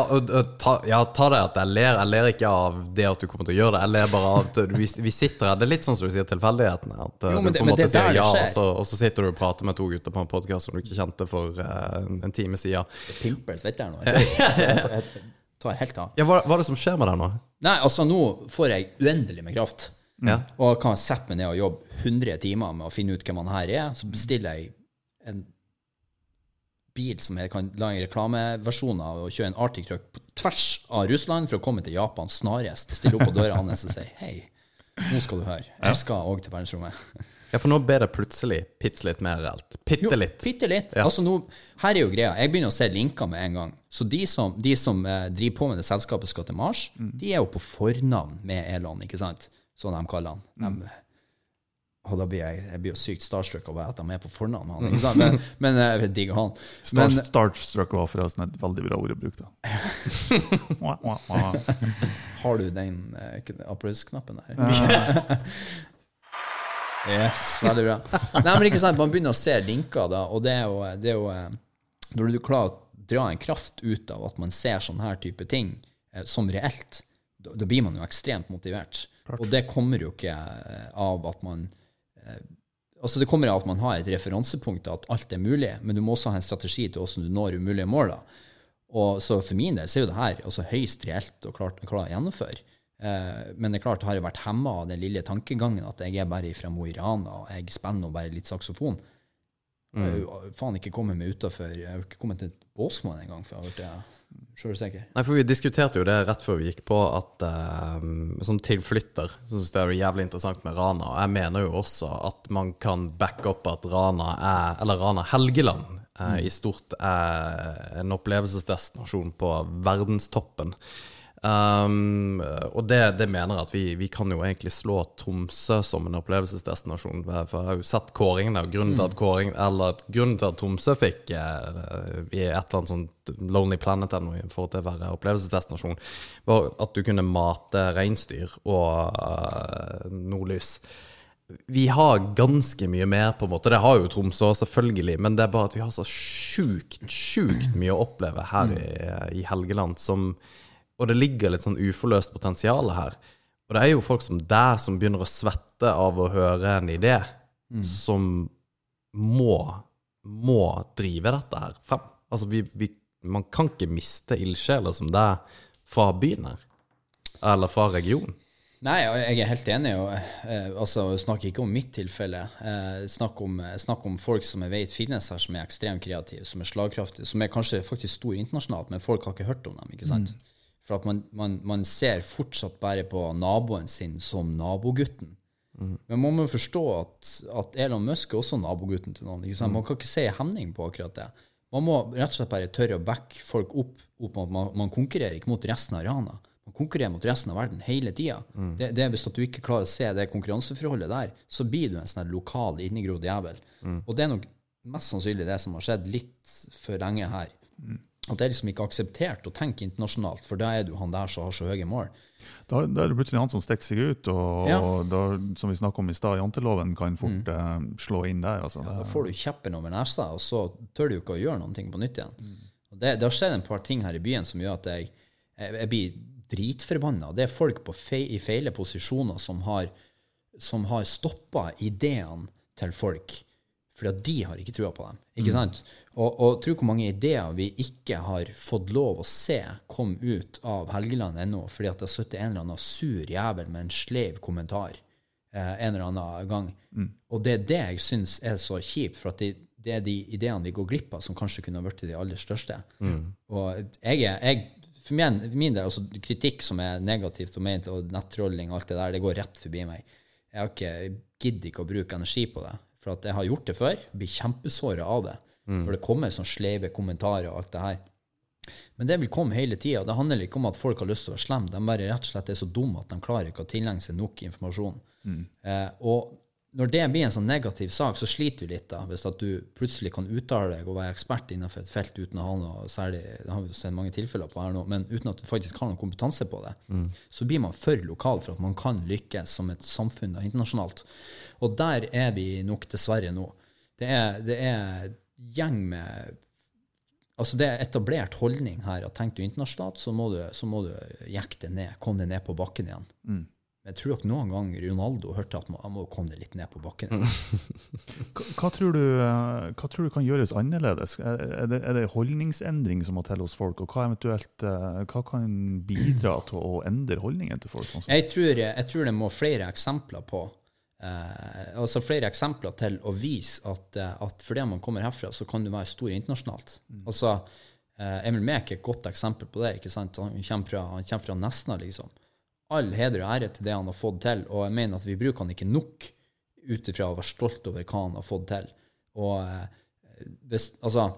ta, ja, ta det at jeg ler. Jeg ler ikke av det at du kommer til å gjøre det. Jeg ler bare av at vi, vi sitter her. Det er litt sånn som du sier tilfeldighetene. At eh, Jo, men du det- på en måte er sier det ja, og så, og så sitter du og prater med to gutter på en podkast som du ikke kjente for uh, en, time siden. Pimper jeg nå. (laughs) Jeg tar helt av. Ja, hva, hva er det som skjer med deg nå? Nei, altså nå får jeg uendelig med kraft. Ja. Og kan sette meg ned og jobbe 100 timer med å finne ut hvem han her er. Så bestiller jeg en bil som jeg kan lage en reklameversjon av, og kjøre en Arctic Truck på tvers av Russland for å komme til Japan snarest. Stille opp på døra hans og si hei, nå skal du høre. Jeg skal òg til verdensrommet. Ja, for nå ble det plutselig bitte litt mer reelt. Bitte litt. Bitte litt. Ja. Altså nå, her er jo greia. Jeg begynner å se linker med en gang. Så de som, de som eh, driver på med det selskapet skal til Mars, de er jo på fornavn med Elon, ikke sant? Sånn de kaller han. De, og da blir jeg, jeg blir jo sykt starstruck av at de er på fornavn med han. Men, men eh, jeg digger han. Star, Men, Starstruck var forresten et veldig bra ord å bruke. da. (laughs) Har du den eh, applausknappen der? (laughs) yes, veldig bra. Nei, men ikke sant, Man begynner å se linker, da, og det er jo, det er jo eh, Når du klarer å dra en kraft ut av at man ser sånne her type ting eh, som reelt, da, da blir man jo ekstremt motivert. Og det kommer jo ikke eh, av at man eh, Altså Det kommer av at man har et referansepunkt at alt er mulig, men du må også ha en strategi til hvordan du når umulige mål. da. Og så For min del så er jo det her altså høyst reelt og klart, klart å gjennomføre. Eh, men det er klart, har jo vært hemma av den lille tankegangen at jeg er bare fra Mo i Rana, og jeg spiller nå bare litt saksofon. Jeg har jo faen ikke kommet meg utafor Jeg har ikke kommet til Båsmann engang, for jeg har ja, sjølsikker. Nei, for Vi diskuterte jo det rett før vi gikk på, at eh, som tilflytter så syns jeg det er jævlig interessant med Rana. Og jeg mener jo også at man kan backe opp at Rana er, eller Rana Helgeland eh, i stort er en opplevelsesdestinasjon på verdenstoppen. Um, og det, det mener jeg at vi, vi kan jo egentlig slå Tromsø som en opplevelsesdestinasjon. For jeg har jo sett kåringene, og grunnen til at, kåring, eller at, grunnen til at Tromsø fikk eh, i et eller annet sånt Lonely Planet eller noe forhold til å være opplevelsesdestinasjon, var at du kunne mate reinsdyr og eh, nordlys. Vi har ganske mye mer, på en måte. Det har jo Tromsø, selvfølgelig. Men det er bare at vi har så sjukt, sjukt mye å oppleve her i, i Helgeland som Og det ligger litt sånn uforløst potensial her. Og det er jo folk som deg som begynner å svette av å høre en idé, som må, må drive dette her frem. Altså, vi, vi, man kan ikke miste ildsjeler som deg fra byen her. Eller fra regionen. Nei, jeg er helt enig. Og, eh, altså, snakk ikke om mitt tilfelle. Eh, snakk, om, snakk om folk som jeg vet finnes her, som er ekstremt kreative, som er slagkraftige, som er kanskje faktisk store internasjonalt, men folk har ikke hørt om dem. ikke sant? For at man, man, man ser fortsatt bare på naboen sin som nabogutten. Men man må forstå at, at Elon Musk er også nabogutten til noen. sant? Man kan ikke se hemning på akkurat det. Man må rett og slett bare tørre å backe folk opp. opp at man, man konkurrerer ikke mot resten av Rana. Man konkurrerer mot resten av verden hele tida. Det, det er Hvis du ikke klarer å se det konkurranseforholdet der, så blir du en sånn lokal innegrodd jævel. Og det er nok mest sannsynlig det som har skjedd litt for lenge her. At det er liksom ikke akseptert å tenke internasjonalt, for da er du han der som har så høye mål. Da, da er det plutselig han som stikker seg ut, og, Ja. og da, som vi snakket om i stad, janteloven kan fort eh, slå inn der. Altså, Da det, får du kjeppen over nesa, og så tør du ikke å gjøre ting på nytt igjen. Og det, det har skjedd en par ting her i byen som gjør at jeg, jeg, jeg blir dritforbanna. Det er folk på fe, i feile posisjoner som har, som har stoppa ideene til folk. Fordi at de har ikke trua på dem. Ikke sant? Og, og tro hvor mange ideer vi ikke har fått lov å se komme ut av Helgeland ennå, fordi at det har sittet en eller annen sur jævel med en sleiv kommentar eh, en eller annen gang. Og det er det jeg syns er så kjipt, for at det, det er de ideene vi går glipp av, som kanskje kunne ha blitt de aller største. Og jeg jeg, For min, min del, altså kritikk som er negativt og ment, og nettrolling og alt det der, det går rett forbi meg. Jeg har ikke, gidder ikke å bruke energi på det. For at jeg har gjort det før, blir kjempesåra av det. Når det kommer sånne sleive kommentarer og alt det her. Men det vil komme hele tida. Det handler ikke om at folk har lyst til å være slemme. De bare rett og slett er så dumme at de klarer ikke å tilegne seg nok informasjon. Eh, og når det blir en sånn negativ sak, så sliter vi litt. da, Hvis at du plutselig kan uttale deg og være ekspert innenfor et felt uten å ha noe særlig Det har vi jo sett mange tilfeller på her nå, men uten at du faktisk har noen kompetanse på det, så blir man for lokal for at man kan lykkes som et samfunn da, internasjonalt. Og der er vi nok dessverre nå. Det er, det er gjeng med Altså Det er etablert holdning her at tenker du internasjonalt, så må du, så må du jekke det ned. Kom deg ned på bakken igjen. Men jeg tror nok noen gang Ronaldo hørte at man må komme litt ned på bakken. (laughs) hva, hva, tror du, eh, hva tror du kan gjøres annerledes? Er, er, det, er det holdningsendring som må til hos folk, og hva eventuelt eh, hva kan bidra til å endre holdningen til folk? Sånn Jeg tror, jeg tror det må flere eksempler på. Eh, altså flere eksempler til å vise at, eh, at fordi man kommer herfra, så kan du være stor internasjonalt. Altså, eh, Emil Mek er et godt eksempel på det. ikke sant? Han kommer fra, han kommer fra Nesna, liksom. All heder og ære til det han har fått til, og jeg mener at vi bruker han ikke nok ut ifra å være stolt over hva han har fått til. Og eh, hvis, altså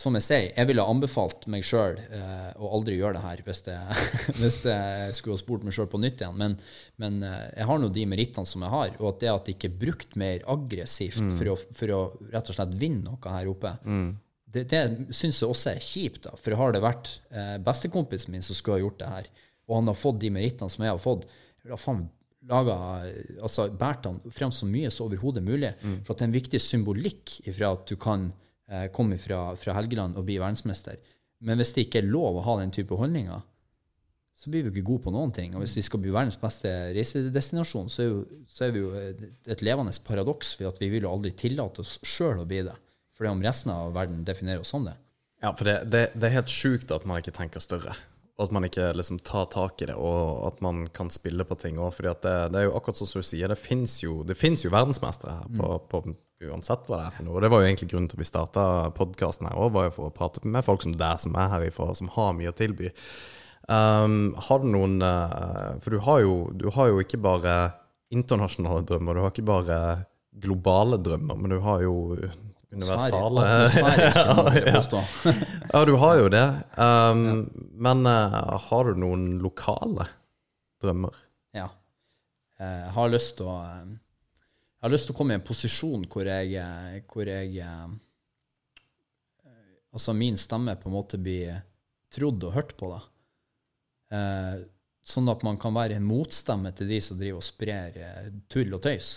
som jeg sier, jeg ville anbefalt meg sjøl eh, å aldri gjøre det her hvis jeg, (laughs) hvis jeg skulle ha spurt meg sjøl på nytt igjen. Men, men eh, jeg har nå de merittene som jeg har, og at det at det ikke er brukt mer aggressivt for, å, for å rett og slett vinne noe her oppe, det, det syns jeg også er kjipt. da, For har det vært eh, bestekompisen min som skulle ha gjort det her, og han har fått de merittene som jeg har fått, da faen laga, altså båret han frem så mye som overhodet mulig. For at det er en viktig symbolikk ifra at du kan eh, komme fra, fra Helgeland og bli verdensmester. Men hvis det ikke er lov å ha den type holdninger, så blir vi jo ikke gode på noen ting. Og hvis vi skal bli verdens beste reisedestinasjon, så er, jo, så er vi jo et levende paradoks, ved at vi vil jo aldri tillate oss sjøl å bli det. For det om resten av verden definerer oss som det. Ja, for det, det, det er helt sjukt at man ikke tenker større. Og at man ikke liksom tar tak i det, og at man kan spille på ting òg. For det, det er jo akkurat som du sier, det fins jo, jo verdensmestere her på, på uansett hva det er for noe. Og det var jo egentlig grunnen til at vi starta podkasten her òg, var jo for å prate med folk som deg, som er herifra, som har mye å tilby. Um, har du noen uh, For du har, jo, du har jo ikke bare internasjonale drømmer, du har ikke bare globale drømmer, men du har jo universale (laughs) ja. Ja, du har jo det. Um, Men uh, har du noen lokale drømmer? Ja. Eh, Jeg har lyst til å eh, Jeg har lyst til å komme i en posisjon hvor jeg, hvor jeg Altså min stemme på en måte blir trodd og hørt på, da. Sånn at man kan være en motstemme til de som driver og sprer tull og tøys.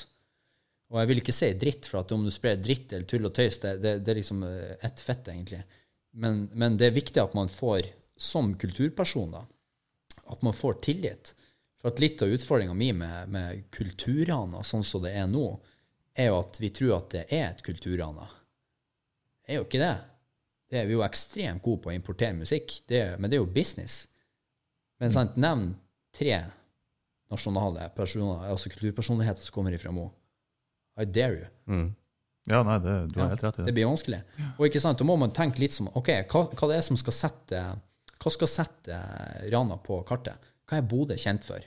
Og jeg vil ikke si dritt, for at om du sprer dritt eller tull og tøys, det, det, det er liksom eh, ett fett, egentlig. Men, men det er viktig at man får, som kulturperson, da, at man får tillit. For at litt av utfordringa mi med, med kulturrana, sånn som det er nå, er jo at vi tror at det er et kulturrana. Det er jo ikke det. det er vi jo ekstremt gode på å importere musikk, det, men det er jo business. Men sant, nevn tre nasjonale personer, altså kulturpersonligheter som kommer ifra Mo. I dare you. Ja, nei, det, du har helt rett i Det det. blir vanskelig. Og ikke sant, da må man tenke litt som ok, hva, hva det er som skal sette hva skal sette Rana på kartet? Hva er Bodø kjent for?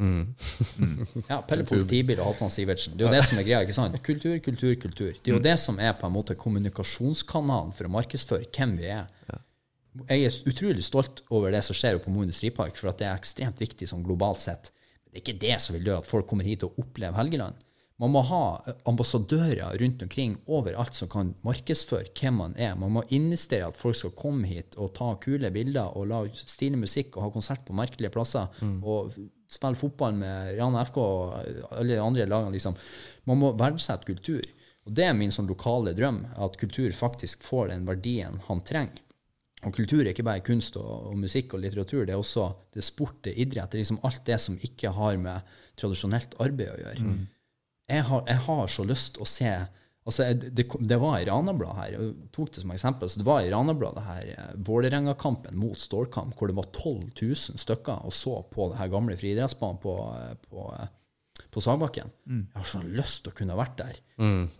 (laughs) Ja, Pelle Politibil og Halvdan Sivertsen. Det er jo det som er greia. ikke sant? Kultur, kultur, kultur. Det er jo det som er på en måte kommunikasjonskanalen for å markedsføre hvem vi er. Jeg er utrolig stolt over det som skjer på Mo industripark, for at det er ekstremt viktig sånn globalt sett. Men det er ikke det som vil gjøre at folk kommer hit og opplever Helgeland. Man må ha ambassadører rundt omkring overalt som kan markedsføre hvem man er. Man må investere at folk skal komme hit og ta kule bilder og lage stilig musikk og ha konsert på merkelige plasser. Og spille fotball med Rana FK og alle de andre lagene. Liksom. Man må verdsette kultur. Og det er min sånn lokale drøm, at kultur faktisk får den verdien han trenger. Og kultur er ikke bare kunst og, og musikk og litteratur, det er også det er sport, det er idrett, det er liksom alt det som ikke har med tradisjonelt arbeid å gjøre. Jeg, har, jeg har så lyst å se altså jeg- det, det var i Ranablad her, jeg tok det som eksempel, så det var i Ranabladet her, eh, Vålerenga-kampen mot Stålkamp, hvor det var 12 000 stykker og så på det her gamle friidrettsbanen på, eh, på, eh, på Sagbakken. Jeg har så lyst til å kunne vært der.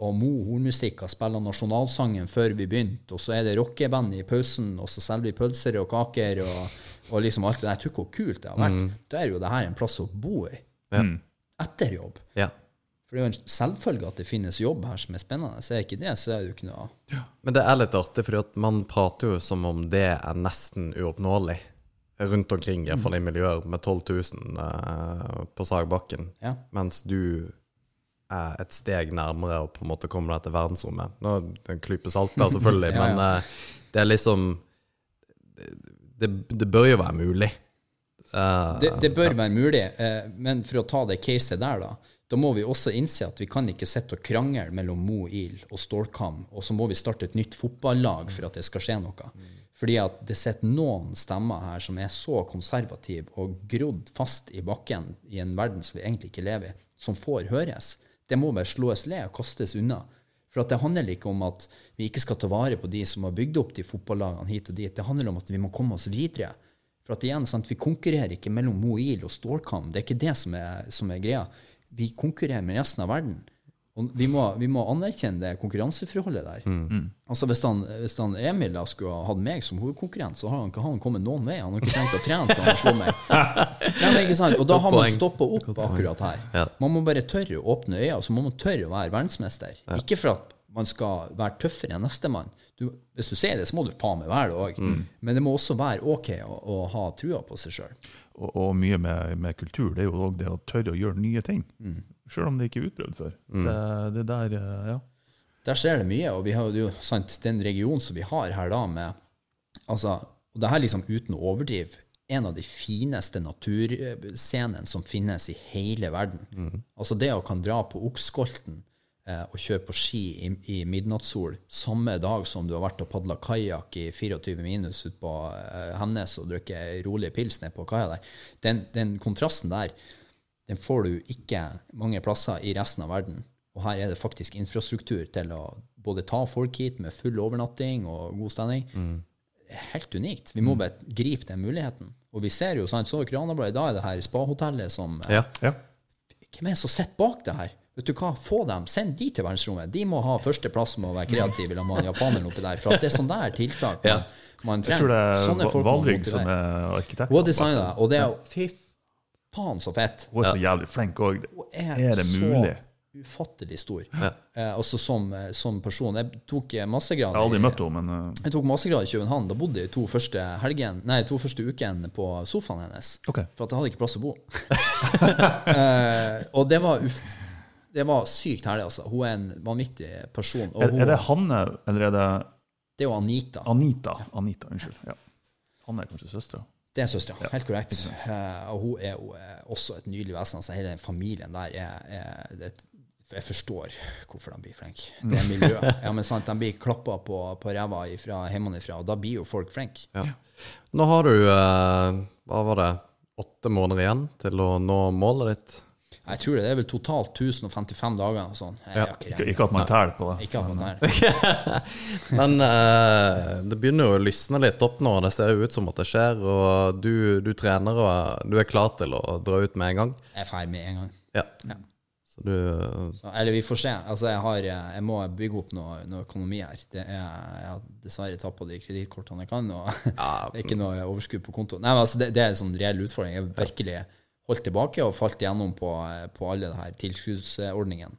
Og Mo Hornmusikk har spilt nasjonalsangen før vi begynte, og så er det rockeband i pausen, og så selger vi pølser og kaker og, og liksom alt det der. Tror hvor kult det har vært? Da er jo det her en plass å bo i. Etter jobb. Ja. For det er jo en selvfølge at det finnes jobb her som er spennende. Så er ikke det, så er det jo ikke noe Men det er litt artig, for man prater jo som om det er nesten uoppnåelig rundt omkring, i hvert fall i miljøer, med 12 000 eh, på Sagbakken. Ja. Mens du er et steg nærmere og på en måte kommer deg til verdensrommet. Nå en klype salt der, selvfølgelig, (laughs) Ja, ja. men eh, det er liksom det, det bør jo være mulig. Eh, Det, det bør være mulig, eh, men for å ta det caset der, da, da må vi også innse at vi kan ikke sitte og krangle mellom Mo Il og Stålkam, og så må vi starte et nytt fotballag for at det skal skje noe. Fordi at det sitter noen stemmer her som er så konservative og grodd fast i bakken i en verden som vi egentlig ikke lever i, som får høres. Det må bare slås le og kastes unna. For det handler ikke om at vi ikke skal ta vare på de som har bygd opp de fotballagene hit og dit. Det handler om at vi må komme oss videre. For at igjen, sant, Vi konkurrerer ikke mellom Moil og Stålkam. Det er ikke det som er, som er greia. Vi konkurrerer med resten av verden. Og vi må, vi må anerkjenne det konkurranseforholdet der. Altså Hvis, han, hvis han Emil da skulle ha hatt meg som hovedkonkurrent, så har han ikke han kommet noen vei. Han har ikke trengt å trene for han slår meg. (laughs) Ja, men ikke sant? Og da har man stoppa opp akkurat her. Man må bare tørre å åpne øya, så må man tørre å være verdensmester. Ikke for at man skal være tøffere enn nestemann. Du- Hvis du sier det, så må du faen meg være det òg. Men det må også være OK å, å ha trua på seg sjøl. Og, og mye med, med kultur, det er jo òg det å tørre å gjøre nye ting. Selv om det ikke er utprøvd før. Det, det der, eh, ja. Der skjer det mye, og vi har jo sant, den regionen som vi har her da med altså, Og det her liksom uten å overdrive en av de fineste naturscenene som finnes i hele verden. Altså det å kan dra på Okskolten eh, og kjøre på ski i, i midnattssol samme dag som du har vært og padla kajakk i 24 minus ute på eh, Hemnes og drukket rolig pils ned på kaia der, den, den kontrasten der, den får du ikke mange plasser i resten av verden. Og her er det faktisk infrastruktur til å både ta folk hit med full overnatting og god stemning. Er helt unikt. Vi må bare gripe den muligheten. Og vi ser jo, sant, så Kranabladet, da er det her spahotellet som Ja. ja. Hvem er det som sitter bak det her? Vet du hva, Få dem, send de til verdensrommet. De må ha førsteplass med å være kreative sammen med japaneren oppi der. For at det er sånn der tiltak man, man Jeg tror det er Sånne Valrygg som er arkitekt. Hun har designa det, og det er jo Fy faen, så fett. Hun er så jævlig flink òg. er, Er det mulig? så ufattelig stor. Eh, også som, eh, som person. Jeg tok massegrad mastergrad Jeg har aldri møtt henne, men uh... jeg tok mastergrad i København. Da bodde jeg to første helgen, nei, to første ukene på sofaen hennes. Okay. For at jeg hadde ikke plass å bo. (laughs) eh, og det var, uff, det var sykt herlig, altså. Hun er en vanvittig person. Og er, hun, er det Hanne, eller er det det er jo Anita. Anita? Anita, unnskyld. Ja. Hanne er kanskje søstera? Det er søstera. Helt korrekt. Uh, og hun er jo eh, også et nydelig vesen. Altså, hele den familien der er, er det, Jeg forstår hvorfor de blir flinke. Det er miljøet. (laughs) Ja, men sant, De blir klappa på, på ræva ifra, hjemmefra, og da blir jo folk flinke. Nå har du, eh, hva var det, åtte måneder igjen til å nå målet ditt. Jeg tror det, det er vel totalt 1055 dager. og sånn. Ja. ikke Ikke, at man teller på det. Ikke at man er. Men uh, (laughs) (laughs) det begynner jo å lysne litt opp nå. Det ser jo ut som at det skjer. Og du, du trener og du er klar til å dra ut med en gang. Jeg er ferdig med en gang. Ja. Så du Så, eller vi får se. Altså, jeg, har, jeg må bygge opp noe, noe økonomi her. Det er, jeg har dessverre tatt på de kredittkortene jeg kan, og (laughs) det er ikke noe overskudd på konto. Nei, men altså, det, det er en sånn reell utfordring. Jeg virkelig virkelig holdt tilbake og falt igjennom på, på alle de her tilskuddsordningene.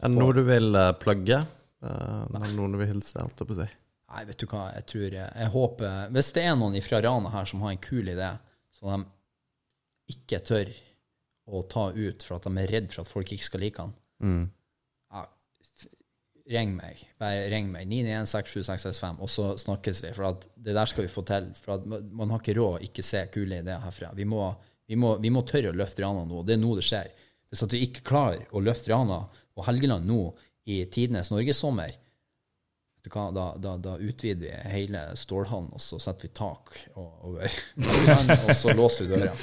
Er det noe du vil eh, plugge? Uh, det noen du vil hilse, holdt jeg på å si? Nei, vet du hva, jeg tror Jeg håper Hvis det er noen fra Rana her som har en kul idé, som de ikke tør å ta ut for at de er redd for at folk ikke skal like han, Mm. ja, ring meg. Bare ring meg. 9167665, og så snakkes vi. For at det der skal vi få til. For at man man har ikke råd å ikke se kule ideer herfra. Vi må, vi må, vi må tørre å løfte Rana nå. Det er nå det skjer. Hvis at vi ikke klarer å løfte Rana og Helgeland nå i tidenes norgessommer, da, da, da utvider vi hele stålhallen, og så setter vi tak over og så låser vi døra.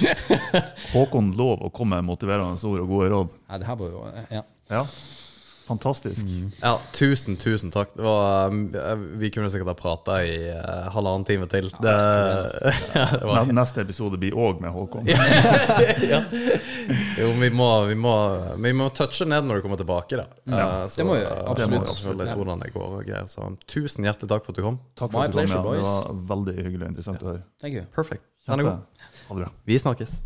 (laughs) Håkon lov å komme med motiverende ord og gode råd. Ja, det her var jo Ja. Ja, fantastisk. Ja, tusen, tusen takk. Det var, um, vi kunne sikkert ha prata i uh, halvannen time til. Det, det (laughs) var, Neste episode blir òg med Håkon. (laughs) jo, vi må, vi, må, vi må touche ned når du kommer tilbake, da. Uh, så, det må vi, absolutt. hvordan det går og greier. Så tusen hjertelig takk for at du kom. Takk My for at du kom. pleasure, Ja. Det var veldig hyggelig og interessant å høre. Thank you. Perfect. Er. Ha det bra. Vi snakkes.